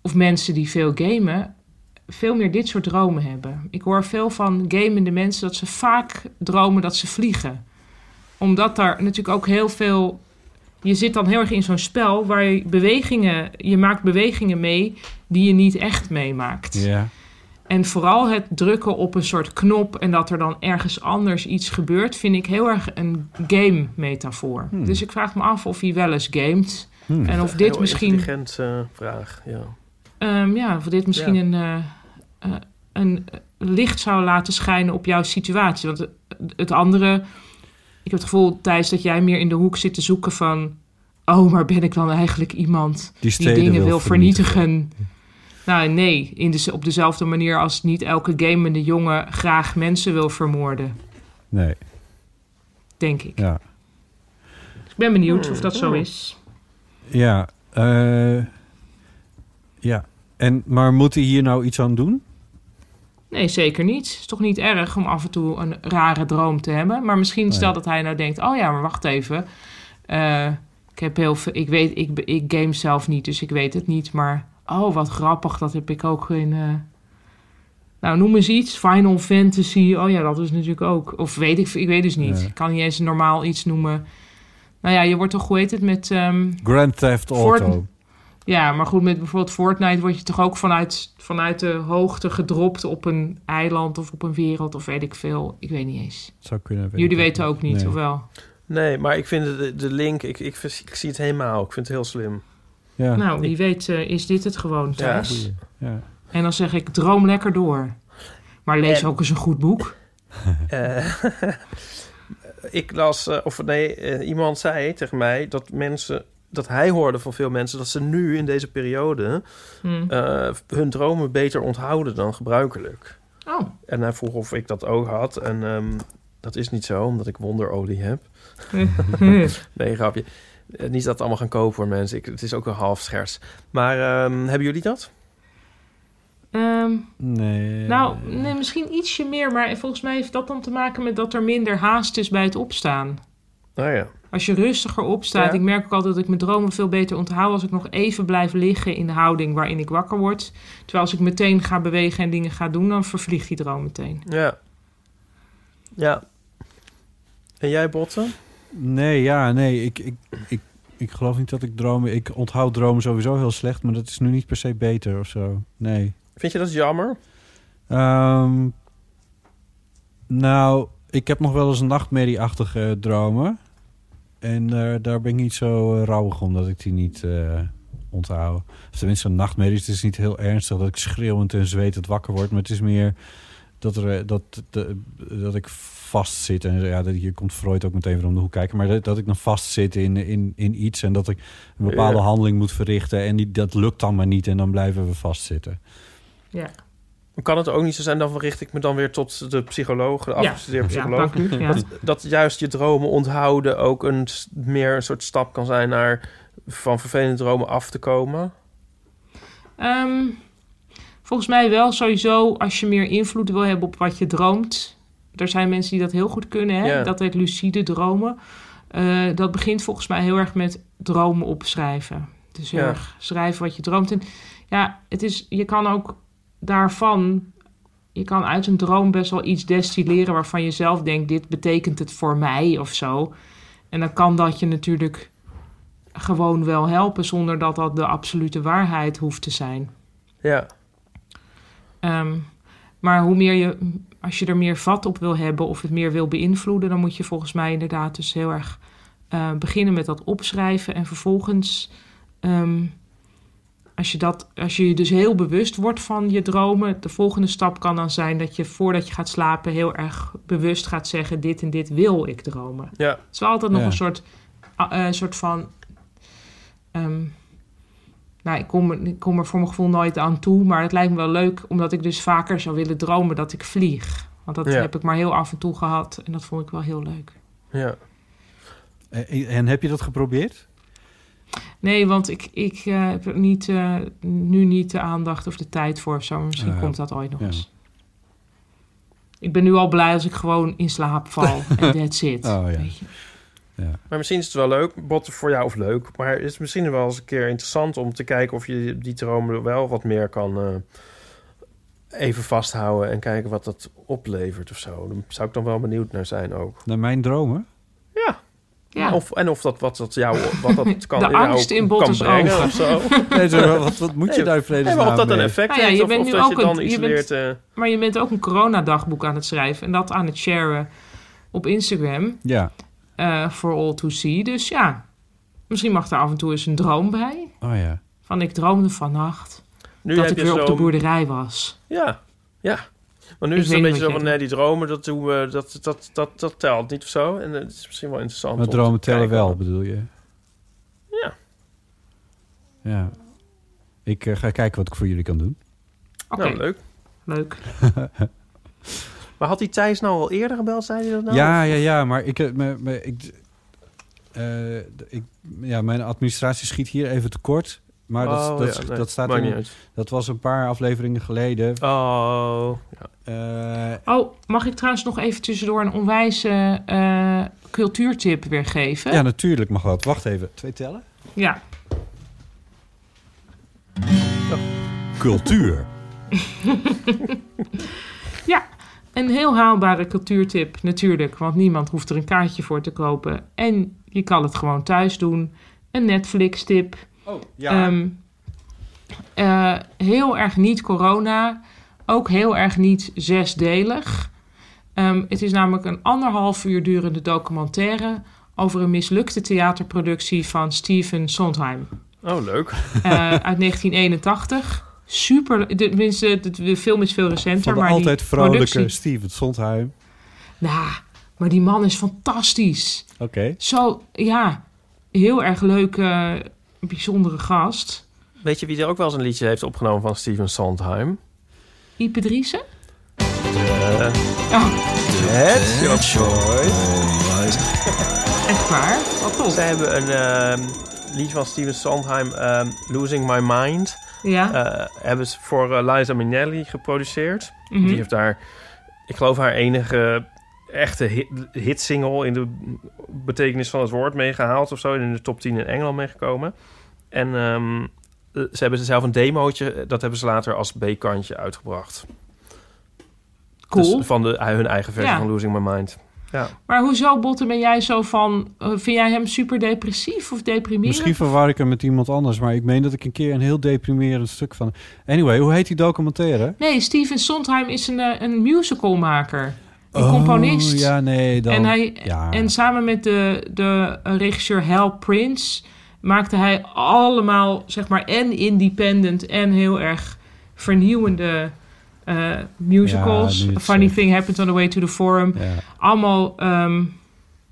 of mensen die veel gamen, veel meer dit soort dromen hebben. Ik hoor veel van gamende mensen dat ze vaak dromen dat ze vliegen. Omdat daar natuurlijk ook heel veel. Je zit dan heel erg in zo'n spel waar je bewegingen. Je maakt bewegingen mee die je niet echt meemaakt. Ja. En vooral het drukken op een soort knop en dat er dan ergens anders iets gebeurt, vind ik heel erg een game-metafoor. Hmm. Dus ik vraag me af of hij wel eens gamet. Hmm. En of Heel dit misschien. intelligent eh, vraag, ja. Ehm, ja, of dit misschien Ja. een, eh, eh, een licht zou laten schijnen op jouw situatie. Want het- andere ik heb het gevoel, Thijs, dat jij meer in de hoek zit te zoeken van... Oh, maar ben ik dan eigenlijk iemand Die dingen wil wil vernietigen? Nou, nee. In de, op dezelfde manier als niet elke gamende jongen graag mensen wil vermoorden. Nee. Denk ik. Ja. Ik ben benieuwd of dat zo is. Ja. eh, ja. En, maar moet hij hier nou iets aan doen? Nee, zeker niet. Het is toch niet erg om af en toe een rare droom te hebben. Maar misschien Nee. stel dat hij nou denkt... oh ja, maar wacht even. Eh, ik heb heel veel... Ik weet, ik, ik game zelf niet, dus ik weet het niet. Maar oh, wat grappig. Dat heb ik ook in... eh, nou, noem eens iets. Final Fantasy. Oh ja, dat is natuurlijk ook... Of weet ik... Ik weet dus niet. Ik kan niet eens normaal iets noemen. Nou ja, je wordt toch... Hoe heet het met... ehm, Grand Theft Fort- Auto. Ja, maar goed, met bijvoorbeeld Fortnite word je toch ook vanuit, vanuit de hoogte gedropt op een eiland of op een wereld of weet ik veel. Ik weet niet eens. Zou kunnen. weet Jullie weten ook niet, Nee. of wel? Nee, maar ik vind de, de link, ik, ik, ik zie het helemaal. Ik vind het heel slim. Ja. Nou, wie weet eh, is dit het gewoon Ja. thuis. Ja. En dan zeg ik, droom lekker door. Maar lees En- ook eens een goed boek. [LAUGHS] Eh, [LAUGHS] ik las, eh, of nee, iemand zei tegen mij dat mensen, dat hij hoorde van veel mensen dat ze nu in deze periode Hmm. eh, hun dromen beter onthouden dan gebruikelijk. Oh. En hij vroeg of ik dat ook had. En ehm, dat is niet zo, omdat ik wonderolie heb. [LAUGHS] nee, grapje. Eh, niet dat allemaal gaan kopen voor mensen. Ik, het is ook een half scherts. Maar ehm, hebben jullie dat? Ehm, Nee. nou, nee, misschien ietsje meer, maar volgens mij heeft dat dan te maken met dat er minder haast is bij het opstaan. Nou ja. Als je rustiger opstaat, Ja. ik merk ook altijd dat ik mijn dromen veel beter onthoud als ik nog even blijf liggen in de houding waarin ik wakker word. Terwijl als ik meteen ga bewegen en dingen ga doen, dan vervliegt die droom meteen. Ja. Ja. En jij, Botten? Nee, ja, nee. Ik, ik, ik, ik geloof niet dat ik dromen... Ik onthoud dromen sowieso heel slecht, maar dat is nu niet per se beter of zo. Nee. Vind je dat jammer? Ehm, nou, ik heb nog wel eens nachtmerrieachtige dromen. En eh, daar ben ik niet zo eh, rouwig om dat ik die niet eh onthoud. Of tenminste, een nachtmerrie. Het is niet heel ernstig dat ik schreeuwend en zwetend wakker word. Maar het is meer dat, er, dat, de- dat ik vastzit. En ja, dat, hier komt Freud ook meteen weer om de hoek kijken. Maar dat, dat ik dan vastzit in, in, in iets. En dat ik een bepaalde Ja. handeling moet verrichten. En die, dat lukt dan maar niet. En dan blijven we vastzitten. Ja. Kan het ook niet zo zijn, dan richt ik me dan weer tot de psycholoog, de afgestudeerde Ja, psycholoog. ja. dat, dat juist je dromen onthouden ook een, meer een soort stap kan zijn naar van vervelende dromen af te komen. Ehm, volgens mij wel sowieso als je meer invloed wil hebben op wat je droomt. Er zijn mensen die dat heel goed kunnen, hè? Dat heet lucide dromen. Eh, dat begint volgens mij heel erg met dromen opschrijven. Dus heel Ja. erg schrijven wat je droomt. En ja, het is, je kan ook daarvan, je kan uit een droom best wel iets destilleren waarvan je zelf denkt, dit betekent het voor mij of zo. En dan kan dat je natuurlijk gewoon wel helpen zonder dat dat de absolute waarheid hoeft te zijn. Ja, Ehm, maar hoe meer je, als je er meer vat op wil hebben of het meer wil beïnvloeden, dan moet je volgens mij inderdaad dus heel erg eh, beginnen met dat opschrijven en vervolgens, ehm, als je dat, als je dus heel bewust wordt van je dromen, de volgende stap kan dan zijn dat je voordat je gaat slapen heel erg bewust gaat zeggen: dit en dit wil ik dromen. ja. Het is wel altijd nog Ja. een soort, eh, soort van. ehm, nou, ik kom, er- ik kom er voor mijn gevoel nooit aan toe. Maar het lijkt me wel leuk, omdat ik dus vaker zou willen dromen dat ik vlieg. Want dat Ja. heb ik maar heel af en toe gehad. En dat vond ik wel heel leuk. ja. En, en heb je dat geprobeerd? Nee, want ik, ik eh, heb er niet, eh, nu niet de aandacht of de tijd voor of zo. Maar misschien ja. komt dat ooit nog Ja. eens. Ik ben nu al blij als ik gewoon in slaap val. [LAUGHS] En that's it. Oh, ja. weet je. Maar misschien is het wel leuk, Botten, voor jou of leuk. Maar het is misschien wel eens een keer interessant om te kijken of je die dromen wel wat meer kan eh, even vasthouden en kijken wat dat oplevert of zo. Daar zou ik dan wel benieuwd naar zijn ook. Naar mijn dromen? Ja. Of, en of dat wat dat jou wat dat [LAUGHS] kan, De angst in kan brengen ogen. of zo. [LAUGHS] Nee, zo, wat, wat moet je daar in vredesnaam nee, of dat een effect Nou ja, heeft je of, bent of nu dat je ook dan een- iets je bent- leert... eh, Maar je bent ook een coronadagboek aan het schrijven en dat aan het sharen op Instagram Ja. eh for all to see. Dus ja, misschien mag er af en toe eens een droom bij. Oh ja. Van ik droomde vannacht nu dat ik weer op de boerderij was. Ja, ja. Maar nu Ik is het een beetje zo van, nee, die dromen, dat, doen we, dat, dat, dat, dat telt niet of zo. En het is misschien wel interessant. Maar dromen tellen wel, bedoel je? Ja. Ja. Ik eh, ga kijken wat ik voor jullie kan doen. Oké. Nou, leuk. Leuk. [LAUGHS] Maar had die Thijs nou al eerder gebeld, zei hij dat nou? Ja, ja, ja, maar ik, eh, me, me- ik, eh, ik, ja, mijn administratie schiet hier even tekort. Maar dat, Oh, dat, ja, nee, dat staat maakt in, niet uit. dat was een paar afleveringen geleden. Oh, ja. Oh, mag ik trouwens nog even tussendoor een onwijze eh, cultuurtip weer geven? ja, natuurlijk mag dat. Wacht even. Twee tellen? Ja. Cultuur. [LAUGHS] ja, een heel haalbare cultuurtip natuurlijk, want niemand hoeft er een kaartje voor te kopen. En je kan het gewoon thuis doen. Een Netflix-tip. Oh, ja. Ehm, eh, heel erg niet corona, ook heel erg niet zesdelig. Ehm, het is namelijk een anderhalf uur durende documentaire over een mislukte theaterproductie van Steven Sondheim. Oh, leuk. Eh, uit 1981. Super, de- tenminste, de, de film is veel recenter. Van de maar altijd die vrolijke productie- Steven Sondheim. Nou, maar die man is fantastisch. Oké. Zo, ja, heel erg leuke, bijzondere gast. Weet je wie er ook wel eens een liedje heeft opgenomen van Steven Sondheim? Ipe Driessen? De... Oh. Dead Choice. [LAUGHS] Echt waar? Wat tof. Ze hebben een ehm, liedje van Steven Sondheim, ehm, Losing My Mind. Ja. Eh, hebben ze voor eh, Liza Minnelli geproduceerd. Mhm. Die heeft daar, ik geloof, haar enige echte hit, hitsingle in de betekenis van het woord meegehaald of zo. In de top 10 in Engeland meegekomen. En ehm, eh, ze hebben zelf een demootje, dat hebben ze later als B-kantje uitgebracht. Cool. Dus van de, hun eigen versie Ja. van Losing My Mind. Ja. Maar hoezo, Botte, ben jij zo van... eh, vind jij hem super depressief of deprimerend? Misschien verwar ik hem met iemand anders, maar ik meen dat ik een keer een heel deprimerend stuk van. Anyway, hoe heet die documentaire? Nee, Steven Sondheim is een, eh, een musicalmaker. Een Oh, componist. ja, nee, dan- En, hij, ja. en samen met de, de regisseur Hal Prince maakte hij allemaal, zeg maar, en independent en heel erg vernieuwende eh, musicals. Ja, Funny. Thing Happened on the Way to the Forum. Allemaal, ehm,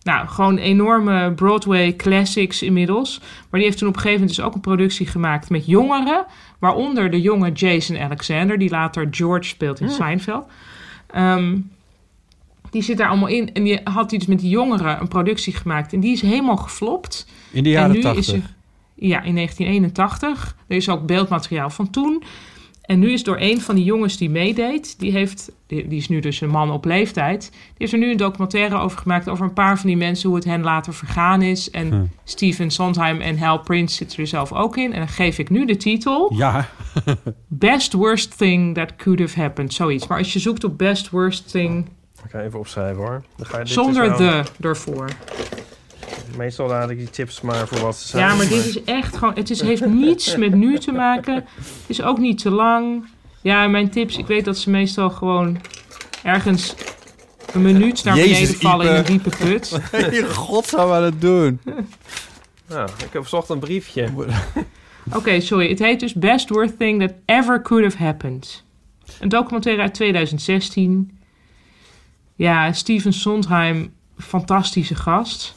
nou, gewoon enorme Broadway classics inmiddels. Maar die heeft toen op een gegeven moment dus ook een productie gemaakt met jongeren. Waaronder de jonge Jason Alexander, die later George speelt in Hmm. Seinfeld. Ehm, die zit daar allemaal in. En die had dus met die jongeren een productie gemaakt. En die is helemaal geflopt. In de En jaren nu is 80. er- ja, in 1981. Er is ook beeldmateriaal van toen. En nu is door een van die jongens die meedeed, die, heeft, die, die is nu dus een man op leeftijd, die heeft er nu een documentaire over gemaakt over een paar van die mensen, hoe het hen later vergaan is. En Hm. Steven Sondheim en Hal Prince zitten er zelf ook in. En dan geef ik nu de titel. Ja. Best Worst Thing That Could Have Happened, zoiets. Maar als je zoekt op Best Worst Thing, Ik ga even opschrijven hoor. Dan ga je, dit zonder is wel- de ervoor. Meestal laat ik die tips maar voor wat ze zijn. Ja, maar dit is echt gewoon. Het is, heeft niets met nu te maken. Het is ook niet te lang. Ja, mijn tips, ik weet dat ze meestal gewoon ergens een minuut naar Jezus, beneden vallen in een diepe put. [LAUGHS] Je god zou aan het doen. Ja, ik heb zocht een briefje. Oké, sorry. Het heet dus Best Worst Thing That Ever Could Have Happened. Een documentaire uit 2016. Ja, Steven Sondheim, fantastische gast.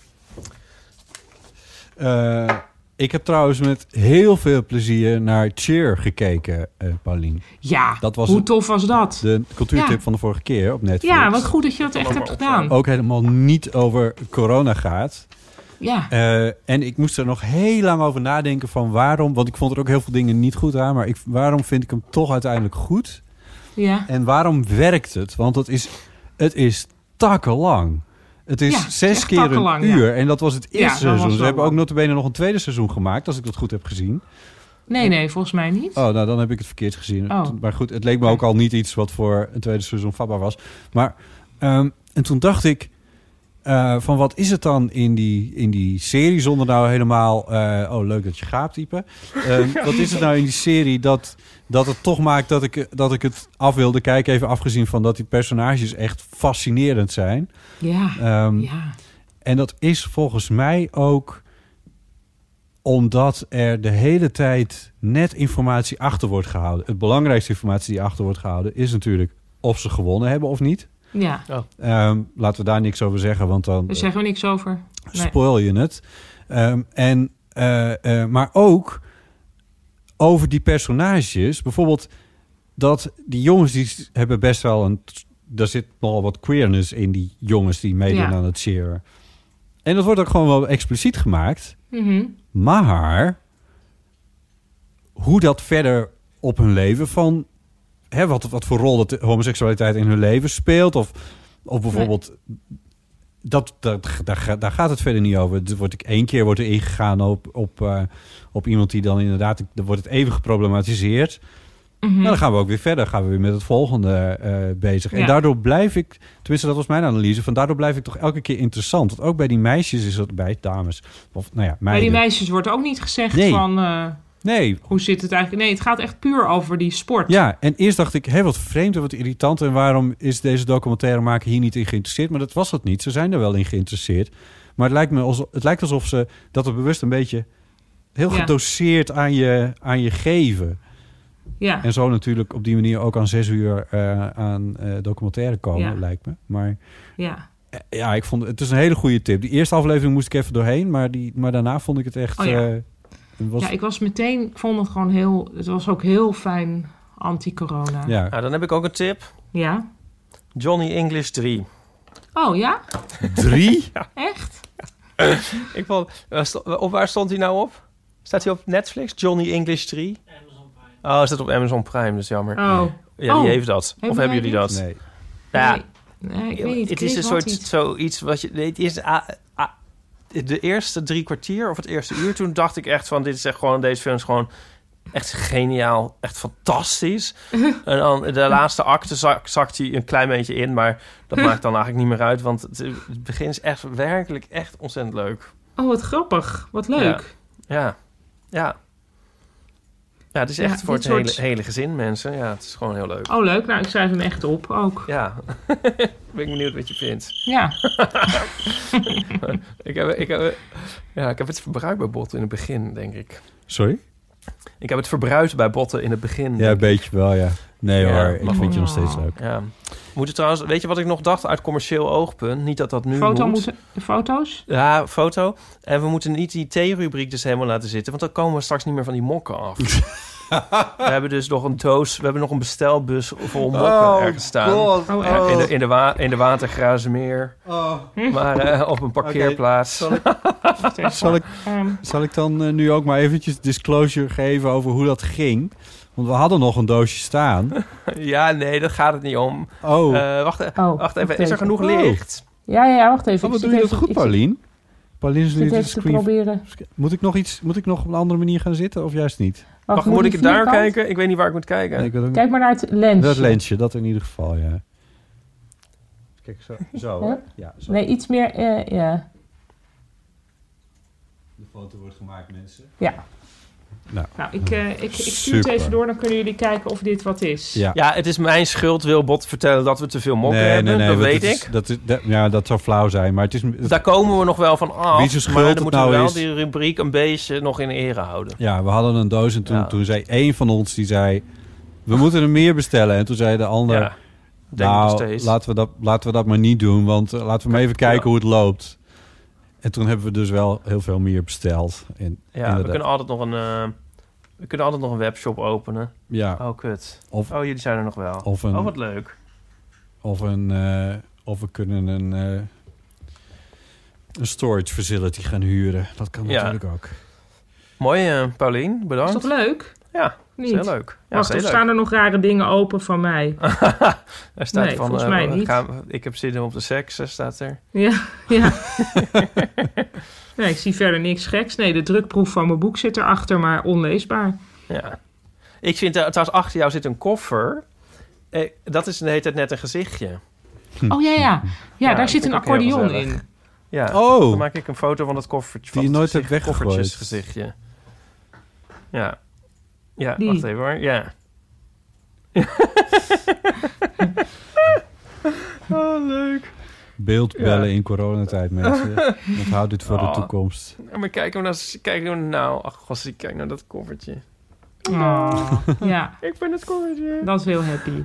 Eh, ik heb trouwens met heel veel plezier naar Cheer gekeken, eh Paulien. Ja, dat was hoe het- tof was dat? De cultuurtip Ja. van de vorige keer op Netflix. Ja, wat goed dat je dat echt hebt gedaan. Ook helemaal niet over corona gaat. Ja. Eh, en ik moest er nog heel lang over nadenken van waarom... want ik vond er ook heel veel dingen niet goed aan... maar ik, waarom vind ik hem toch uiteindelijk goed? Ja. En waarom werkt het? Want het is, het is takkenlang. Het is Ja, het is zes keer een ja. uur. En dat was het eerste seizoen. Ze hebben ook lang. notabene nog een tweede seizoen gemaakt... als ik dat goed heb gezien. Nee, nee, volgens mij niet. Oh, nou dan heb ik het verkeerd gezien. Oh. Maar goed, het leek me ook al niet iets wat voor een tweede seizoen vatbaar was. Maar, ehm, en toen dacht ik... eh, van wat is het dan in die, in die serie zonder nou helemaal... eh, oh, leuk dat je gaapt, type. Ehm, [LAUGHS] wat is het nou in die serie dat, dat het toch maakt dat ik, dat ik het af wilde kijken... even afgezien van dat die personages echt fascinerend zijn. Ja, Ehm, ja. En dat is volgens mij ook omdat er de hele tijd net informatie achter wordt gehouden. Het belangrijkste informatie die achter wordt gehouden is natuurlijk of ze gewonnen hebben of niet. Ja, Ehm, laten we daar niks over zeggen, want dan daar zeggen we niks over. Nee. spoil je het. Ehm, en, eh, eh, maar ook over die personages. Bijvoorbeeld dat die jongens die hebben best wel een... Daar zit nogal wat queerness in die jongens die meedoen Ja. aan het cheer. En dat wordt ook gewoon wel expliciet gemaakt. Mhm. Maar hoe dat verder op hun leven van... Hè, wat, wat voor rol dat homoseksualiteit in hun leven speelt... of, of bijvoorbeeld... Dat, dat, daar, ga- daar gaat het verder niet over. Er wordt ik één keer wordt er ingegaan op, op, eh, op iemand die dan inderdaad... Dan wordt het even geproblematiseerd. Nou, dan gaan we ook weer verder. Gaan we weer met het volgende eh, bezig. En daardoor blijf ik... Tenminste, dat was mijn analyse. Van daardoor blijf ik toch elke keer interessant. Want ook bij die meisjes is dat... Bij dames. Of, nou ja, Bij die meisjes wordt ook niet gezegd Nee. van... eh, Nee, hoe zit het eigenlijk? Nee, het gaat echt puur over die sport. Ja, en eerst dacht ik, hé, wat vreemd en wat irritant... en waarom is deze documentairemaker hier niet in geïnteresseerd? Maar dat was het niet. Ze zijn er wel in geïnteresseerd. Maar het lijkt, me alsof, het lijkt alsof ze dat er bewust een beetje... heel Ja. gedoseerd aan je, aan je geven. Ja. En zo natuurlijk op die manier ook aan zes uur eh, aan eh, documentaire komen, Ja. lijkt me. Maar Ja. eh, ja, ik vond het is een hele goede tip. Die eerste aflevering moest ik even doorheen, maar, die, maar daarna vond ik het echt... Oh ja. Eh, was, Ja, ik was meteen... Ik vond het gewoon heel... Het was ook heel fijn anti-corona. ja. Nou, dan heb ik ook een tip. Ja? Johnny English 3. Oh, ja? Drie? [LAUGHS] Echt? [LAUGHS] ik vond, eh, sto- op waar stond hij nou op? Staat hij op Netflix? Johnny English 3? Oh, hij staat op Amazon Prime, dat is jammer. Oh. Ja, Oh. wie heeft dat? Hebben of hebben jullie dat? Nee. Ja, Nee, nee, ik weet niet. het is een soort zoiets wat je... nee, Het is, ah, de eerste drie kwartier of het eerste uur... toen dacht ik echt van... dit is echt gewoon... deze film is gewoon echt geniaal. Echt fantastisch. [LAUGHS] en dan de laatste acte zak, zakt hij een klein beetje in... maar dat maakt dan eigenlijk niet meer uit... want het, het begin is echt werkelijk echt ontzettend leuk. Oh, wat grappig. Wat leuk. Ja. Ja. Ja, het is Ja, echt voor het soort- hele, hele gezin, mensen. Ja, het is gewoon heel leuk. Oh, leuk. Nou, ik schrijf hem echt op ook. Ja. [LAUGHS] ben ik benieuwd wat je vindt. Ja. [LAUGHS] ik, heb, ik, heb, ja, ik heb het botten in het begin, denk ik. Sorry? Ik heb het verbruikt bij botten in het begin. Ja, een beetje wel, ja. Nee Ja, hoor, ik maar vind je nog steeds leuk. Ja. We moeten trouwens, weet je wat ik nog dacht uit commercieel oogpunt? Niet dat dat nu Foto moet. moeten... De foto's? Ja, foto. En we moeten niet die theerubriek dus helemaal laten zitten, want dan komen we straks niet meer van die mokken af. [LAUGHS] we hebben dus nog een doos, we hebben nog een bestelbus vol mokken Oh, ergens staan. God. Oh, echt? in, de, in, de wa in de Watergrazenmeer. Oh. Maar eh, op een parkeerplaats. Zal ik, [LAUGHS] zal ik, Ehm, zal ik dan eh, nu ook maar eventjes disclosure geven over hoe dat ging? Want we hadden nog een doosje staan. [LAUGHS] ja, nee, daar gaat het niet om. Oh, Eh, wacht, e- Oh, wacht even, is er genoeg Oh. licht? ja, ja, ja, wacht even. oh, wat doe je dat even- goed, Paulien? Paulien is nu te proberen. Moet ik, nog iets, moet ik nog op een andere manier gaan zitten of juist niet? Wacht, moet ik die het daar kijken? Ik weet niet waar ik moet kijken. Nee, ik wil ook- Kijk maar naar het lensje. Dat lensje, dat in ieder geval, ja. Kijk, zo. Zo, hè? Ja, zo. Nee, iets meer... eh, ja. De foto wordt gemaakt, mensen. ja. Nou, Nou, ik, eh, ik, ik stuur het Super. even door. Dan kunnen jullie kijken of dit wat is. ja. Ja, het is mijn schuld, wil Bot vertellen dat we te veel mokken hebben. dat weet is- ik. dat is, dat, ja, dat zou flauw zijn, maar het is... het- Daar komen we nog wel van af. Wie zijn schuld maar dan moeten nou we wel is. die rubriek een beetje nog in ere houden. Ja, we hadden een doos en toen, Ja. toen zei één van ons, die zei... We moeten er meer bestellen. En toen zei de ander... Ja, nou, laten we, dat, laten we dat maar niet doen, want eh, laten we maar even kijken Ja. hoe het loopt. En toen hebben we dus wel heel veel meer besteld. En, Ja, we kunnen altijd nog een... eh, we kunnen altijd nog een webshop openen. Ja, Oh, kut. of, Oh, jullie zijn er nog wel. Of een- Oh, wat leuk. of, een, eh, of we kunnen een, eh, een storage facility gaan huren. Dat kan Ja. natuurlijk ook. Mooi, Paulien. Is Bedankt. dat leuk? Ja, Niet? is heel leuk. Ja, Wacht, is er heel staan er nog rare dingen open van mij. [LAUGHS] er staat Nee, van... volgens eh, mij niet. gaan- ik heb zin op de seks, eh, staat er. Ja, ja. [LAUGHS] nee, ik zie verder niks geks. Nee, de drukproef van mijn boek zit erachter, maar onleesbaar. Ja. Ik vind, eh, trouwens, achter jou zit een koffer. Eh, dat is de hele tijd net een gezichtje. Oh ja, ja. Ja, Ja, daar dat zit een accordeon in. Ja, Oh. dan maak ik een foto van het koffertje. Die van je nooit hebt weggegooid. Koffertjesgezichtje. Ja. Ja, Die. wacht even hoor. Ja. [LAUGHS] oh, leuk. Beeldbellen Ja. in coronatijd, mensen. [LAUGHS] Onthoud dit voor de Oh. toekomst. Ja, maar kijk hem nou, kijk hem nou. Ach, gossie, kijk naar dat koffertje. Oh, [LAUGHS] ja, Ik ben het koffertje. dat is heel happy.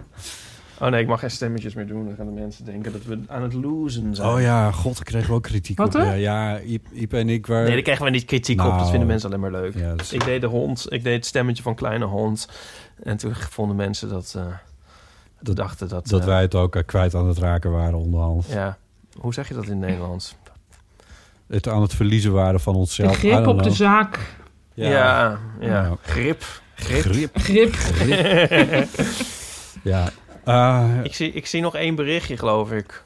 Oh nee, ik mag geen stemmetjes meer doen. Dan gaan de mensen denken dat we aan het losen zijn. Oh ja, god, kregen we ook kritiek Wat, op. Ja, ja Iep, en ik waren... Nee, daar krijgen we niet kritiek op. Dat Nou, vinden mensen alleen maar leuk. ja, dat is- Ik deed de hond. Ik deed het stemmetje van kleine hond. En toen vonden mensen dat... eh dat dachten dat... Dat eh, wij het ook eh, kwijt aan het raken waren onderhand. Ja. Hoe zeg je dat in het Nederlands? Het aan het verliezen waren van onszelf. Grip op de zaak. Ja, ja. Ja. Grip. Grip. Grip. [LAUGHS] Grip. Ja. [LAUGHS] Eh, ik, zie, ik zie nog één berichtje, geloof ik.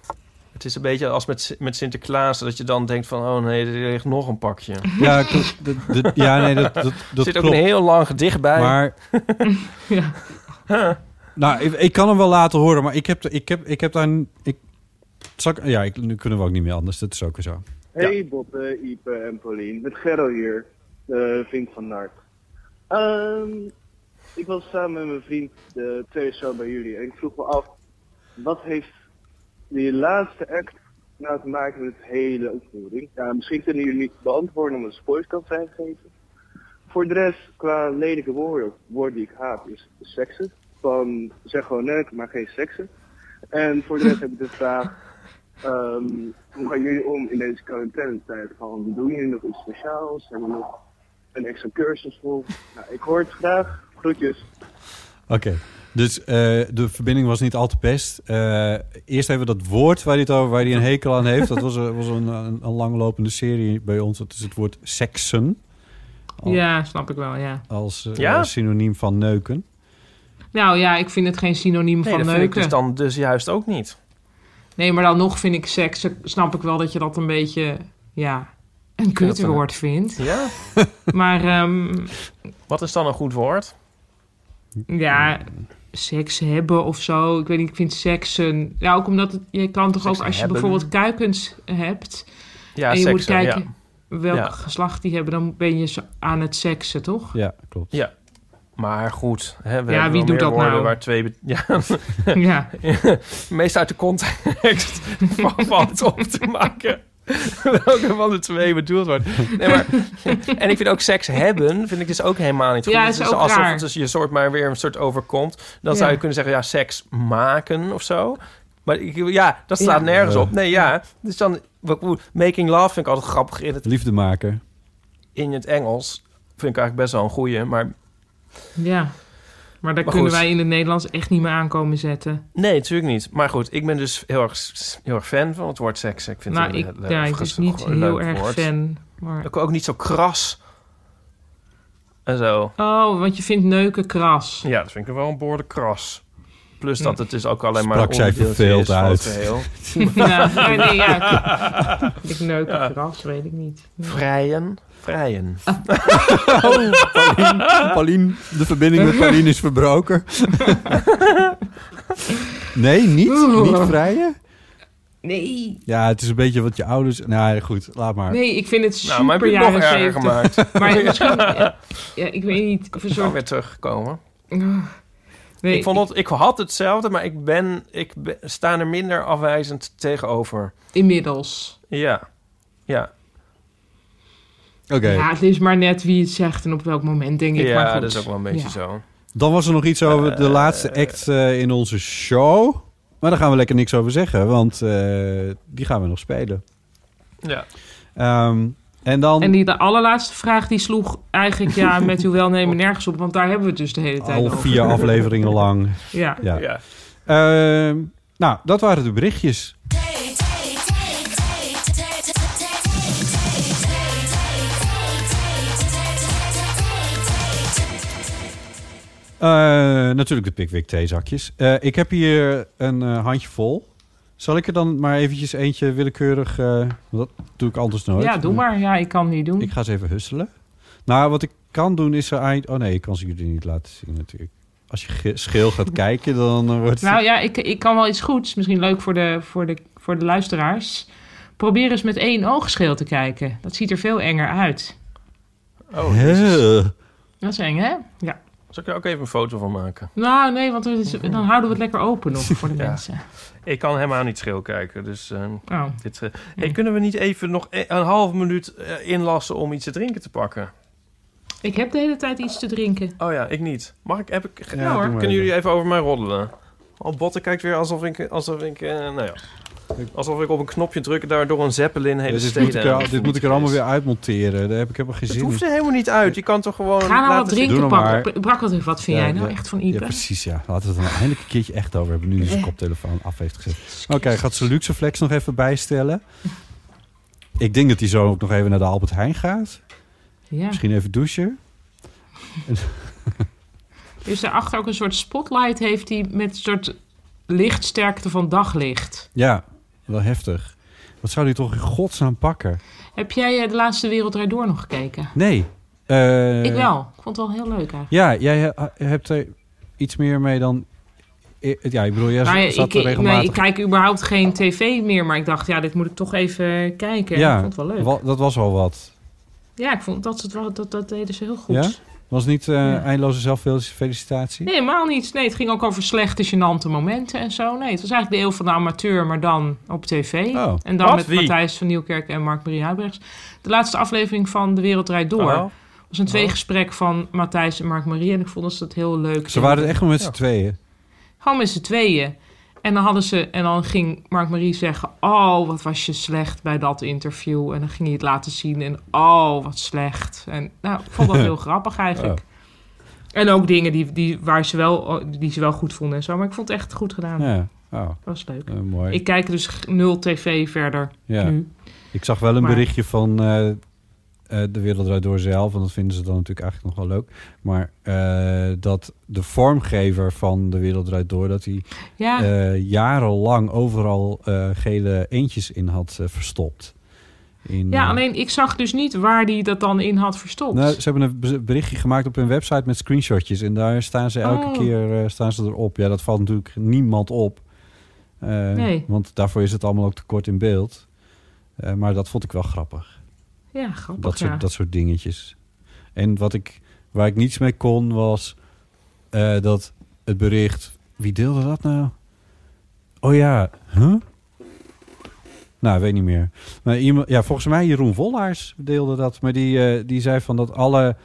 Het is een beetje als met, met Sinterklaas... dat je dan denkt van... oh nee, er ligt nog een pakje. Ja, klopt. Dat- dat- ja, nee, dat- dat- [LAUGHS] dat zit ook klopt. een heel lang gedicht bij. Maar... [LAUGHS] [LAUGHS] Nou, ik, ik kan hem wel laten horen, maar ik heb, ik heb, ik heb daar... Ik, zal ik- ja, ik, nu kunnen we ook niet meer anders. Dat is ook weer zo. Hey Botte, Ipe en Paulien. Met Gerro hier, de vriend van Nart. Ehm, ik was samen met mijn vriend de tweede show bij jullie en ik vroeg me af, wat heeft die laatste act nou te maken met het hele uitvoering? Ja, misschien kunnen jullie niet beantwoorden omdat het spoilers kan zijn gegeven. Voor de rest, qua lelijke woorden, woorden die ik haat, is seksen. Van zeg gewoon neuk, maar geen seksen. En voor de rest heb ik de vraag, Ehm, hoe gaan jullie om in deze quarantaine-tijd? Van, doen jullie nog iets speciaals? Hebben we nog een extra cursus voor? Nou, ik hoor het graag. Groetjes. Oké. Dus eh, de verbinding was niet al te best. Eh, eerst even dat woord waar hij, het over, waar hij een hekel aan heeft. Dat was, een- was een, een, een langlopende serie bij ons. Dat is het woord seksen. Al- Ja, snap ik wel, ja. Als eh, Ja? synoniem van neuken. Nou ja, ik vind het geen synoniem Nee, van dat vind neuken. ik dus dan dus juist ook niet. Nee, maar dan nog vind ik seks, snap ik wel dat je dat een beetje, ja, een kutwoord vindt. Ja? Maar, ehm, Wat is dan een goed woord? Ja, seks hebben of zo. Ik weet niet, ik vind seksen... Ja, ook omdat het, je kan toch Seks ook als je hebben. bijvoorbeeld kuikens hebt... Ja, en je moet kijken welk Ja. geslacht die hebben... dan ben je aan het seksen, toch? Ja, klopt. Ja. Maar goed, hè, we Ja, hebben wie wel doet meer dat woorden nou? waar twee... Ja. [LAUGHS] Ja. [LAUGHS] Meest uit de context [LAUGHS] van, van het op te maken. [LAUGHS] Welke van de twee bedoeld wordt. Nee, maar, en ik vind ook seks hebben, vind ik dus ook helemaal niet goed. Ja, Het is ook alsof raar. het dus je soort maar weer een soort overkomt. Dan Ja. zou je kunnen zeggen, ja, seks maken of zo. Maar ik, ja, dat staat Ja. nergens op. Nee, ja. Dus dan, making love vind ik altijd grappig in het, Liefde maken. in het Engels. Vind ik eigenlijk best wel een goeie, maar... Ja. Maar daar Maar kunnen goed. wij in het Nederlands echt niet meer aankomen zetten. Nee, natuurlijk niet. Maar goed, ik ben dus heel erg, heel erg fan van het woord seks. Ik vind Nou, het ik- een, ja, ik dus ges- niet heel leuk erg woord. fan, maar- Ook, ook niet zo kras. En zo. Oh, want je vindt neuken kras. Ja, dat vind ik wel een behoorlijk kras. Plus dat het dus ook alleen maar Sprak een zij verveeld is van uit. het geheel. Ja, nee, nee, ja. Ik neuken Ja. kras, weet ik niet. Vrijen. Vrijen. [LAUGHS] Oh, Paulien, Paulien, de verbinding met Paulien is verbroken. [LAUGHS] nee, niet? Niet vrijen? Nee. Ja, het is een beetje wat je ouders... Nou, goed, laat maar. Nee, ik vind het super Nou, maar heb je het nog erger 70. gemaakt? [LAUGHS] Maar misschien... Ja, ja, ik weet niet. Of een Ik ben soort... weer teruggekomen. Oh. Nee, ik, vond het, ik had hetzelfde, maar ik, ben, ik ben, sta er minder afwijzend tegenover. Inmiddels. Ja. Ja. Oké. Ja, het is maar net wie het zegt en op welk moment, denk ik. Ja, maar goed. dat is ook wel een beetje Ja. zo. Dan was er nog iets over de laatste act eh, in onze show. Maar daar gaan we lekker niks over zeggen, want eh, die gaan we nog spelen. Ja. Ehm, en dan En die, de allerlaatste vraag die sloeg eigenlijk ja, met uw welnemen nergens op. Want daar hebben we het dus de hele tijd al over. vier afleveringen lang. Ja. ja. Ja. Ehm, nou, dat waren de berichtjes. Natuurlijk de Pickwick theezakjes. Eh ik heb hier een eh, handje vol. Zal ik er dan maar eventjes eentje willekeurig... eh, dat doe ik anders nooit. Ja, doe maar. Ja, ik kan niet doen. Ik ga eens even husselen. Nou, wat ik kan doen is er eind... Oh nee, ik kan ze jullie niet laten zien natuurlijk. Als je scheel gaat [LAUGHS] kijken, dan eh, wordt het... Nou ja, ik, ik kan wel iets goeds. Misschien leuk voor de, voor, de, voor de luisteraars. Probeer eens met één oogscheel te kijken. Dat ziet er veel enger uit. Oh, jezus. Dat is eng, hè? Ja. Zal ik er ook even een foto van maken? Nou, nee, want is- dan houden we het lekker open nog voor de [LAUGHS] Ja. mensen. Ik kan helemaal niet schil kijken, dus... eh, Oh. dit, eh, hey, kunnen we niet even nog e- een half minuut eh, inlassen om iets te drinken te pakken? Ik heb de hele tijd iets te drinken. Oh ja, ik niet. Mag ik? Heb ik Ja, hoor. kunnen jullie even over mij roddelen? Oh, Botte kijkt weer alsof ik, alsof ik, nou ja, alsof ik op een knopje druk en daardoor een zeppelin hele dit, steden... moet ik er, dit moet ik er allemaal weer uitmonteren. Daar heb ik helemaal geen Het zin hoeft in. er helemaal niet uit. Je kan toch gewoon... Ga nou wat drinken Doe nou. Brak, wat, wat vind Ja, jij nou ja. echt van Ja, Ipe? precies, ja. Laten we het dan eindelijk een keertje echt over hebben. Nu hij zijn koptelefoon af heeft gezet. Oké, gaat ze Luxeflex nog even bijstellen? Ik denk dat hij zo ook nog even naar de Albert Heijn gaat. Ja. Misschien even douchen. [LAUGHS] Dus daarachter ook een soort spotlight heeft hij met een soort lichtsterkte van daglicht. Ja, wel heftig. Wat zou hij toch in godsnaam pakken? Heb jij eh, de laatste Wereldrijd Door nog gekeken? Nee. eh, ik wel. Ik vond het wel heel leuk eigenlijk. Ja, jij hebt er iets meer mee dan... Ja, ik bedoel, jij Maar zat ik, er regelmatig... nee, ik kijk überhaupt geen tv meer, maar ik dacht, ja, dit moet ik toch even kijken. ja, ik vond het wel leuk. dat was wel wat. Ja, ik vond dat, ze het wel, dat, dat deden ze heel goed. Ja? Was het niet eh, Ja. eindeloze zelffelicitatie? Nee, helemaal niet. Nee, het ging ook over slechte, gênante momenten en zo. Nee, het was eigenlijk de eeuw van de amateur, maar dan op tv. Oh. En dan Wat? met Wie? Matthijs van Nieuwkerk en Mark-Marie Huibrechts. De laatste aflevering van De Wereld Draait Door. Oh. was een tweegesprek van Matthijs en Mark-Marie. En ik vond dat ze het heel leuk Ze waren het echt wel met z'n Ja. tweeën. Gewoon met z'n tweeën. En dan hadden ze, en dan ging Mark-Marie zeggen: Oh, wat was je slecht bij dat interview. En dan ging hij het laten zien. En oh, wat slecht. En nou, ik vond dat heel [LAUGHS] grappig eigenlijk. Oh. En ook dingen die, die, waar ze wel, die ze wel goed vonden en zo. Maar ik vond het echt goed gedaan. Ja, oh, Dat was leuk. mooi. Ik kijk dus nul tv verder Ja. nu. Ik zag wel een Maar- berichtje van eh, eh, De Wereld Draait Door zelf. En dat vinden ze dan natuurlijk eigenlijk nog wel leuk. Maar eh, dat de vormgever van De Wereld Draait Door... dat hij Ja. eh, jarenlang overal gele eentjes in had verstopt. In, Ja, alleen ik zag dus niet waar die dat dan in had verstopt. Nou, ze hebben een be- berichtje gemaakt op hun website met screenshotjes. En daar staan ze elke Oh. keer staan ze erop. Ja, dat valt natuurlijk niemand op. Nee. Want daarvoor is het allemaal ook te kort in beeld. Maar dat vond ik wel grappig. Ja, grappig. Dat soort, ja. dat soort dingetjes. En wat ik, waar ik niets mee kon was eh, dat het bericht... Wie deelde dat nou? Oh ja, huh? Nou, weet niet meer. Maar iemand, ja, volgens mij Jeroen Vollaars deelde dat. Maar die, eh, die zei van dat alle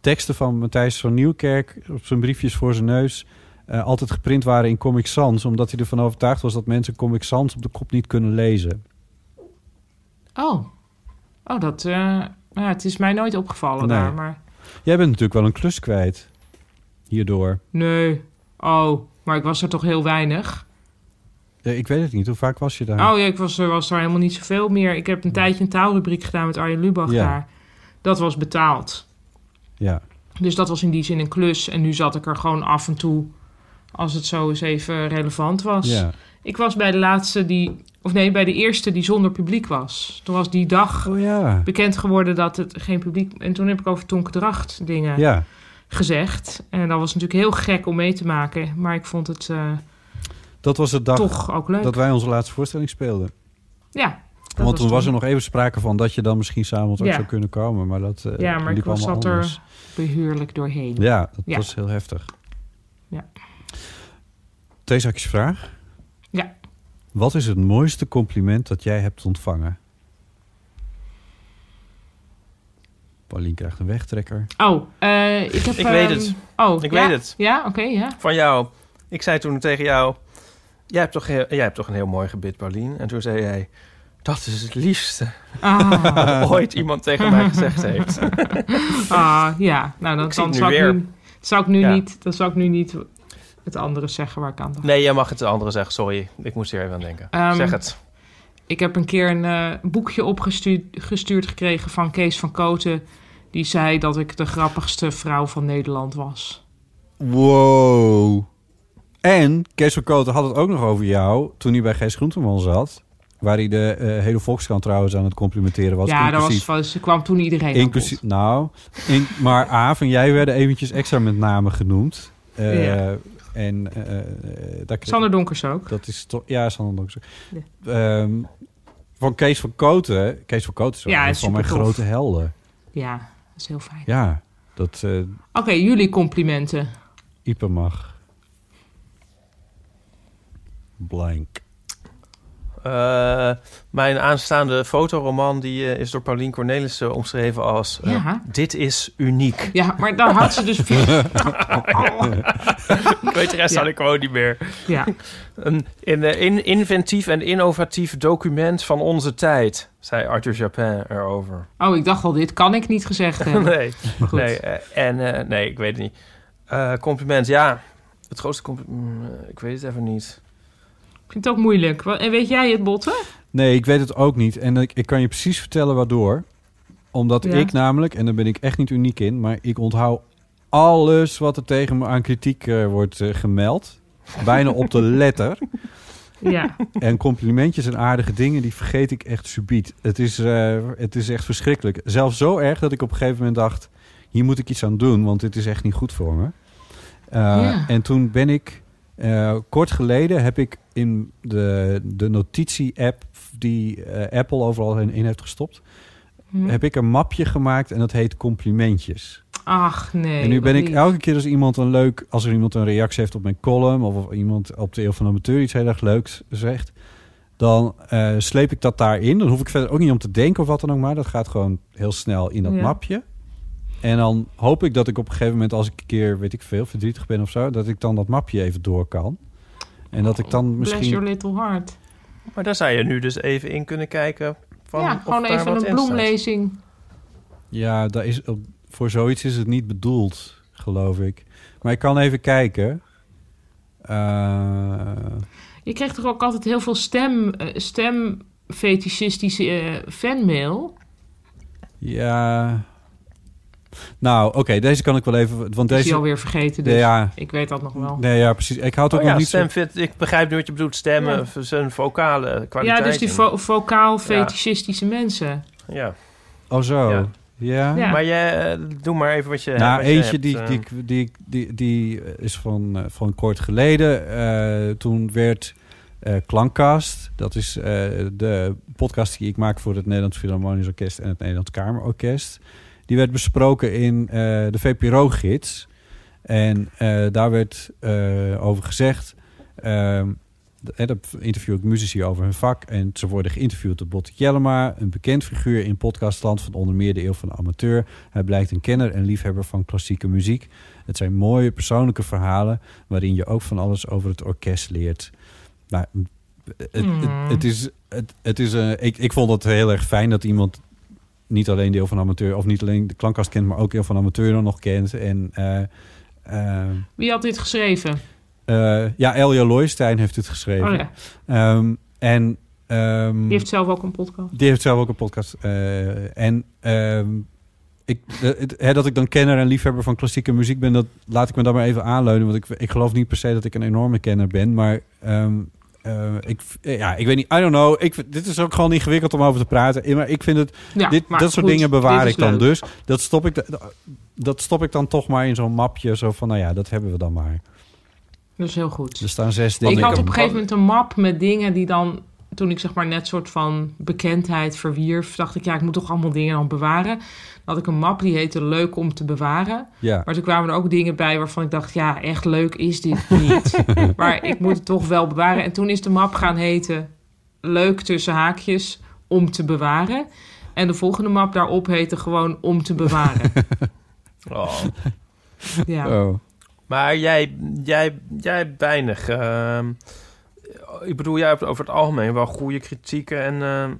teksten van Matthijs van Nieuwkerk... op zijn briefjes voor zijn neus... eh, altijd geprint waren in Comic Sans. Omdat hij ervan overtuigd was dat mensen Comic Sans op de kop niet kunnen lezen. Oh. Oh, dat... ja, het is mij nooit opgevallen Nee. daar, maar... Jij bent natuurlijk wel een klus kwijt. Hierdoor. Nee. Oh, maar ik was er toch heel weinig. Ja, ik weet het niet. Hoe vaak was je daar? Oh ja, ik was, er was daar helemaal niet zoveel meer. Ik heb een tijdje een taalrubriek gedaan met Arjen Lubach Ja. daar. Dat was betaald. Ja. Dus dat was in die zin een klus. En nu zat ik er gewoon af en toe, als het zo eens even relevant was. Ja. Ik was bij de laatste die, of nee, bij de eerste die zonder publiek was. Toen was die dag Oh ja. bekend geworden dat het geen publiek... En toen heb ik over Tonkendracht dingen Ja. gezegd. En dat was natuurlijk heel gek om mee te maken. Maar ik vond het eh, Dat was de dag toch ook leuk. dat wij onze laatste voorstelling speelden. Ja. Want toen toen. was er nog even sprake van dat je dan misschien s'avonds ook zou kunnen komen. Maar dat eh, Ja, maar ik was, zat anders. er behuurlijk doorheen. Ja, dat was heel heftig. Ja. Twee zakjes vraag. Ja. Wat is het mooiste compliment dat jij hebt ontvangen? Paulien krijgt een wegtrekker. Oh, eh, ik heb... Ik weet ehm, het. Oh, Ik ja? weet het. Ja, oké, ja. Van jou. Ik zei toen tegen jou... Jij hebt toch, heel, jij hebt toch een heel mooi gebit, Paulien? En toen zei jij... Dat is het liefste Ah. [LAUGHS] wat ooit iemand tegen mij gezegd heeft. [LAUGHS] ah, ja. Nou, dan, Ik zie dan zou, ik weer. nu, zou ik nu Ja. niet... Dan zou ik nu niet het andere zeggen waar ik aan dacht. Nee, jij mag het de andere zeggen. Sorry, ik moest hier even aan denken. Ehm, zeg het. Ik heb een keer een eh, boekje opgestuurd gestuurd gekregen van Kees van Koten. Die zei dat ik de grappigste vrouw van Nederland was. Wow. En Kees van Koten had het ook nog over jou toen hij bij Gees Groenteman zat. Waar hij de eh, hele Volkskrant trouwens aan het complimenteren was. ja, dat was, er kwam toen iedereen Inclusief, nou, in, maar Aaf en jij werden eventjes extra met namen genoemd. Eh, Ja. En eh, eh, daar Sander Donkers ook. Dat is toch, ja, Sander Donkers. ook. Ja. Ehm, van Kees van Koten. Kees van Koten is wel Ja, een van mijn grote helden. Ja, dat is heel fijn. Ja, dat eh Oké, jullie complimenten. Ipe mag. Blank. Eh, mijn aanstaande fotoroman die, eh, is door Paulien Cornelissen omschreven als... eh, Ja. Dit is uniek. Ja, maar daar had ze dus... ik weet de rest Ja. had ik gewoon niet meer. Ja. Een in, in, inventief en innovatief document van onze tijd, zei Arthur Japin erover. Oh, ik dacht al, dit kan ik niet gezegd [LAUGHS] hebben. nee, goed. nee, en, eh, nee, ik weet het niet. Eh, compliment, ja. Het grootste compliment, ik weet het even niet. Ik vind het ook moeilijk. En weet jij het, Botten? Nee, ik weet het ook niet. En ik, ik kan je precies vertellen waardoor. Omdat Ja. ik namelijk, en daar ben ik echt niet uniek in... maar ik onthoud alles wat er tegen me aan kritiek eh, wordt eh, gemeld. Bijna op de [LAUGHS] letter. Ja. En complimentjes en aardige dingen, die vergeet ik echt subiet. Het is, eh, het is echt verschrikkelijk. Zelfs zo erg dat ik op een gegeven moment dacht... hier moet ik iets aan doen, want dit is echt niet goed voor me. Ja. En toen ben ik... eh, kort geleden heb ik in de, de notitie-app... die eh, Apple overal in, in heeft gestopt... Hm. heb ik een mapje gemaakt en dat heet complimentjes. Ach, nee. en nu ben ik elke keer als iemand een leuk, als er iemand een reactie heeft op mijn column of, of iemand op de Eeuw van de Amateur iets heel erg leuks zegt, dan eh, sleep ik dat daarin. Dan hoef ik verder ook niet om te denken of wat dan ook maar. Dat gaat gewoon heel snel in dat Ja. mapje. En dan hoop ik dat ik op een gegeven moment, als ik een keer, weet ik veel, verdrietig ben of zo, dat ik dan dat mapje even door kan. En dat ik dan Bless misschien. your little heart. Maar daar zou je nu dus even in kunnen kijken. Van ja, of gewoon even een bloemlezing. Ja, daar is, voor zoiets is het niet bedoeld, geloof ik. Maar ik kan even kijken. Eh, Je kreeg toch ook altijd heel veel stem, eh, stemfetischistische eh, fanmail? ja. Nou, oké, deze kan ik wel even. Want Is deze die alweer vergeten, dus Ja. ik weet dat nog wel. Nee, ja, precies. Ik houd ook Oh nog ja, niet zo. stemfit, ik begrijp nu wat je bedoelt. Stemmen, Ja. zijn vocale Ja, kwaliteit. dus die vo- vocaal fetischistische mensen. Ja. Oh, zo. Ja. Ja. Ja. Maar jij, eh, doe maar even wat je Nou, wat eentje hebt, die, eh. die, ik- die, die, die is van, eh, van kort geleden. Eh, toen werd eh Klankkast, dat is eh, de podcast die ik maak voor het Nederlands Philharmonisch Orkest en het Nederlands Kamerorkest. Die werd besproken in eh, de VPRO-gids. En eh, daar werd eh, over gezegd... ehm, daar interview ik muzici over hun vak. En ze worden geïnterviewd door Botte Jellema, een bekend figuur in podcastland van onder meer de eeuw van de amateur. Hij blijkt een kenner en liefhebber van klassieke muziek. Het zijn mooie persoonlijke verhalen waarin je ook van alles over het orkest leert. Nou, het, het, Hmm. het is, het, het is ik, ik vond het heel erg fijn dat iemand niet alleen deel van amateur of niet alleen de klankkast kent, maar ook deel van amateur dan nog kent. En eh, eh, Wie had dit geschreven? eh, ja, Elja Looijstein heeft het geschreven. Oh ja. Ehm, en, ehm, Die heeft zelf ook een podcast. die heeft zelf ook een podcast. eh, en ehm, ik, het, hè, dat ik dan kenner en liefhebber van klassieke muziek ben, dat laat ik me dan maar even aanleunen. Want ik, ik geloof niet per se dat ik een enorme kenner ben. Maar ehm, eh, ik, eh, ja, ik weet niet, I don't know. Ik, dit is ook gewoon ingewikkeld om over te praten. Maar ik vind het, Ja, dit, dat soort dingen bewaar ik dan leuk. dus. Dat stop ik, da- dat stop ik dan toch maar in zo'n mapje. Zo van, nou ja, dat hebben we dan maar. Dat is heel goed. Er staan zes dingen. Ik had op een gegeven moment een map met dingen die dan... Toen ik zeg maar net soort van bekendheid verwierf... dacht ik, ja, ik moet toch allemaal dingen dan bewaren. Dan had ik een map die heette Leuk om te bewaren. Ja. Maar toen kwamen er ook dingen bij waarvan ik dacht... ja, echt leuk is dit niet. [LAUGHS] maar ik moet het toch wel bewaren. En toen is de map gaan heten... Leuk tussen haakjes om te bewaren. En de volgende map daarop heette gewoon om te bewaren. [LAUGHS] Oh. Ja. Oh. Maar jij, jij, jij hebt weinig. ehm, ik bedoel, jij hebt over het algemeen wel goede kritieken en ehm,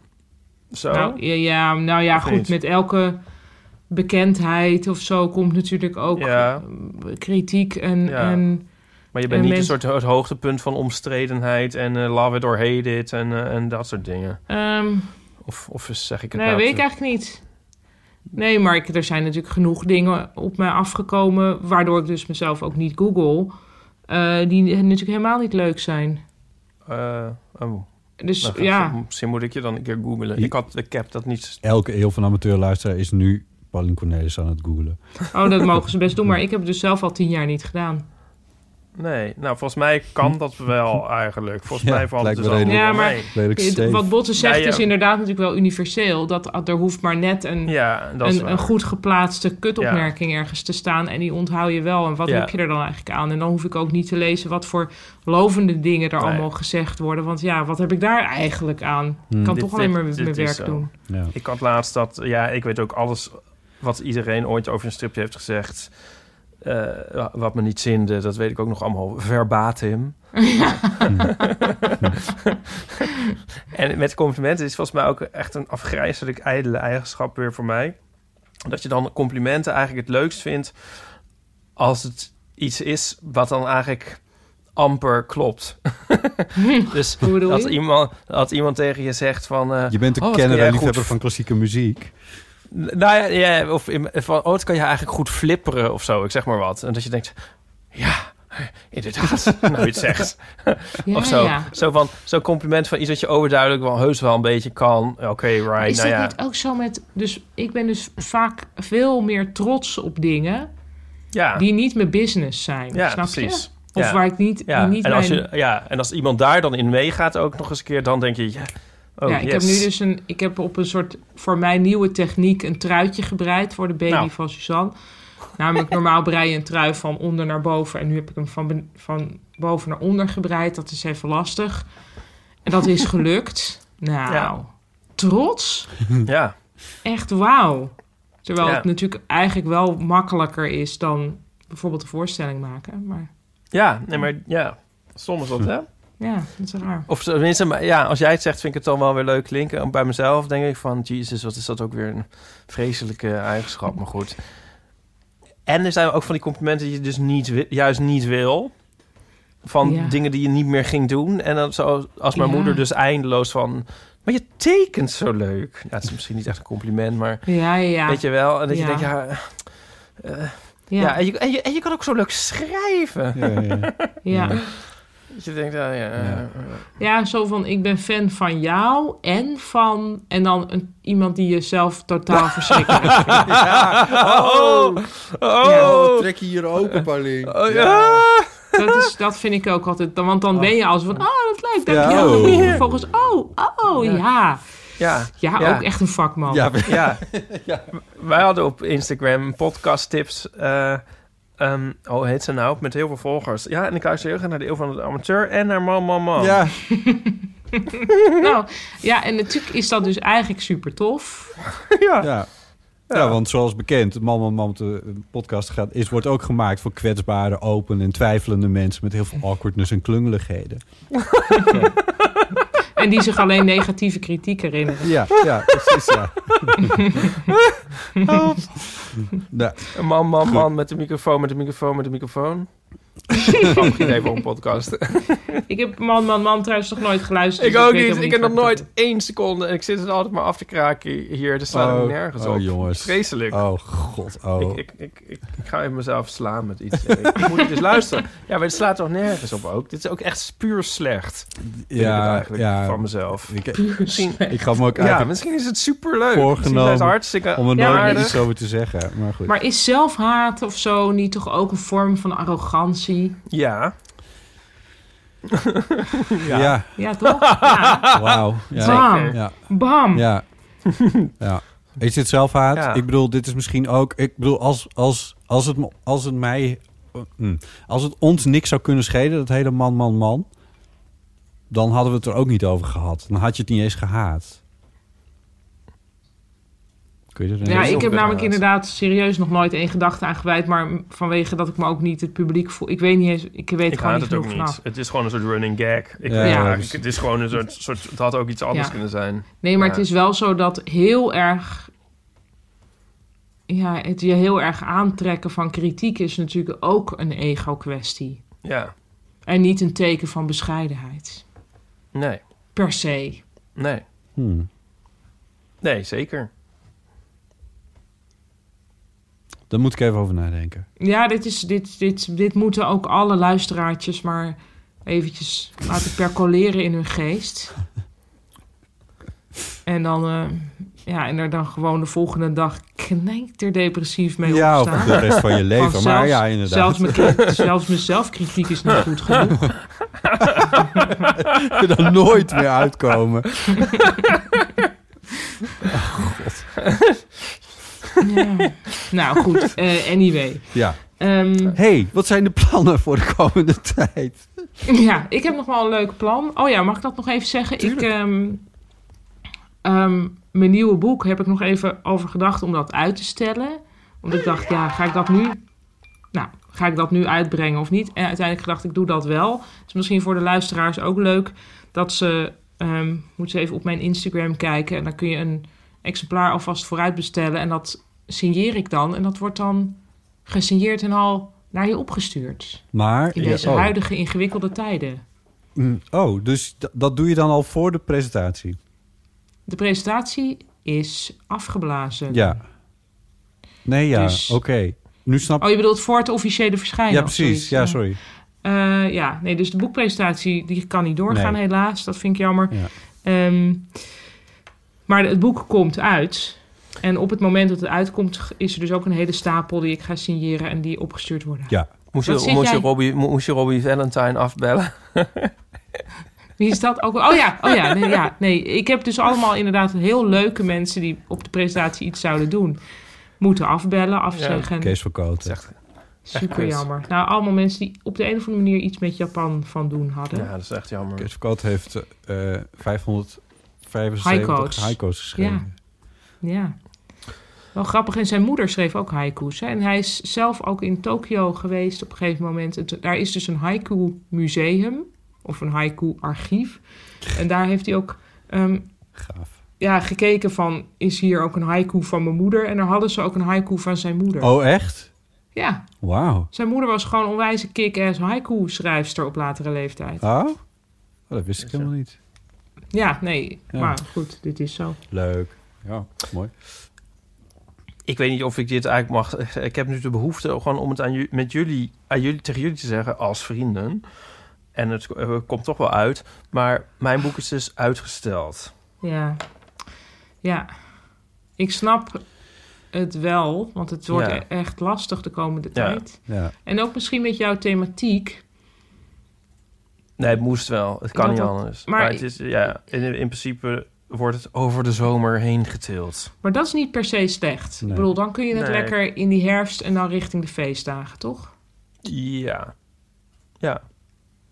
zo. Nou ja, ja, nou ja Of goed, niet? met elke bekendheid of zo komt natuurlijk ook Ja. eh, kritiek en, Ja. en maar je bent en niet mensen- een soort het hoogtepunt van omstredenheid en eh, love it or hate it en, eh, en dat soort dingen. ehm, Of, of zeg ik het nee, nou? weet ik eigenlijk niet. Nee, maar ik, er zijn natuurlijk genoeg dingen op mij afgekomen, waardoor ik dus mezelf ook niet google, eh, die natuurlijk helemaal niet leuk zijn. Eh, oh. Dus, Nou, ja. Misschien moet ik je dan een keer googlen. Ik, had, ik heb dat niet... Elke eeuw van amateurluisteraar is nu Paulien Cornelis aan het googelen. Oh, dat [LAUGHS] mogen ze best doen, maar ik heb het dus zelf al tien jaar niet gedaan. Nee, nou volgens mij kan dat wel [LAUGHS] eigenlijk. Volgens Ja, mij valt het dus allemaal Ja, maar het- wat Botte zegt Ja, ja. is inderdaad natuurlijk wel universeel. Dat er hoeft maar net een, een, een goed geplaatste kutopmerking ergens te staan. En die onthoud je wel. En wat Ja. heb je er dan eigenlijk aan? En dan hoef ik ook niet te lezen wat voor lovende dingen er Nee. allemaal gezegd worden. Want ja, wat heb ik daar eigenlijk aan? Hmm. Ik kan Dit- toch alleen maar dit mijn werk doen. Ja. Ik had laatst dat, ja, ik weet ook alles wat iedereen ooit over een stripje heeft gezegd. Eh, wat me niet zinde, dat weet ik ook nog allemaal verbatim. [LAUGHS] en met complimenten is volgens mij ook echt een afgrijzelijk ijdele eigenschap weer voor mij. Dat je dan complimenten eigenlijk het leukst vindt als het iets is wat dan eigenlijk amper klopt. [LAUGHS] dus je? iemand, dat iemand tegen je zegt van... eh, Je bent een oh, kenner en liefhebber van klassieke muziek. Nou ja, ja of in, van, kan je eigenlijk goed flipperen of zo, ik zeg maar wat. En dat je denkt, ja, inderdaad, [LAUGHS] nou je het zegt. Ja, of zo, ja. zo van, zo'n compliment van iets dat je overduidelijk wel heus wel een beetje kan. Oké, right, Is nou dat ja. niet ook zo met... Dus ik ben dus vaak veel meer trots op dingen... Ja. die niet mijn business zijn. Ja, snap precies. je? Of waar ik niet, niet en, als mijn... je, ja, en als iemand daar dan in meegaat ook nog eens een keer, dan denk je, ja, oh, ja, ik yes. heb nu dus een... Ik heb op een soort voor mij nieuwe techniek een truitje gebreid voor de baby Nou. van Suzanne. Namelijk normaal brei je een trui van onder naar boven. En nu heb ik hem van, van boven naar onder gebreid. Dat is even lastig. En dat is gelukt. [LAUGHS] Nou, Ja. trots. Ja. Echt wauw. Terwijl Ja. het natuurlijk eigenlijk wel makkelijker is dan bijvoorbeeld een voorstelling maken. Maar Ja, nee, maar ja, soms dat, hè? Ja, dat is raar. Of tenminste, maar ja, als jij het zegt, vind ik het dan wel weer leuk klinken. Bij mezelf denk ik van, Jesus, wat is dat ook weer een vreselijke eigenschap. Maar goed. En er zijn ook van die complimenten die je dus niet, juist niet wil. Van Ja. dingen die je niet meer ging doen. En dan zo, als mijn Ja. moeder dus eindeloos van... Maar je tekent zo leuk. Ja, het is misschien niet echt een compliment, maar... Ja, ja, ja. Weet je wel? En dat Ja. je denkt, ja... eh, Ja. ja, en, je, en, je, en je kan ook zo leuk schrijven. Ja, ja. [LAUGHS] Ja. Dat je denkt, ja, ja, eh, Ja, zo van ik ben fan van jou en van... En dan een, iemand die je zelf totaal [LAUGHS] verschrikkelijk vindt. Oh, Oh, trek je hier open, Pauline. Oh, ja. Dat, is, dat vind ik ook altijd. dan- Want dan ben je als van, oh, dat lijkt Ja, dankjewel. Dan oh. ben je vervolgens, oh, oh, ja. Ja, Ja, ja, ook echt een vakman. Ja, Ja. [LAUGHS] Wij hadden op Instagram podcast tips. eh ehm, hoe heet ze nou? Met heel veel volgers. Ja, en ik luister heel graag naar de eeuw van de amateur en naar man, man, man. ja. [LAUGHS] nou, ja, en natuurlijk is dat dus eigenlijk super tof. [LAUGHS] ja. Ja. Ja, want zoals bekend, Man Man Man, de podcast gaat, is, wordt ook gemaakt voor kwetsbare, open en twijfelende mensen met heel veel [LAUGHS] awkwardness en klungeligheden. En die zich alleen negatieve kritiek herinneren. Ja, ja, precies, ja. [LAUGHS] Man, man, man met de microfoon, met de microfoon, met de microfoon. [LAUGHS] Grappig idee voor een podcast. [LAUGHS] Ik heb Man, Man, Man trouwens nog nooit geluisterd. ik dus ook weet niet. Ik heb nog nooit één seconde. En ik zit het altijd maar af te kraken hier. Dus slaat Oh, nergens oh, op. jongens. Vreselijk. Oh, god, oh. Ik, ik, ik, ik, ik ga in mezelf slaan met iets. ik, ik moet dus luisteren. Ja, maar het slaat toch nergens op ook? Dit is ook echt puur slecht. Ik ja, eigenlijk ja. van mezelf. Ik, Misschien, ik ga me ook ja, eigenlijk misschien is het superleuk. Voorgenomen hartstikke om er nooit iets over te zeggen. Maar goed. Maar is zelfhaat of zo niet toch ook een vorm van arrogantie? Ja. [LAUGHS] ja. ja. Ja, toch? Ja. [LAUGHS] Wauw. Ja. Bam. Ja. Bam. Ja. ja. Is dit zelfhaat? Ja. Ik bedoel, dit is misschien ook... Ik bedoel, als, als, als, het, als het mij... hm, Als het ons niks zou kunnen schelen, dat hele man, man, man... dan hadden we het er ook niet over gehad. Dan had je het niet eens gehaat. Kun je er Ja, ik heb namelijk inderdaad serieus nog nooit één gedachte aan gewijd. Maar vanwege dat ik me ook niet het publiek voel. Ik weet niet eens, ik weet Ik gewoon niet het ook genoeg niet. vanaf. Het is gewoon een soort running gag. Ik, Ja, het is gewoon een soort, soort... Het had ook iets anders Ja. kunnen zijn. Nee, maar Ja. het is wel zo dat heel erg... Ja, het je heel erg aantrekken van kritiek is natuurlijk ook een ego-kwestie. Ja. En niet een teken van bescheidenheid. Nee. Per se. Nee. Hmm. Nee, zeker. Daar moet ik even over nadenken. Ja, dit, is, dit, dit, dit moeten ook alle luisteraartjes maar eventjes laten percoleren in hun geest. [LAUGHS] En dan, eh, Ja, en er dan gewoon de volgende dag knijterdepressief mee Ja, opstaan. of de rest van je leven, Want maar ja, inderdaad. Zelfs mijn, [LAUGHS] kri- zelfs mijn zelfkritiek is niet goed genoeg. [LAUGHS] er dan nooit meer uitkomen. Ja. [LAUGHS] Nou goed, eh, anyway. Ja. Ehm, hey, wat zijn de plannen voor de komende [LAUGHS] tijd? Ja, ik heb nog wel een leuk plan. Oh ja, mag ik dat nog even zeggen? Ik, ehm, ehm, mijn nieuwe boek heb ik nog even over gedacht om dat uit te stellen. Want ik dacht, ja, ga ik dat nu... Nou, ga ik dat nu uitbrengen of niet? En uiteindelijk gedacht, ik doe dat wel. Het is misschien voor de luisteraars ook leuk dat ze... ehm moeten ze even op mijn Instagram kijken. En dan kun je een exemplaar alvast vooruit bestellen. En dat signeer ik dan. En dat wordt dan gesigneerd en al naar je opgestuurd. Maar, In ja, deze oh. huidige ingewikkelde tijden. Mm, Oh, dus dat doe je dan al voor de presentatie? De presentatie is afgeblazen. Ja. Nee, ja, Dus- oké. Nu snap Oh, je bedoelt voor het officiële verschijnen? Ja, precies. Ja, sorry. Eh, ja, nee, dus de boekpresentatie die kan niet doorgaan Nee. helaas. Dat vind ik jammer. Ja. Ehm, maar het boek komt uit. En op het moment dat het uitkomt, is er dus ook een hele stapel die ik ga signeren en die opgestuurd worden. Ja. Moest je, moest, Robbie, mo- moest je Robbie Valentine afbellen? [LAUGHS] Wie is dat ook? Oh ja, oh ja, nee, ja, nee. Ik heb dus allemaal inderdaad heel leuke mensen die op de presentatie iets zouden doen, moeten afbellen, afzeggen. Kees van Kooten. Super jammer. Nou, allemaal mensen die op de een of andere manier iets met Japan van doen hadden. Ja, dat is echt jammer. Kees van Kooten heeft eh 575 Haiko's. haiko's geschreven. Ja. ja. Wel grappig. En zijn moeder schreef ook haiku's. Hè? En hij is zelf ook in Tokio geweest op een gegeven moment. Het- daar is dus een haiku museum. Of een haiku archief. En daar heeft hij ook... ehm, Ja, gekeken van... Is hier ook een haiku van mijn moeder? En daar hadden ze ook een haiku van zijn moeder. Oh, echt? Ja. Wauw. Zijn moeder was gewoon een onwijze kick-ass haiku-schrijfster op latere leeftijd. Oh? Oh, dat wist ik helemaal niet. Ja, nee. Ja. Maar goed, dit is zo. Leuk. Ja, mooi. Ik weet niet of ik dit eigenlijk mag. Ik heb nu de behoefte gewoon om het aan, met jullie, aan jullie, tegen jullie te zeggen als vrienden. En het eh, komt toch wel uit. Maar mijn boek is dus uitgesteld. Ja. Ja. Ik snap het wel, want het wordt Ja. e- echt lastig de komende Ja. tijd. Ja. En ook misschien met jouw thematiek. Nee, het moest wel. Het kan Dat niet dat- anders. maar- Maar, het is, ja, in, in principe wordt het over de zomer heen getild. Maar dat is niet per se slecht. Nee. Ik bedoel, dan kun je het Nee. lekker in die herfst en dan richting de feestdagen, toch? Ja. Ja.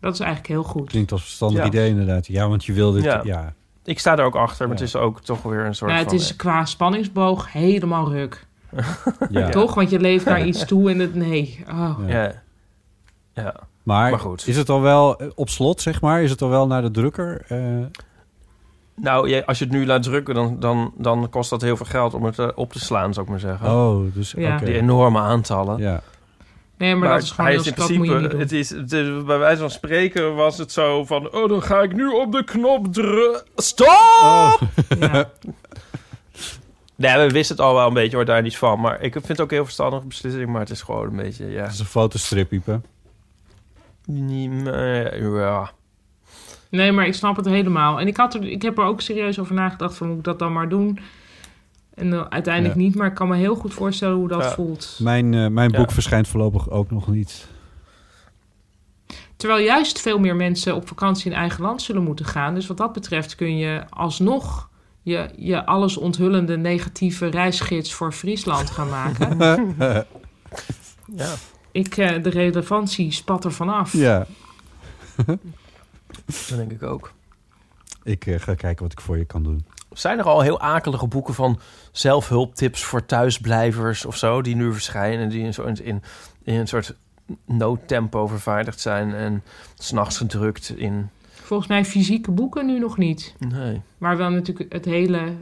Dat is eigenlijk heel goed. Klinkt als een verstandig Ja. idee inderdaad. Ja, want je wilde het... Ja. Ja. Ik sta er ook achter, maar het is ook toch weer een soort Nou, het van... is qua spanningsboog helemaal ruk. [LAUGHS] Ja. Toch? Want je leeft naar iets toe en het... Nee. Oh. Ja. Ja. Maar, Maar goed. is het al wel eh, op slot, zeg maar? Is het al wel naar de drukker? Eh, Nou, ja, als je het nu laat drukken, dan, dan, dan kost dat heel veel geld om het eh, op te slaan, zou ik maar zeggen. Oh, dus Ja. Die enorme aantallen. Ja. Nee, maar, dat is gewoon heel in dat moet je niet doen. Het is, het is- bij wijze van spreken was het zo van... Oh, dan ga ik nu op de knop drukken. Stop! Oh. [LAUGHS] Ja. [LAUGHS] Nee, we wisten het al wel een beetje, hoor, daar niet van. Maar ik vind het ook een heel verstandige beslissing. Maar het is gewoon een beetje, ja... Dat is een fotostrip, Ipe. Ja. Nee, maar ik snap het helemaal. En ik, had er, ik heb er ook serieus over nagedacht van moet ik dat dan maar doen. En dan uiteindelijk Ja. niet, maar ik kan me heel goed voorstellen hoe dat Ja. voelt. Mijn, eh, mijn Ja. boek verschijnt voorlopig ook nog niet. Terwijl juist veel meer mensen op vakantie in eigen land zullen moeten gaan. Dus wat dat betreft kun je alsnog je, je alles onthullende negatieve reisgids voor Friesland gaan maken. [LAUGHS] ja. ik, eh, de relevantie spat er vanaf. ja. Dat denk ik ook. Ik eh, ga kijken wat ik voor je kan doen. Zijn er al heel akelige boeken van zelfhulptips voor thuisblijvers of zo... die nu verschijnen, die in, zo, in, in een soort noodtempo vervaardigd zijn... en s'nachts gedrukt in... Volgens mij fysieke boeken nu nog niet. Nee. Maar wel natuurlijk het hele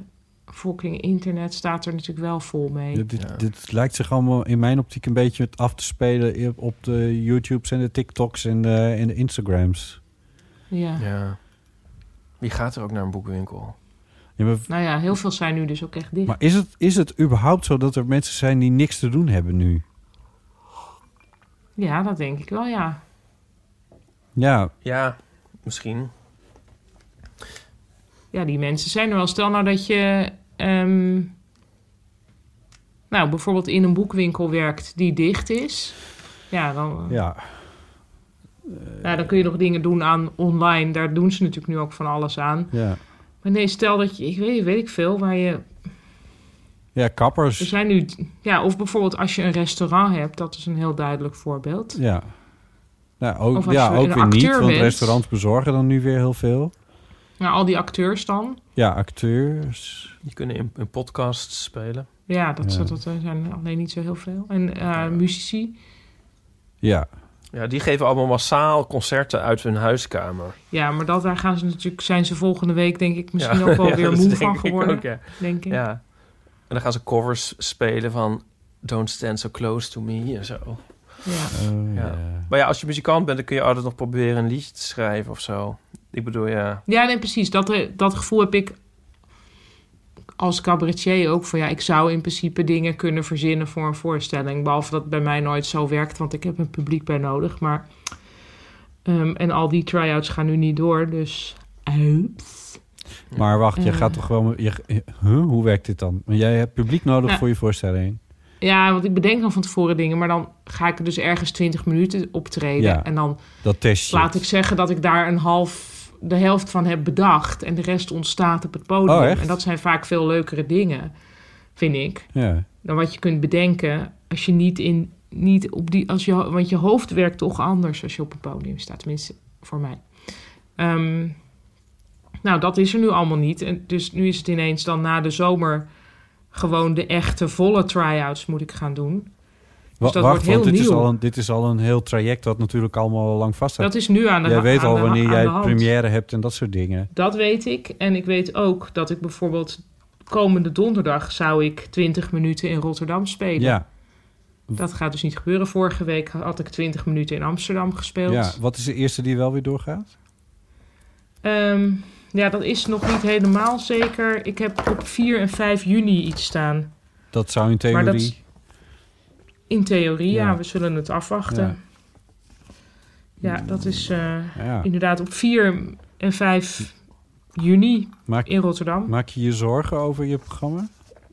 fucking internet staat er natuurlijk wel vol mee. Dit, dit, dit lijkt zich allemaal in mijn optiek een beetje af te spelen op de YouTubes en de TikToks en de, en de Instagrams. Ja. Ja. Wie gaat er ook naar een boekwinkel? Ja, maar, Nou ja, heel veel zijn nu dus ook echt dicht. maar is, het, is het überhaupt zo dat er mensen zijn die niks te doen hebben nu? Ja, dat denk ik wel, ja. Ja, Ja, misschien. Ja, die mensen zijn er wel. Stel nou dat je ehm, nou, bijvoorbeeld in een boekwinkel werkt die dicht is, ja, dan, Ja, nou, dan kun je nog dingen doen aan online. Daar doen ze natuurlijk nu ook van alles aan. ja. Maar nee, stel dat je, ik weet, weet ik veel, waar je ja kappers. Er zijn nu, ja, of bijvoorbeeld als je een restaurant hebt, dat is een heel duidelijk voorbeeld. Ja. Nou, ook, Of als ja, je ook een weer niet, acteur want bent. restaurants bezorgen dan nu weer heel veel. Nou, al die acteurs dan. Ja, acteurs. Die kunnen in, in podcasts spelen. Ja, dat, Ja. dat zijn alleen niet zo heel veel. En eh, muzici. Ja. Ja, die geven allemaal massaal concerten uit hun huiskamer. Ja, maar dat, daar gaan ze natuurlijk, zijn ze volgende week denk ik misschien Ja, ook wel [LAUGHS] ja, weer moe van ik geworden. ook, ja. Denk ik. Ja. En dan gaan ze covers spelen van Don't Stand So Close To Me en zo. Ja. Oh, ja. Maar ja, als je muzikant bent, dan kun je altijd nog proberen een liedje te schrijven of zo. Ik bedoel, ja. Ja, nee, precies. Dat, dat gevoel heb ik als cabaretier ook. Van ja, ik zou in principe dingen kunnen verzinnen voor een voorstelling. Behalve dat het bij mij nooit zo werkt, want ik heb een publiek bij nodig. Maar, ehm, en al die try-outs gaan nu niet door, dus... Ups. Maar wacht, je Eh. gaat toch gewoon... Je, huh? Hoe werkt dit dan? Want jij hebt publiek nodig Nou, voor je voorstelling. Ja, want ik bedenk dan van tevoren dingen, maar dan ga ik er dus ergens 20 minuten optreden. Ja, en dan dat test je. laat ik zeggen dat ik daar een half, de helft van heb bedacht. En de rest ontstaat op het podium. Oh? En dat zijn vaak veel leukere dingen, vind ik. Ja. Dan wat je kunt bedenken als je niet in, niet op die, als je, want je hoofd werkt toch anders als je op een podium staat. Tenminste, voor mij. Ehm, nou, dat is er nu allemaal niet. En dus nu is het ineens dan na de zomer gewoon de echte volle try-outs moet ik gaan doen. Dus dat wacht, wordt heel want dit is, nieuw. al een, dit is al een heel traject dat natuurlijk allemaal al lang vast staat. Dat is nu aan de Jij weet al wanneer jij première hebt en dat soort dingen. Dat weet ik. En ik weet ook dat ik bijvoorbeeld komende donderdag zou ik 20 minuten in Rotterdam spelen. Ja. Dat gaat dus niet gebeuren. Vorige week had ik 20 minuten in Amsterdam gespeeld. ja. Wat is de eerste die wel weer doorgaat? Ehm, ja, dat is nog niet helemaal zeker. Ik heb op 4 en 5 juni iets staan. Dat zou in theorie... in theorie, ja. Ja. we zullen het afwachten. Ja, dat is eh, inderdaad op 4 en 5 juni Maak- in Rotterdam. Maak je je zorgen over je programma?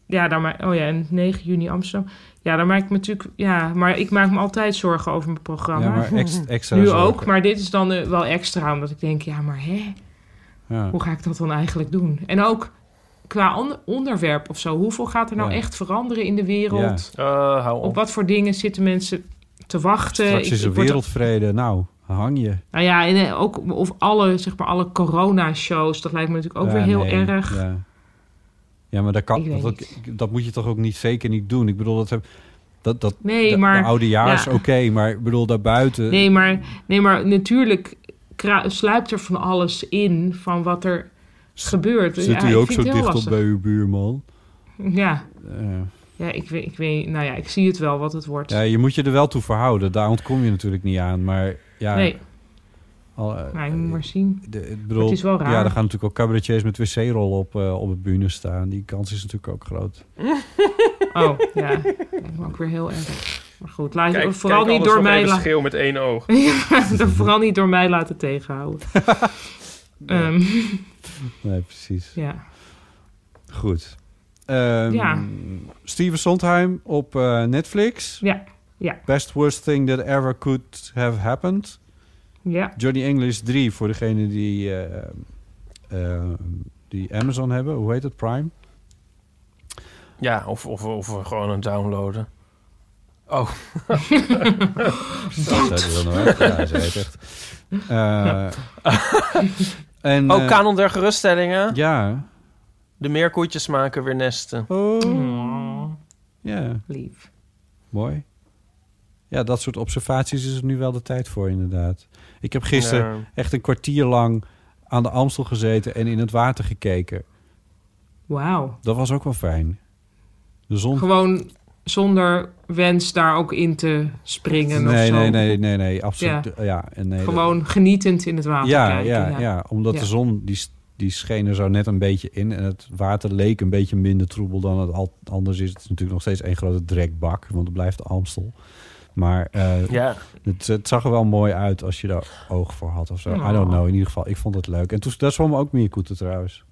Ja, daar ma- oh ja, en 9 juni Amsterdam. Ja, daar maak ik me natuurlijk... Ja, maar ik maak me altijd zorgen over mijn programma. Ja, maar ex- [LAUGHS] extra Nu zorgen. ook, maar dit is dan eh, wel extra. Omdat ik denk, ja, maar hè? Ja. Hoe ga ik dat dan eigenlijk doen? En ook qua on- onderwerp of zo. Hoeveel gaat er nou Ja. echt veranderen in de wereld? Eh, hou op. Op wat voor dingen zitten mensen te wachten? Straks Ik- is er wereldvrede. Nou, hang je. Nou ja, en eh, ook of alle, zeg maar, alle corona-shows. Dat lijkt me natuurlijk ook Ja, weer heel nee, erg. Ja. ja, maar dat, kan, dat, dat moet je toch ook niet zeker niet doen. Ik bedoel, dat, heb, dat, dat Nee, de, maar- de oude jaar is ja. oké, maar ik bedoel, daarbuiten... Nee, maar, nee, maar natuurlijk sluipt er van alles in van wat er gebeurt. Zit Ja, u ook zo dicht op bij uw buurman? Ja. Eh, Ja, ik weet, ik weet, nou ja, ik zie het wel wat het wordt. ja, je moet je er wel toe verhouden. Daar ontkom je natuurlijk niet aan. Maar ja, Nee. al, Maar je moet maar zien. de- ik Maar bedoel, het is wel raar. Ja, er gaan natuurlijk ook cabaretiers met wc-rol op, eh, op het bühne staan. Die kans is natuurlijk ook groot. [LAUGHS] Oh, ja. Me ook weer heel erg. Maar goed, laat je Kijk- vooral kijk niet door mij even la- schreeuw met één oog. [LAUGHS] ja, dat [LAUGHS] vooral niet door mij laten tegenhouden. Ehm, [LAUGHS] Nee, precies. ja. Goed. Ehm, Ja. Steven Sondheim op eh, Netflix. Ja, ja. Best worst thing that ever could have happened. Ja. Johnny English 3 voor degene die, eh, eh, die Amazon hebben. Hoe heet het? Prime? Ja, of, of, of we gewoon een downloaden. Oh. Zei ze dan ook? Ja, ze weet echt. [LAUGHS] Eh, [LAUGHS] en, oh, eh, kanon der geruststellingen. Ja. De meerkoetjes maken weer nesten. Oh. Ja. Lief. Mooi. Ja, dat soort observaties is er nu wel de tijd voor, inderdaad. Ik heb gisteren Ja. echt een kwartier lang aan de Amstel gezeten en in het water gekeken. Wauw. Dat was ook wel fijn. De zon... Gewoon zonder wens daar ook in te springen of nee, zo. nee, nee, nee, nee, absoluut. Ja. Ja. en nee, Gewoon genietend in het water ja, kijken. ja, ja, omdat Ja. de zon die, die scheen er zo net een beetje in. En het water leek een beetje minder troebel dan het al, anders is. Het is natuurlijk nog steeds één grote drekbak, want het blijft Amstel. Maar eh, Ja. het, het zag er wel mooi uit als je daar oog voor had of zo. I don't know, in ieder geval. Ik vond het leuk. En toen, dat zwom ook Mierkoeten trouwens.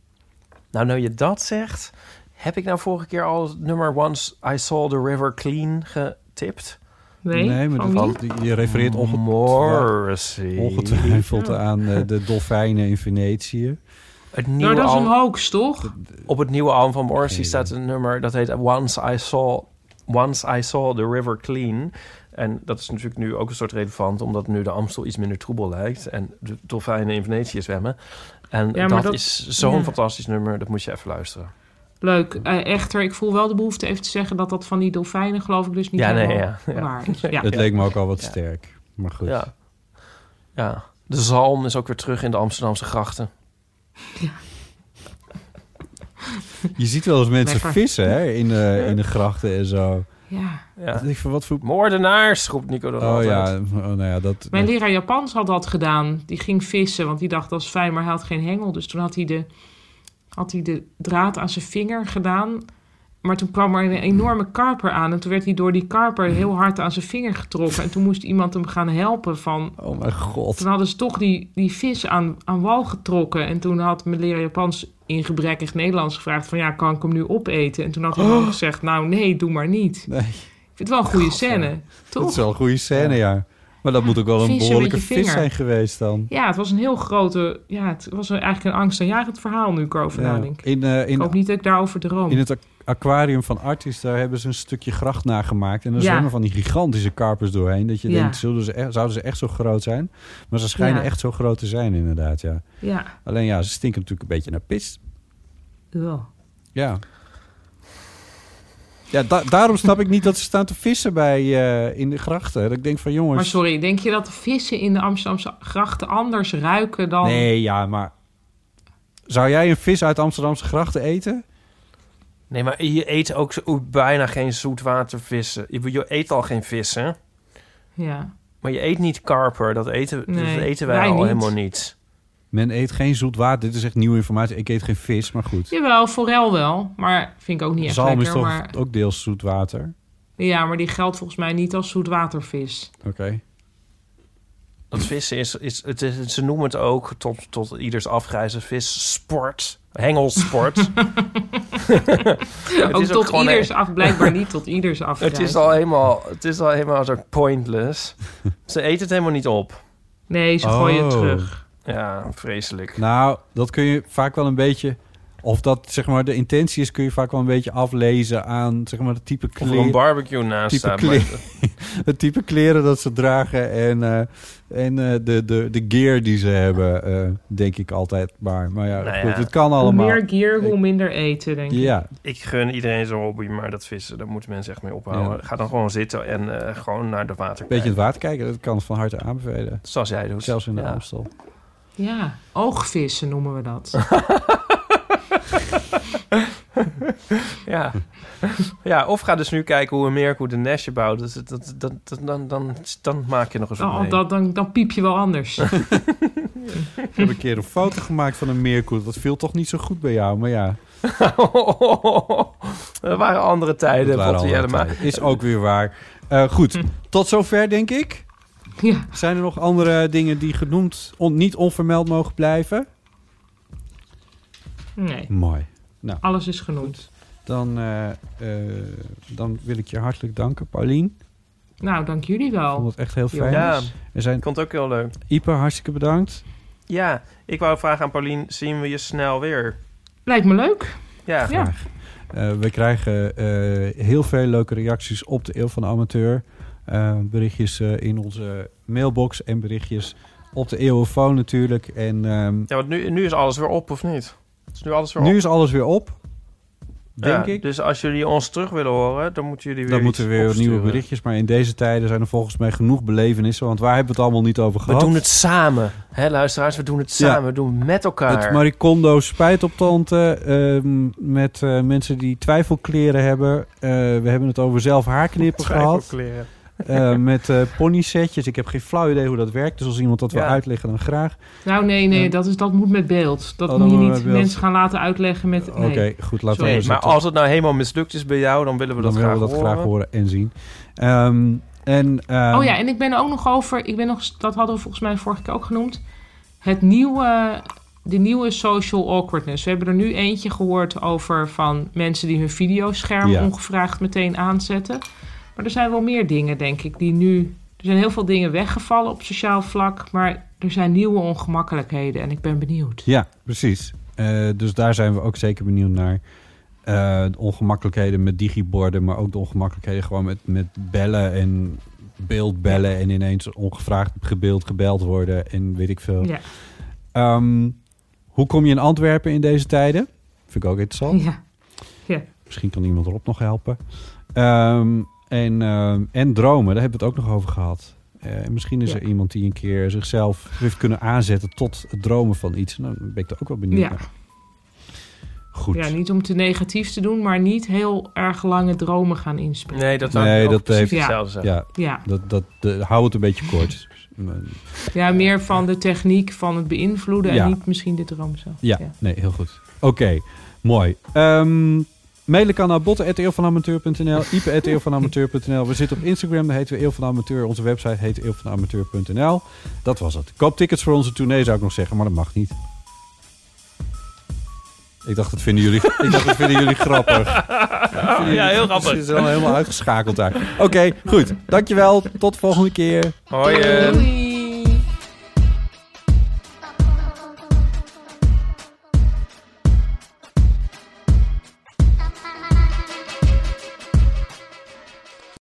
Nou, nou je dat zegt, Heb ik nou vorige keer al het nummer Once I Saw the River Clean getipt? Nee, Nee, maar van dat- je refereert onge- Morrissey. ongetwijfeld aan eh, de dolfijnen in Venetië. Het Nou, nieuwe dat is een hoax, toch? Op het nieuwe album van Morrissey staat een nummer dat heet Once I Saw, Once I Saw the River Clean. En dat is natuurlijk nu ook een soort relevant, omdat nu de Amstel iets minder troebel lijkt en de dolfijnen in Venetië zwemmen. En Ja, dat, dat- is zo'n ja. fantastisch nummer, dat moet je even luisteren. Leuk. Eh, echter, ik voel wel de behoefte even te zeggen dat dat van die dolfijnen geloof ik dus niet Ja, nee, helemaal ja, ja. waar is. Ja. [LAUGHS] Het leek me ook al wat Ja. sterk. Maar goed. Ja. ja. De zalm is ook weer terug in de Amsterdamse grachten. Je ziet wel eens mensen Lekker. vissen hè, in, de, in de grachten en zo. Ja. Ja. Ik van wat voor... Moordenaars, roept Nico dan Oh altijd. ja, oh, nou ja, dat... Mijn leraar Japans had dat gedaan. Die ging vissen, want die dacht dat is fijn, maar hij had geen hengel. Dus toen had hij de, had hij de draad aan zijn vinger gedaan. Maar toen kwam er een enorme karper aan. En toen werd hij door die karper heel hard aan zijn vinger getrokken. En toen moest iemand hem gaan helpen van... Oh mijn god. Toen hadden ze toch die, die vis aan, aan wal getrokken. En toen had mijn leraar Japans in gebrekkig Nederlands gevraagd van... ja, kan ik hem nu opeten? En toen had hij Oh. gezegd, nou nee, doe maar niet. Nee. Ik vind het wel een goede scène, toch? Dat is wel een goede scène, ja. Maar dat moet ook wel een behoorlijke vis zijn geweest dan. Ja, het was een heel grote... Ja, het was eigenlijk een angstaanjagend verhaal nu ik erover Ja. nadenk. In, eh, ik hoop niet dat ik daarover droom. in het aqu- aquarium van Artis, daar hebben ze een stukje gracht nagemaakt. En er Ja. zwemmen van die gigantische karpers doorheen. Dat je Ja. denkt, zullen ze echt, zouden ze echt zo groot zijn? Maar ze schijnen echt zo groot te zijn, inderdaad, ja. Ja. Alleen ja, ze stinken natuurlijk een beetje naar pis. Ja. Ja. Ja, da- daarom snap ik niet dat ze staan te vissen bij, eh, in de grachten. Dat ik denk van jongens... Maar sorry, denk je dat de vissen in de Amsterdamse grachten anders ruiken dan... Nee, ja, maar... Zou jij een vis uit Amsterdamse grachten eten? Nee, maar je eet ook zo, bijna geen zoetwatervissen. Je, je eet al geen vissen. Ja. Maar je eet niet karper. Dat eten, Nee, dat eten wij, wij al niet. helemaal niet. Men eet geen zoet water. Dit is echt nieuwe informatie. Ik eet geen vis, maar goed. Jawel, forel wel. Maar vind ik ook niet echt Zalm lekker. is toch Maar, ook deels zoet water? ja, maar die geldt volgens mij niet als zoetwatervis. Oké. Dat vissen is, is, het is... Ze noemen het ook tot, tot ieders afgrijzen vis sport. Hengelsport. [LAUGHS] Het ook is tot ieders een- af, blijkbaar niet tot [LAUGHS] ieders af. Het is al helemaal, het is al helemaal zo pointless. Ze eten het helemaal niet op. Nee, ze gooien het Oh. terug. Ja, vreselijk. Nou, dat kun je vaak wel een beetje... Of dat zeg maar de intentie is, kun je vaak wel een beetje aflezen aan zeg maar, het type Of er kleren. een barbecue naast type staat. kleren, maar- [LAUGHS] het type kleren dat ze dragen en, eh, en eh, de, de, de gear die ze hebben, eh, denk ik altijd maar. Maar ja, Nou goed, ja. het kan Hoe allemaal. meer gear, hoe minder eten, denk ik. Ja, Ik gun iedereen zo'n hobby, maar dat vissen, daar moeten mensen echt mee ophouden. Ja. Ga dan gewoon zitten en eh, gewoon naar de water een beetje in het water kijken, dat kan van harte aanbevelen. Zoals jij doet. Zelfs in de Ja. Amstel. Ja, oogvissen noemen we dat. [LAUGHS] Ja. ja, of ga dus nu kijken hoe een meerkoet een nestje bouwt. Dat, dat, dat, dat- dan, dan, dan maak je nog eens wat Dan, dan, dan, dan piep je wel anders. [LAUGHS] Ik heb een keer een foto gemaakt van een meerkoet. Dat viel toch niet zo goed bij jou, maar ja. [LAUGHS] Dat waren andere tijden. Dat waren andere tijden. Is ook weer waar. Eh, goed, tot zover denk ik. [LAUGHS] Ja. Zijn er nog andere dingen die genoemd, on- niet onvermeld mogen blijven? Nee, Mooi. Nou, alles is genoemd. dan, eh, eh, dan wil ik je hartelijk danken, Paulien. Nou, dank jullie Ik wel. vond het echt heel fijn. Ja, Er zijn ik vond het ook heel leuk. Ipe, hartstikke bedankt. Ja, ik wou vragen aan Paulien, zien we je snel weer? Lijkt me leuk. Ja, Ja. Eh, we krijgen eh, heel veel leuke reacties op de Eeuw van de Amateur. Eh, berichtjes eh, in onze mailbox en berichtjes op de Eeuwenfoon natuurlijk. En ehm, ja want nu, nu is alles weer op, of niet? Is nu alles weer nu op? is alles weer op, denk Ja, ik. Dus als jullie ons terug willen horen, dan moeten jullie weer Dan moeten we weer nieuwe berichtjes. Maar in deze tijden zijn er volgens mij genoeg belevenissen. Want waar hebben we het allemaal niet over We gehad? doen het samen. Hè, luisteraars, we doen het Ja. samen. We doen het met elkaar. Het Maricondo spijtoptante ehm met eh, mensen die twijfelkleren hebben. We hebben het over zelf haarknippen gehad. Twijfelkleren. [LAUGHS] Eh, met eh ponysetjes. Ik heb geen flauw idee hoe dat werkt. Dus als iemand dat wil Ja. uitleggen, dan graag. Nou, nee, nee, Ja. dat, is, dat moet met beeld. Dat Oh, moet je niet mensen gaan laten uitleggen met... Oké, Nee. goed. Laten we maar als het nou helemaal mislukt is bij jou, dan willen we dan dat, willen graag, we dat horen. graag horen en zien. Ehm, en, ehm, Oh ja, en ik ben ook nog over... Ik ben nog, dat hadden we volgens mij vorige keer ook genoemd. Het nieuwe de nieuwe social awkwardness. We hebben er nu eentje gehoord over van mensen die hun videoscherm Ja. ongevraagd meteen aanzetten. Maar er zijn wel meer dingen, denk ik, die nu... Er zijn heel veel dingen weggevallen op sociaal vlak, maar er zijn nieuwe ongemakkelijkheden en ik ben benieuwd. Ja, precies. Eh, dus daar zijn we ook zeker benieuwd naar. Eh, de ongemakkelijkheden met digiborden, maar ook de ongemakkelijkheden gewoon met, met bellen en beeldbellen en ineens ongevraagd gebeeld gebeld worden en weet ik veel. Ja. Ehm, hoe kom je in Antwerpen in deze tijden? Vind ik ook interessant. Ja. ja. Misschien kan iemand erop nog helpen. Ehm, en, ehm, en dromen, daar hebben we het ook nog over gehad. Eh, en misschien is Ja. er iemand die een keer zichzelf heeft kunnen aanzetten tot het dromen van iets. Nou, dan ben ik er ook wel benieuwd Ja. naar. Goed. Ja, niet om te negatief te doen, maar niet heel erg lange dromen gaan inspreken. Nee, dat zou nee, dat heeft, hetzelfde zeggen. Ja, Ja. Dat, dat, de, hou het een beetje [LAUGHS] kort. Ja, meer van de techniek van het beïnvloeden Ja. en niet misschien de droom zelf. Ja, nee, heel goed. Oké, mooi. Ehm mailen kan naar botten.eeuwvanamateur.nl, ipe.eeuwvanamateur.nl. We zitten op Instagram, daar heten we Eeuw van Amateur. Onze website heet eeuwvanamateur.nl. Dat was het. Koop tickets voor onze tournee, zou ik nog zeggen, maar dat mag niet. Ik dacht, dat vinden jullie, ik dacht, dat vinden jullie [LAUGHS] grappig. Ja, heel grappig. Ze zijn al helemaal uitgeschakeld daar. Oké, goed. Dankjewel. Tot de volgende keer. Hoi. eh. Doei.